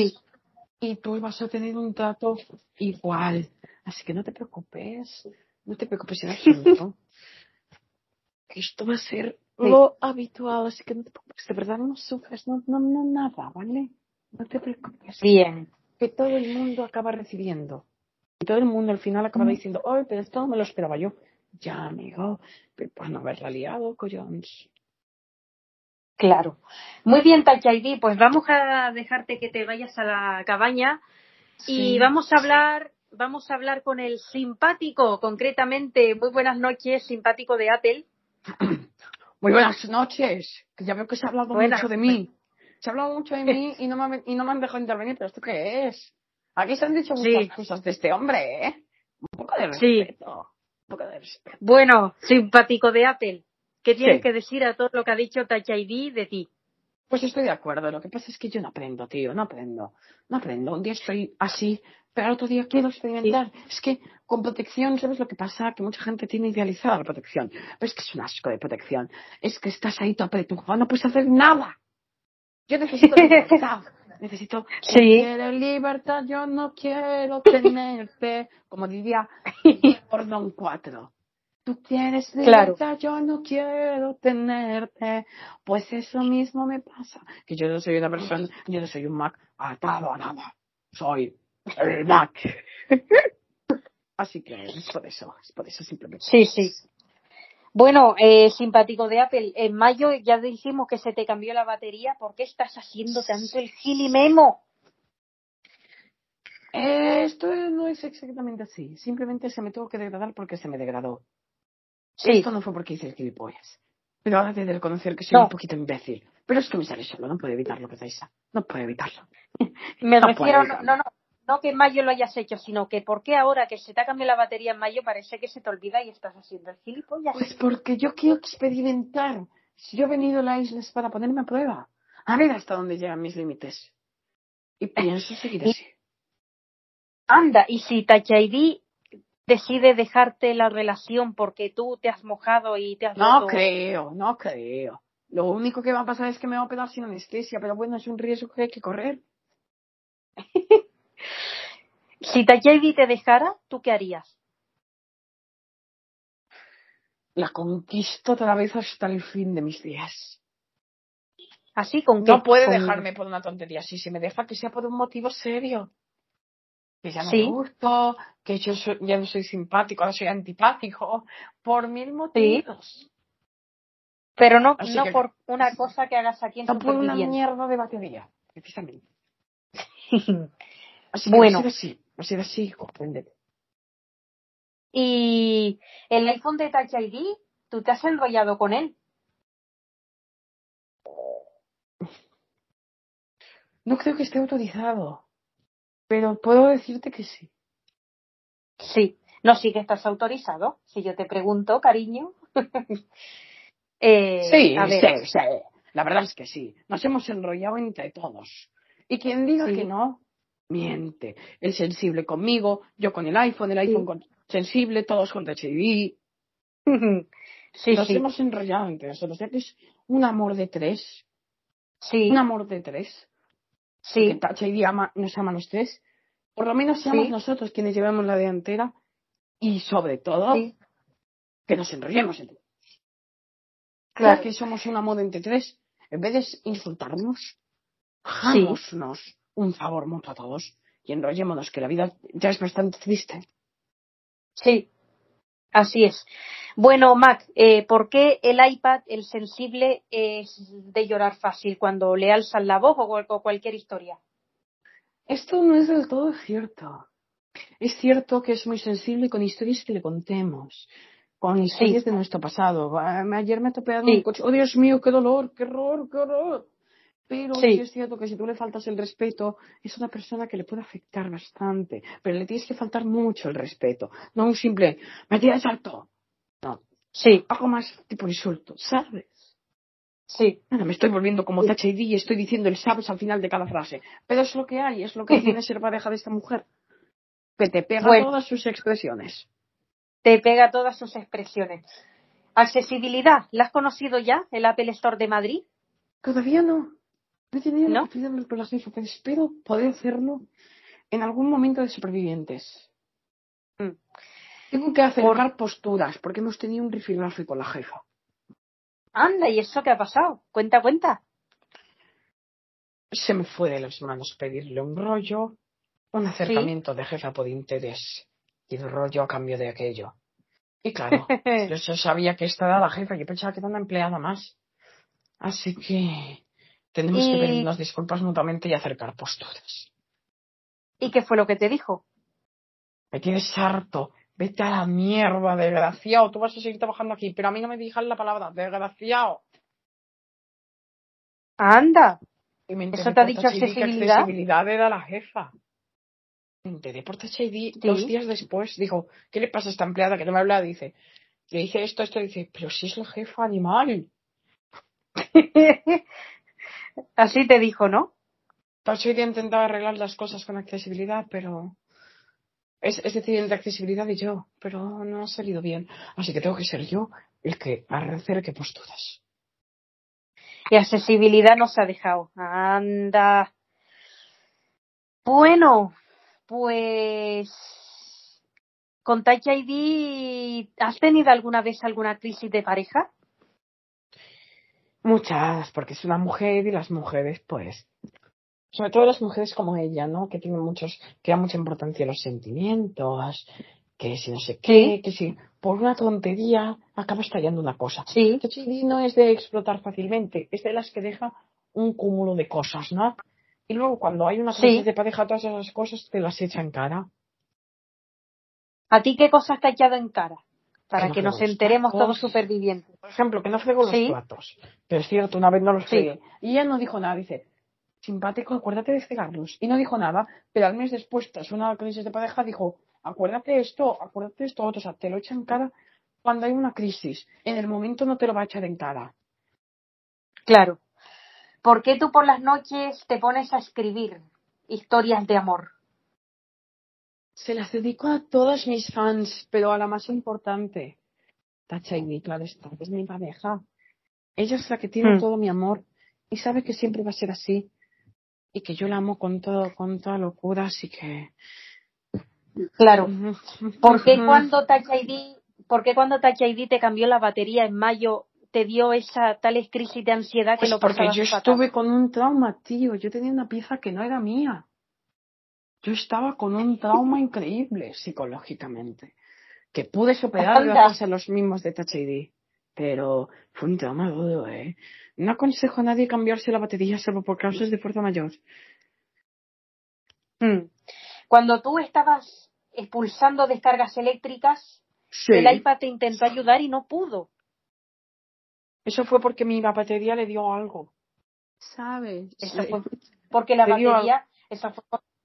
y tú vas a tener un trato igual. Así que no te preocupes. No te preocupes en absoluto. Esto va a ser lo habitual, así que no te preocupes. De verdad no sufres, no, no, no nada, ¿vale? No te preocupes. Bien. Que todo el mundo acaba recibiendo. Y todo el mundo al final acaba mm. diciendo, oh, pero esto no me lo esperaba yo. Ya, amigo, pero por no haberla liado, collons. Claro. Muy bien, Tachaidi, pues vamos a dejarte que te vayas a la cabaña y vamos a hablar, vamos a hablar con el simpático, concretamente, muy buenas noches, simpático de Apple. Muy buenas noches, que ya veo que se ha hablado mucho de mí. Se ha hablado mucho de mí y no me, y no me han dejado intervenir, pero ¿esto qué es? Aquí se han dicho muchas cosas de este hombre, ¿eh? Un poco de respeto. Bueno, simpático de Apple. ¿Qué tienes que decir a todo lo que ha dicho Touch ID de ti? Pues estoy de acuerdo. Lo que pasa es que yo no aprendo, tío. No aprendo. No aprendo. Un día estoy así, pero al otro día quiero experimentar. Es que con protección, ¿sabes lo que pasa? Que mucha gente tiene idealizada la protección. Pero es que es un asco de protección. Es que estás ahí todo apretujado, no puedes hacer nada. Yo necesito libertad. Necesito sí. libertad, yo no quiero tenerte, como diría Don 4. Tú quieres libertad, yo no quiero tenerte. Pues eso mismo me pasa. Que yo no soy una persona, yo no soy un Mac atado a nada. Soy el Mac. Así que es por eso, es por eso simplemente. Sí, sí. Bueno, eh, simpático de Apple, en mayo ya dijimos que se te cambió la batería. ¿Por qué estás haciendo tanto el gilimemo? Eh, esto no es exactamente así. Simplemente se me tuvo que degradar porque se me degradó. Sí. Esto no fue porque hice el gilipollas. Pero ahora de reconocer que soy un poquito imbécil. Pero es que me sale solo, no puedo evitarlo, Pedaisa. No puedo evitarlo. Me refiero, no, no, no que en mayo lo hayas hecho, sino que por qué ahora que se te ha cambiado la batería en mayo parece que se te olvida y estás haciendo el gilipollas. Pues porque yo quiero experimentar. Si yo he venido a la isla es para ponerme a prueba. A ver hasta dónde llegan mis límites. Y pienso seguir así. Anda, y si Touch ID decide dejarte la relación porque tú te has mojado y te has No creo, no creo. Lo único que va a pasar es que me va a quedar sin anestesia, pero bueno, es un riesgo que hay que correr. Si Tayevi te dejara, ¿tú qué harías? La conquisto otra vez hasta el fin de mis días. ¿Así con qué? No puede dejarme por una tontería. Si se me deja, que sea por un motivo serio que ya no me gusto, que yo ya no soy simpático, ahora soy antipático, por mil motivos. Pero no, no por una cosa que hagas aquí en No por una mierda de batería, precisamente. así que bueno. así, así, así, Y el iPhone de Touch ID, ¿tú te has enrollado con él? No creo que esté autorizado, pero puedo decirte que sí. Sí, no, sí que estás autorizado. Si yo te pregunto, cariño. eh, sí, sí, sí. La verdad es que sí. Nos hemos enrollado entre todos. Y quien diga que no, miente. El sensible conmigo, yo con el iPhone, el iPhone con sensible, todos con ID. sí, Nos hemos enrollado entre nosotros. Ya que es un amor de tres. Sí. Un amor de tres. Sí. Que Touch ID ama, nos ama a los tres. Por lo menos seamos nosotros quienes llevamos la delantera y sobre todo que nos enrollemos entre todos. Claro. que somos un amor entre tres. En vez de insultarnos, hagámonos un favor mutuo a todos y enrollémonos, que la vida ya es bastante triste. Sí, así es. Bueno, Mac, eh, ¿por qué el iPad, el sensible, es de llorar fácil cuando le alzan la voz o, cualquier historia? Esto no es del todo cierto. Es cierto que es muy sensible con historias que le contemos, con historias de nuestro pasado. Ayer me topé en un coche. Oh, Dios mío, qué dolor, qué horror, qué horror. Pero sí. es cierto que si tú le faltas el respeto, es una persona que le puede afectar bastante. Pero le tienes que faltar mucho el respeto. No un simple, me tiras alto. No. Sí. Algo más tipo insulto, ¿sabes? Sí. me estoy volviendo como THD y estoy diciendo el sabes al final de cada frase. Pero es lo que hay, es lo que tiene ser pareja de esta mujer. Que te pega todas sus expresiones. Te pega todas sus expresiones. Accesibilidad, ¿la has conocido ya, el Apple Store de Madrid? Todavía no. No he tenido la oportunidad de hablar con la jefa, pero espero poder hacerlo en algún momento de supervivientes. Mm. Tengo que acercar posturas, porque hemos tenido un rifirrafe con la jefa. Anda, ¿y eso qué ha pasado? Cuenta, cuenta. Se me fue de las manos pedirle un rollo, un acercamiento de jefa por interés y el rollo a cambio de aquello. Y claro, yo sabía que esta era la jefa, yo pensaba que era una empleada más. Así que tenemos que pedirnos disculpas mutuamente y acercar posturas. ¿Y qué fue lo que te dijo? Me tienes harto. Vete a la mierda, desgraciado. Tú vas a seguir trabajando aquí, pero a mí no me digas la palabra, desgraciado. Anda. Y me ¿Eso te ha dicho accesibilidad? accesibilidad era la jefa. Me enteré por THID dos días después. Dijo, ¿qué le pasa a esta empleada que no me habla? Dice, le dice esto, esto, dice, pero si es la jefa animal. Así te dijo, ¿no? ID intentaba arreglar las cosas con accesibilidad, pero. Es, es decir, entre accesibilidad y yo, pero no ha salido bien. Así que tengo que ser yo el que acerque posturas. Y accesibilidad no se ha dejado. Anda. Bueno, pues. ¿Con Touch ID has tenido alguna vez alguna crisis de pareja? Muchas, porque es una mujer y las mujeres, pues, sobre todo las mujeres como ella, ¿no? Que tienen muchos, que da mucha importancia a los sentimientos, que si no sé qué, que si por una tontería acaba estallando una cosa. Sí. no es de explotar fácilmente, es de las que deja un cúmulo de cosas, ¿no? Y luego cuando hay una crisis de pareja, todas esas cosas te las echa en cara. ¿A ti qué cosas te ha echado en cara? Para que, nos enteremos todos supervivientes. Por ejemplo, que no frego los platos. Pero es cierto, una vez no los fregué. Y ella no dijo nada, dice, simpático, acuérdate de fregarlos. Y no dijo nada, pero al mes después, tras una crisis de pareja, dijo, acuérdate esto, acuérdate esto, otro. O sea, te lo echa en cara cuando hay una crisis. En el momento no te lo va a echar en cara. Claro. ¿Por qué tú por las noches te pones a escribir historias de amor? Se las dedico a todas mis fans, pero a la más importante, Tacha y claro está, es mi pareja. Ella es la que tiene hmm. todo mi amor y sabe que siempre va a ser así y que yo la amo con todo, con toda locura, así que. Claro. ¿Por qué cuando Touch ID, por qué cuando Touch ID te cambió la batería en mayo te dio esa tal crisis de ansiedad que pues lo porque yo estuve con un trauma, tío. Yo tenía una pieza que no era mía. Yo estaba con un trauma increíble psicológicamente, que pude superar gracias a los mismos de Touch ID. Pero fue un trauma duro, ¿eh? No aconsejo a nadie cambiarse la batería salvo por causas de fuerza mayor. Hmm. Cuando tú estabas expulsando descargas eléctricas, el iPad te intentó ayudar y no pudo. Eso fue porque mi batería le dio algo. ¿Sabes? Eso fue, porque la batería,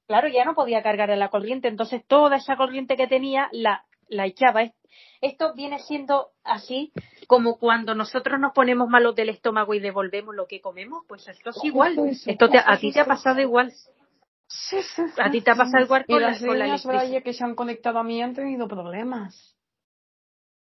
claro, ya no podía cargar en la corriente, entonces toda esa corriente que tenía la, la echaba. Esto viene siendo así como cuando nosotros nos ponemos malos del estómago y devolvemos lo que comemos, pues esto es igual. Esto a ti te ha pasado igual. Sí, sí, a ti te ha pasado igual con, y las líneas Braille que se han conectado a mí han tenido problemas.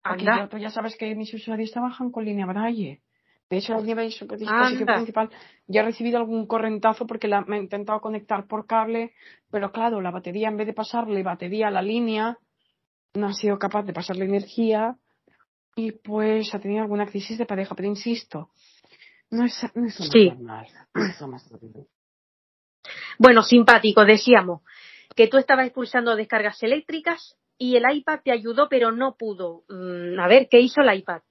Aquí ya, ya sabes que mis usuarios trabajan con línea Braille. De hecho, la línea dispositivo principal ya he recibido algún correntazo porque la, me he intentado conectar por cable, pero claro, la batería en vez de pasarle batería a la línea, no ha sido capaz de pasarle energía y pues ha tenido alguna crisis de pareja, pero insisto, no es, no es sí. normal. bueno, simpático, decíamos que tú estabas expulsando descargas eléctricas y el iPad te ayudó, pero no pudo. Mm, a ver, ¿qué hizo el iPad?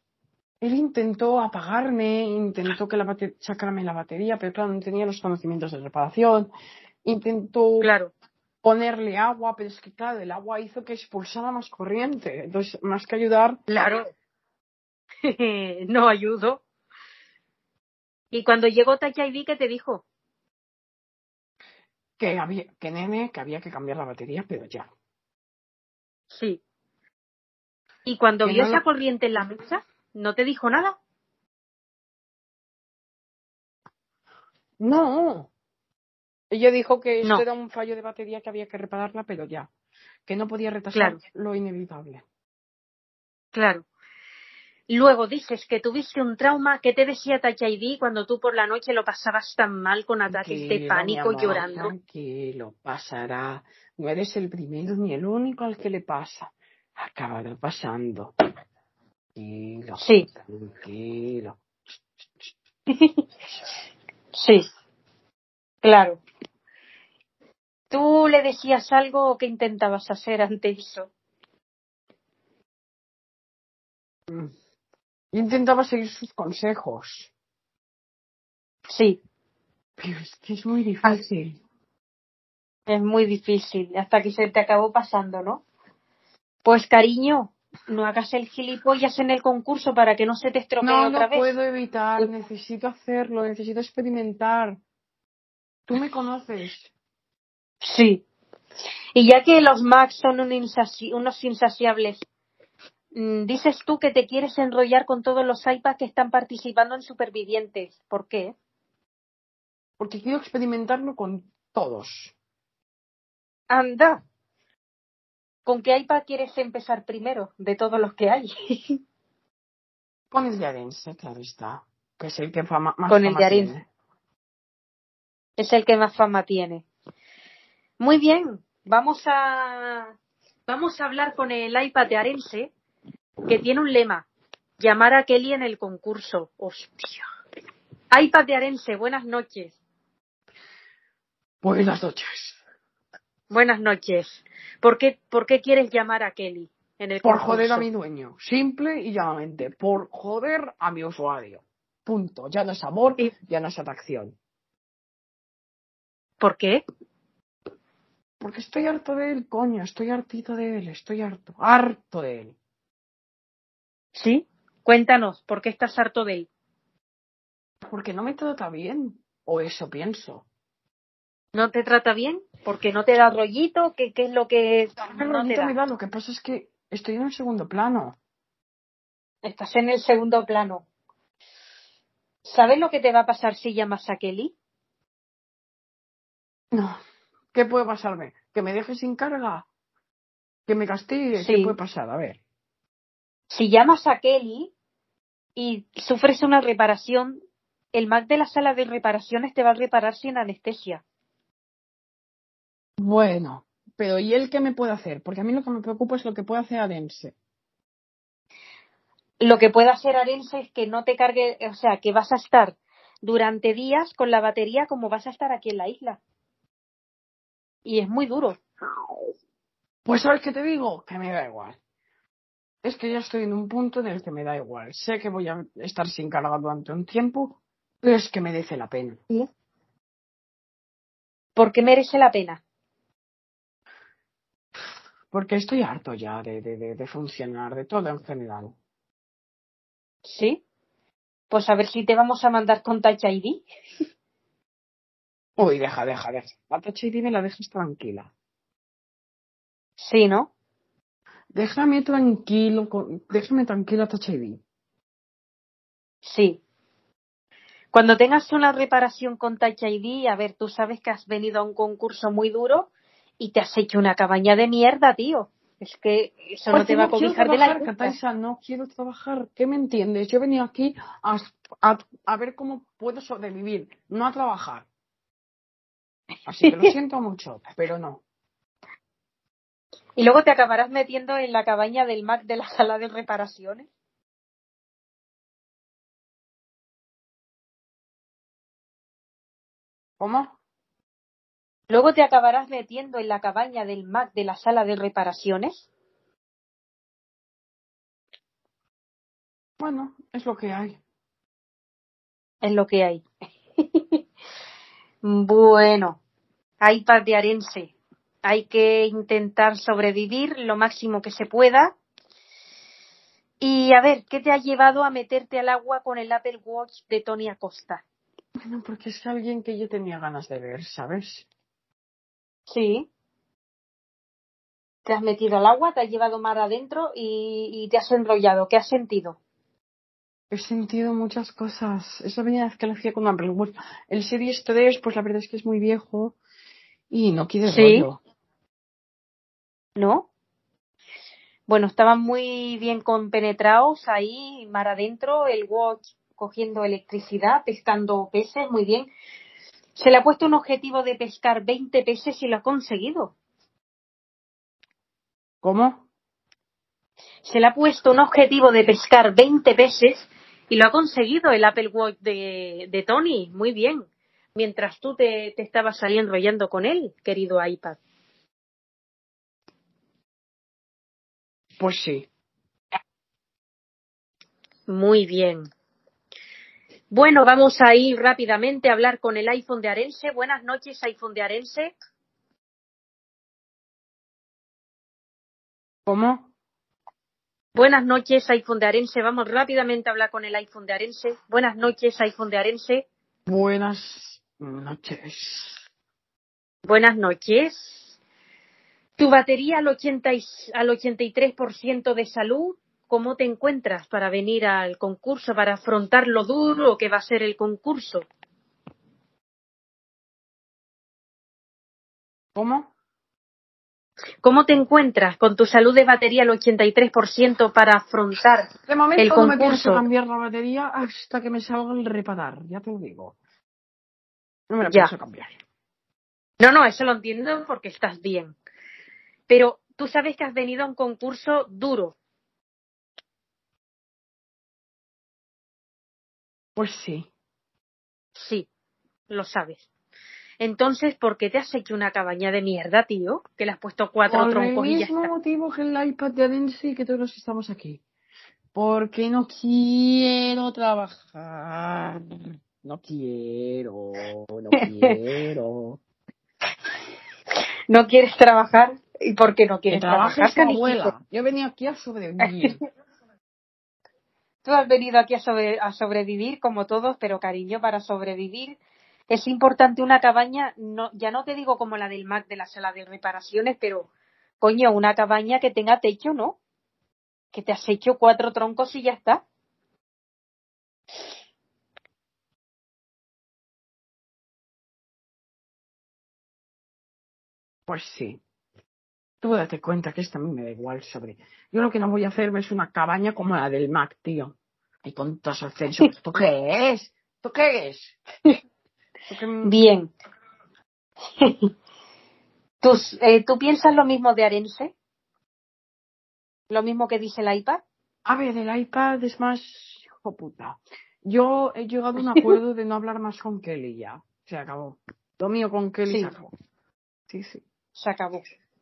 Él intentó apagarme, intentó que la sacarme la batería, pero claro, no tenía los conocimientos de reparación. Intentó claro ponerle agua, pero es que claro, el agua hizo que expulsara más corriente. Entonces, más que ayudar. Claro. no ayudó. Y cuando llegó Touch ID, ¿qué te dijo? Que había, que nene, que había que cambiar la batería, pero ya. Sí. ¿Y cuando vio esa corriente en la mesa, no te dijo nada? No, ella dijo que esto era un fallo de batería que había que repararla, pero ya, que no podía retrasar lo inevitable. Claro. Luego dices que tuviste un trauma que te decía Touch ID cuando tú por la noche lo pasabas tan mal con ataques de pánico llorando. Tranquilo, pasará. No eres el primero ni el único al que le pasa. Acabará pasando. Tranquilo. Sí. Tranquilo. sí. Claro. ¿Tú le decías algo o qué intentabas hacer ante eso? Mm. Intentaba seguir sus consejos. Sí. Pero es que es muy difícil. Es muy difícil, hasta que se te acabó pasando, ¿no? Pues cariño, no hagas el gilipollas en el concurso para que no se te estropee otra vez. No lo puedo evitar, necesito hacerlo, necesito experimentar. Tú me conoces. Sí. Y ya que los Macs son unos insaciables, mm, dices tú que te quieres enrollar con todos los iPads que están participando en Supervivientes. ¿Por qué? Porque quiero experimentarlo con todos. Anda. ¿Con qué iPad quieres empezar primero de todos los que hay? con el de Arense, claro está. Que es el que más Con el de Arense. Es el que más fama tiene. Muy bien, vamos a, vamos a hablar con el iPad de Arense, que tiene un lema, llamar a Kelly en el concurso. Hostia. iPad de Arense, buenas noches. Buenas noches. Buenas noches. ¿Por qué, por qué quieres llamar a Kelly en el Por joder a mi dueño, simple y llanamente, por joder a mi usuario. Punto. Ya no es amor, ya no es atracción. ¿Por qué? Porque estoy harto de él, coño, estoy hartito de él, estoy harto, harto de él. ¿Sí? Cuéntanos, ¿por qué estás harto de él? Porque no me trata bien, o eso pienso. ¿No te trata bien? ¿Porque no te da rollito? ¿Qué, qué es lo que.? No, me da, lo que pasa es que estoy en el segundo plano. Estás en el segundo plano. ¿Sabes lo que te va a pasar si llamas a Kelly? No. ¿Qué puede pasarme? ¿Que me deje sin carga? ¿Que me castigue? ¿Qué puede pasar? A ver. Si llamas a Kelly y sufres una reparación, el Mac de la sala de reparaciones te va a reparar sin anestesia. Bueno, pero ¿y él qué me puede hacer? Porque a mí lo que me preocupa es lo que puede hacer Arense. Lo que puede hacer Arense es que no te cargue, o sea, que vas a estar durante días con la batería como vas a estar aquí en la isla y es muy duro. Pues sabes qué te digo, que me da igual. Es que ya estoy en un punto en el que me da igual. Sé que voy a estar sin carga durante un tiempo, pero es que merece la pena. ¿Por qué merece la pena? Porque estoy harto ya de, de, de funcionar, de todo en general. ¿Sí? Pues a ver si te vamos a mandar con Touch ID. Uy, deja, deja, deja. A Touch ID me la dejas tranquila. Sí, ¿no? Déjame tranquilo, déjame tranquila Touch ID. Sí. Cuando tengas una reparación con Touch ID, a ver, tú sabes que has venido a un concurso muy duro y te has hecho una cabaña de mierda, tío. Es que eso no te va a cobijar de la Cataisa, no quiero trabajar. ¿Qué me entiendes? Yo venía aquí a, a, ver cómo puedo sobrevivir, no a trabajar. Así que lo siento mucho, pero no. Y luego te acabarás metiendo en la cabaña del Mac de la sala de reparaciones. ¿Cómo? Luego te acabarás metiendo en la cabaña del Mac de la sala de reparaciones. Bueno, es lo que hay. Es lo que hay. bueno, hay de Arense. Hay que intentar sobrevivir lo máximo que se pueda. Y a ver, ¿qué te ha llevado a meterte al agua con el Apple Watch de Tony Acosta? Bueno, porque es alguien que yo tenía ganas de ver, ¿sabes? Sí. Te has metido al agua, te has llevado mar adentro y, te has enrollado. ¿Qué has sentido? He sentido muchas cosas. Esa venía vez que lo hacía con Apple Watch. El Series 3, pues la verdad es que es muy viejo y no quiere ¿Sí? ¿No? Bueno, estaban muy bien compenetrados ahí, mar adentro, el watch cogiendo electricidad, pescando peces, muy bien. Se le ha puesto un objetivo de pescar 20 peces y lo ha conseguido. ¿Cómo? Se le ha puesto un objetivo de pescar 20 peces y lo ha conseguido el Apple Watch de, de Tony. Muy bien. Mientras tú te, te estabas saliendo enrollando con él, querido iPad. Pues sí. Muy bien. Bueno, vamos a ir rápidamente a hablar con el iPhone de Arense. Buenas noches, iPhone de Arense. ¿Cómo? Buenas noches, iPhone de Arense. Vamos rápidamente a hablar con el iPhone de Arense. Buenas noches, iPhone de Arense. Buenas noches. Buenas noches. Tu batería al, 80 al 83% de salud ¿Cómo te encuentras para venir al concurso, para afrontar lo duro que va a ser el concurso? ¿Cómo? ¿Cómo te encuentras con tu salud de batería al 83% para afrontar de momento el concurso? No me pienso cambiar la batería hasta que me salga el reparar, ya te lo digo. No me la pienso cambiar. No, no, eso lo entiendo porque estás bien. Pero tú sabes que has venido a un concurso duro, Pues sí. Sí, lo sabes. Entonces, ¿por qué te has hecho una cabaña de mierda, tío? Que le has puesto cuatro Por troncos el mismo motivo que el iPad de Adensi y que todos estamos aquí. Porque no quiero trabajar. No quiero, no quiero. ¿No quieres trabajar? ¿Y por qué no quieres que trabajar? abuela. Yo venía aquí a sobrevivir. Tú has venido aquí a, sobrevivir como todos, pero cariño, para sobrevivir es importante una cabaña, no, ya no te digo como la del Mac de la sala de reparaciones, pero coño, una cabaña que tenga techo, ¿no? Que te has hecho cuatro troncos y ya está. Pues sí. Tú date cuenta que esto a mí me da igual sobre. Yo lo que no voy a hacer es una cabaña como la del Mac, tío. Y con todos los ¿Tú qué es? ¿Tú qué es? Bien. Eh, ¿Tú, piensas lo mismo de Arense? ¿Lo mismo que dice el iPad? A ver, el iPad es más hijo puta. Yo he llegado a un acuerdo de no hablar más con Kelly ya. Se acabó. Lo mío con Kelly se acabó. Sí, sí. Se acabó.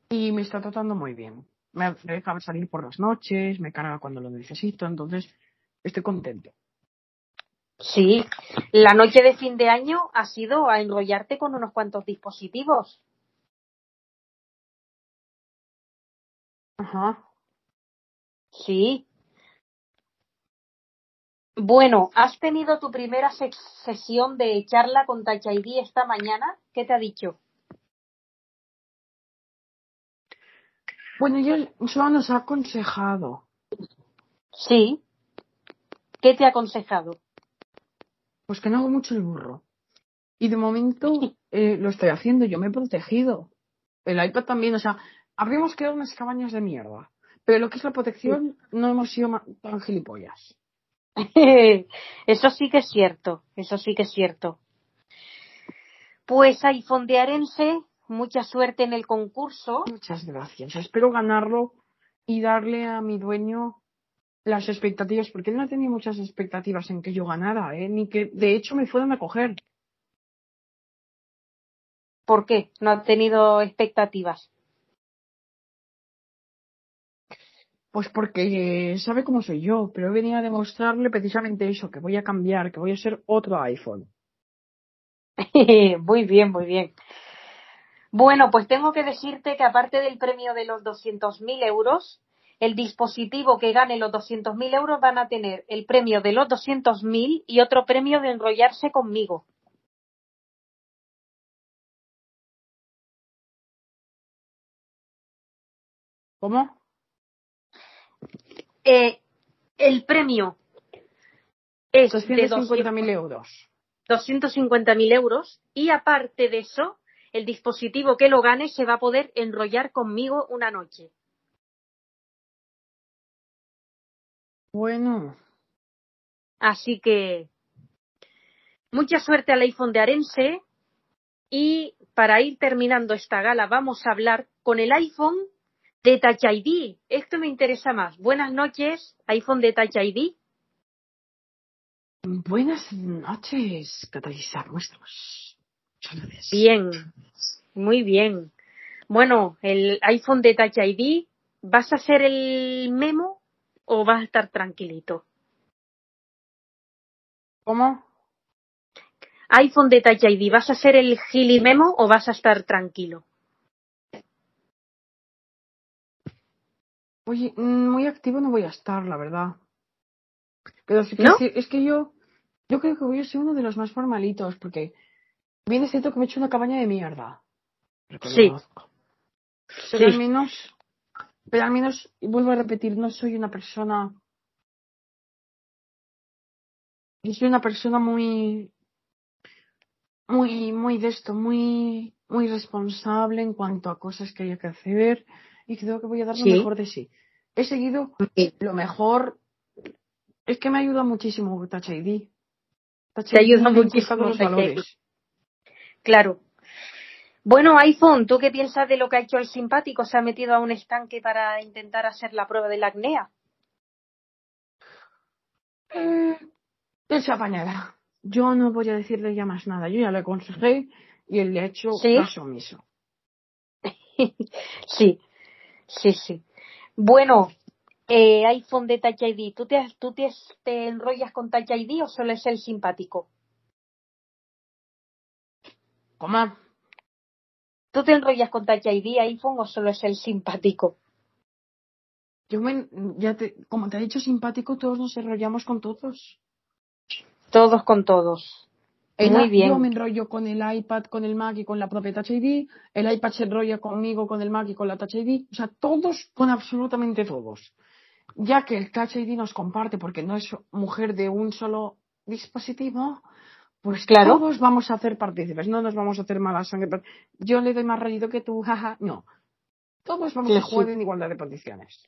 Y me está tratando muy bien. Me deja salir por las noches, me carga cuando lo necesito, entonces estoy contento. Sí, la noche de fin de año ha sido a enrollarte con unos cuantos dispositivos. Ajá. Sí. Bueno, ¿has tenido tu primera sesión de charla con Touch ID esta mañana? ¿Qué te ha dicho? Bueno, yo solo nos ha aconsejado. Sí. ¿Qué te ha aconsejado? Pues que no hago mucho el burro. Y de momento eh, lo estoy haciendo, yo me he protegido. El iPad también, o sea, habríamos quedado unas cabañas de mierda. Pero lo que es la protección, no hemos sido tan gilipollas. eso sí que es cierto, eso sí que es cierto. Pues iPhone de Arense, mucha suerte en el concurso. Muchas gracias. Espero ganarlo y darle a mi dueño las expectativas, porque él no tenía muchas expectativas en que yo ganara, ¿eh? ni que de hecho me fueran a coger. ¿Por qué? ¿No ha tenido expectativas? Pues porque sabe cómo soy yo, pero venía a demostrarle precisamente eso, que voy a cambiar, que voy a ser otro iPhone. muy bien, muy bien. Bueno, pues tengo que decirte que aparte del premio de los 200.000 euros, el dispositivo que gane los 200.000 euros van a tener el premio de los 200.000 y otro premio de enrollarse conmigo. ¿Cómo? Eh, el premio es 250.000 euros. 250.000 euros y aparte de eso, el dispositivo que lo gane se va a poder enrollar conmigo una noche. Bueno. Así que mucha suerte al iPhone de Arense y para ir terminando esta gala vamos a hablar con el iPhone de Touch ID. Esto me interesa más. Buenas noches, iPhone de Touch ID. Buenas noches, Catalisa, ¿cómo estamos? Bien, muy bien. Bueno, el iPhone de Touch ID, ¿vas a hacer el memo o vas a estar tranquilito? ¿Cómo? iPhone de Touch ID, ¿vas a hacer el gili memo o vas a estar tranquilo? Oye, mm, muy activo no voy a estar, la verdad. Pero sí que es que yo, yo creo que voy a ser uno de los más formalitos, porque viene cierto que me he hecho una cabaña de mierda. Sí. Pero al menos, pero al menos, y vuelvo a repetir, no soy una persona. Yo soy una persona muy, muy, muy de esto, muy, muy responsable en cuanto a cosas que hay que hacer y creo que voy a dar lo mejor de sí. He seguido lo mejor. Es que me ayuda muchísimo Touch ID. Te ayuda muchísimo los valores. Claro. Bueno, iPhone, ¿tú qué piensas de lo que ha hecho el simpático? ¿Se ha metido a un estanque para intentar hacer la prueba de la acnea? Eh, él se apañará. Yo no voy a decirle ya más nada. Yo ya le aconsejé y él le ha hecho caso omiso. sí. Sí, sí. Bueno, eh, iPhone de Touch ID, ¿tú, te, tú te, enrollas con Touch ID o solo es el simpático? ¿Cómo? ¿Tú te enrollas con Touch ID iPhone o solo es el simpático? Yo me, ya te, como te he dicho simpático, todos nos enrollamos con todos. Todos con todos. Muy bien. Yo me enrollo con el iPad, con el Mac y con la propia Touch ID. El iPad se enrolla conmigo, con el Mac y con la Touch ID. O sea, todos con absolutamente todos. Ya que el Touch ID nos comparte porque no es mujer de un solo dispositivo, pues claro. todos vamos a hacer partícipes. No nos vamos a hacer mala sangre. Yo le doy más rayito que tú, jaja. No. Todos vamos a jugar en igualdad de condiciones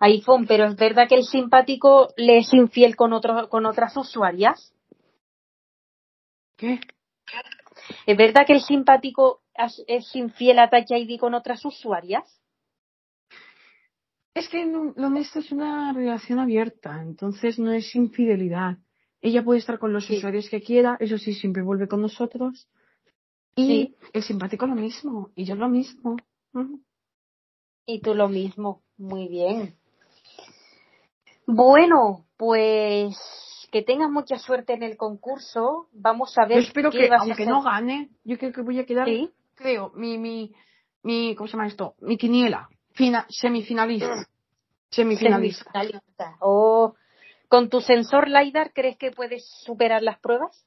iPhone, pero es verdad que el simpático le es infiel con, otro, con otras usuarias. ¿Qué? ¿Es verdad que el simpático es infiel a Touch ID con otras usuarias? Es que lo nuestro es una relación abierta, entonces no es infidelidad. Ella puede estar con los usuarios que quiera, eso sí, siempre vuelve con nosotros. Y el simpático lo mismo, y yo lo mismo. Y tú lo mismo, muy bien. Bueno, pues que tengas mucha suerte en el concurso. Vamos a ver. Yo espero que, aunque no gane, yo creo que voy a quedar, creo, mi, mi, mi, ¿cómo se llama esto? Mi quiniela, fina, semifinalista. Semifinalista. Oh, ¿Con tu sensor LiDAR crees que puedes superar las pruebas?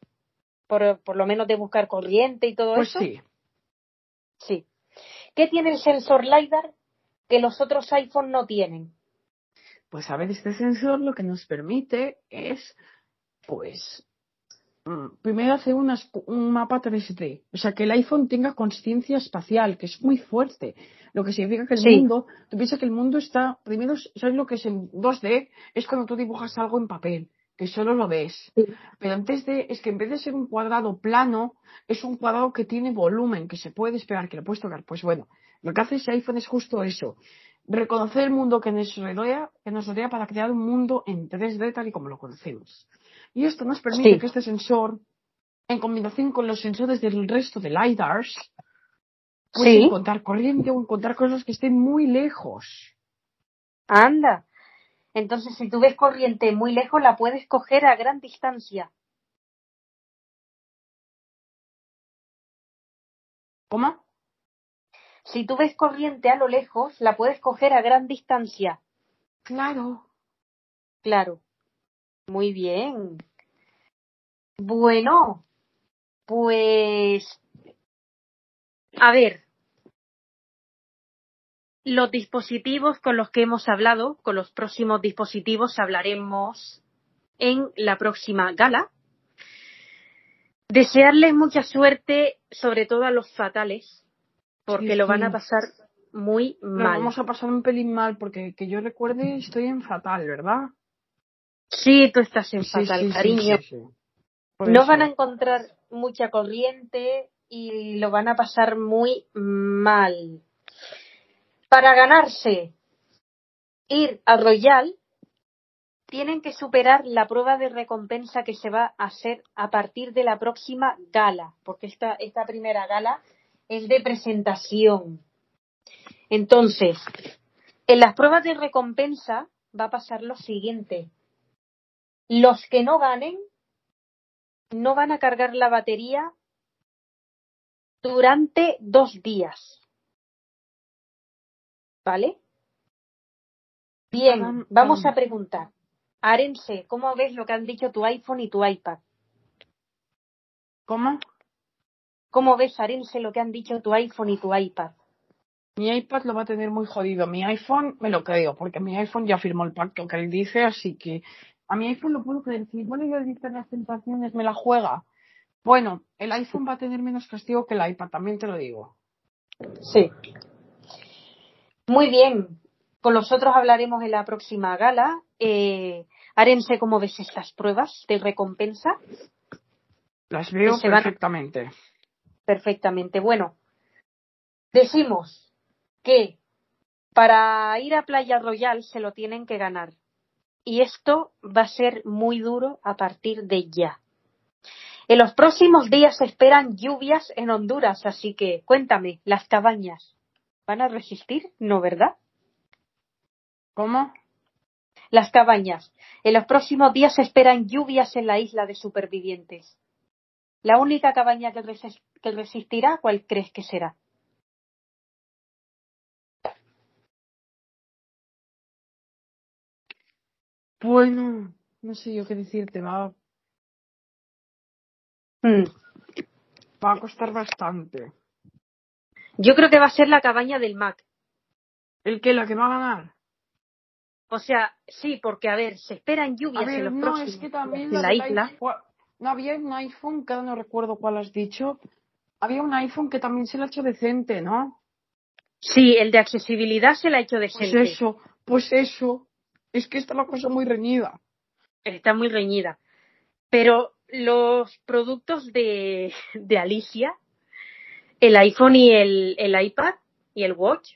Por, por lo menos de buscar corriente y todo pues eso. Sí. Sí. ¿Qué tiene el sensor LiDAR que los otros iPhone no tienen? Pues a ver, este sensor lo que nos permite es, pues, primero hacer un mapa 3D. O sea, que el iPhone tenga conciencia espacial, que es muy fuerte. Lo que significa que el mundo, tú piensas que el mundo está, primero, ¿sabes lo que es en 2D? Es cuando tú dibujas algo en papel, que solo lo ves. Pero en 3D es que en vez de ser un cuadrado plano, es un cuadrado que tiene volumen, que se puede despegar, que lo puedes tocar. Pues bueno, lo que hace ese iPhone es justo eso reconocer el mundo que nos rodea, que nos rodea para crear un mundo en 3D tal y como lo conocemos. Y esto nos permite que este sensor, en combinación con los sensores del resto de LiDARs, pueda encontrar corriente o encontrar cosas que estén muy lejos. Anda. Entonces, si tú ves corriente muy lejos, la puedes coger a gran distancia. ¿Cómo? Si tú ves corriente a lo lejos, la puedes coger a gran distancia. Claro. Claro. Muy bien. Bueno, pues... A ver. Los dispositivos con los que hemos hablado, con los próximos dispositivos hablaremos en la próxima gala. Desearles mucha suerte, sobre todo a los fatales, porque lo van a pasar muy mal. vamos a pasar un pelín mal, porque que yo recuerde estoy en fatal, ¿verdad? Sí, tú estás en fatal, cariño. no van a encontrar mucha corriente y lo van a pasar muy mal. Para ganarse ir a Royal, tienen que superar la prueba de recompensa que se va a hacer a partir de la próxima gala, porque esta, esta primera gala es de presentación. Entonces, en las pruebas de recompensa va a pasar lo siguiente. Los que no ganen no van a cargar la batería durante dos días. ¿Vale? Bien, vamos a preguntar. Arense, ¿cómo ves lo que han dicho tu iPhone y tu iPad? ¿Cómo? ¿Cómo ves, Arense, lo que han dicho tu iPhone y tu iPad? Mi iPad lo va a tener muy jodido. Mi iPhone me lo creo, porque mi iPhone ya firmó el pacto que él dice, así que a mi iPhone lo puedo creer. Si bueno, yo dice las tentaciones, me la juega. Bueno, el iPhone va a tener menos castigo que el iPad, también te lo digo. Sí. Muy bien. Con los otros hablaremos en la próxima gala. Eh, Arense, ¿cómo ves estas pruebas de recompensa? Las veo perfectamente perfectamente. Bueno, decimos que para ir a Playa Royal se lo tienen que ganar. Y esto va a ser muy duro a partir de ya. En los próximos días se esperan lluvias en Honduras, así que cuéntame, ¿las cabañas van a resistir? ¿No, verdad? ¿Cómo? Las cabañas. En los próximos días se esperan lluvias en la isla de supervivientes. La única cabaña que, resistirá, ¿cuál crees que será? Bueno, no sé yo qué decirte, va. Hmm. Va a costar bastante. Yo creo que va a ser la cabaña del Mac. ¿El que ¿La que va a ganar? O sea, sí, porque a ver, se esperan lluvias en los no, próximos es que también la, isla. No, había un iPhone, que no recuerdo cuál has dicho. Había un iPhone que también se lo ha hecho decente, ¿no? Sí, el de accesibilidad se lo ha hecho decente. Pues eso, pues eso. Es que está la cosa muy reñida. Está muy reñida. Pero los productos de, de Alicia, el iPhone y el, el iPad y el Watch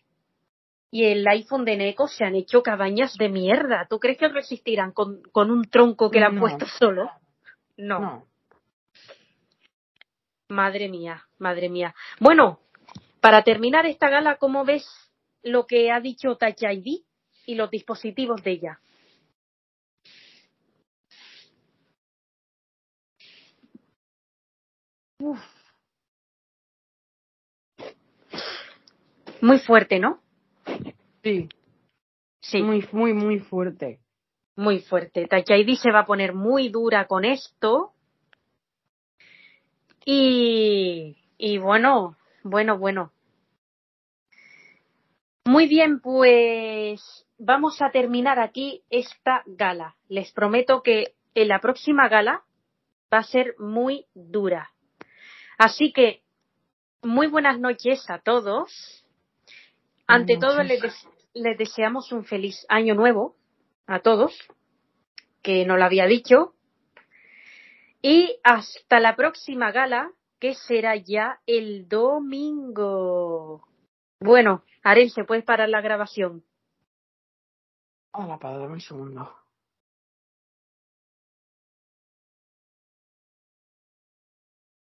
y el iPhone de Neko se han hecho cabañas de mierda. ¿Tú crees que resistirán con, con un tronco que le han puesto solo? No. Madre mía, madre mía. Bueno, para terminar esta gala, ¿cómo ves lo que ha dicho Touch ID y los dispositivos de ella? Muy fuerte, ¿no? Sí. Sí. Muy, muy, muy fuerte. Muy fuerte. Tachaidi se va a poner muy dura con esto. Y, y bueno, bueno, bueno. Muy bien, pues vamos a terminar aquí esta gala. Les prometo que en la próxima gala va a ser muy dura. Así que muy buenas noches a todos. Ante todo, les, les, deseamos un feliz año nuevo a todos, que no lo había dicho. Y hasta la próxima gala, que será ya el domingo. Bueno, Arel, ¿se puede parar la grabación? Hola, padre, un segundo.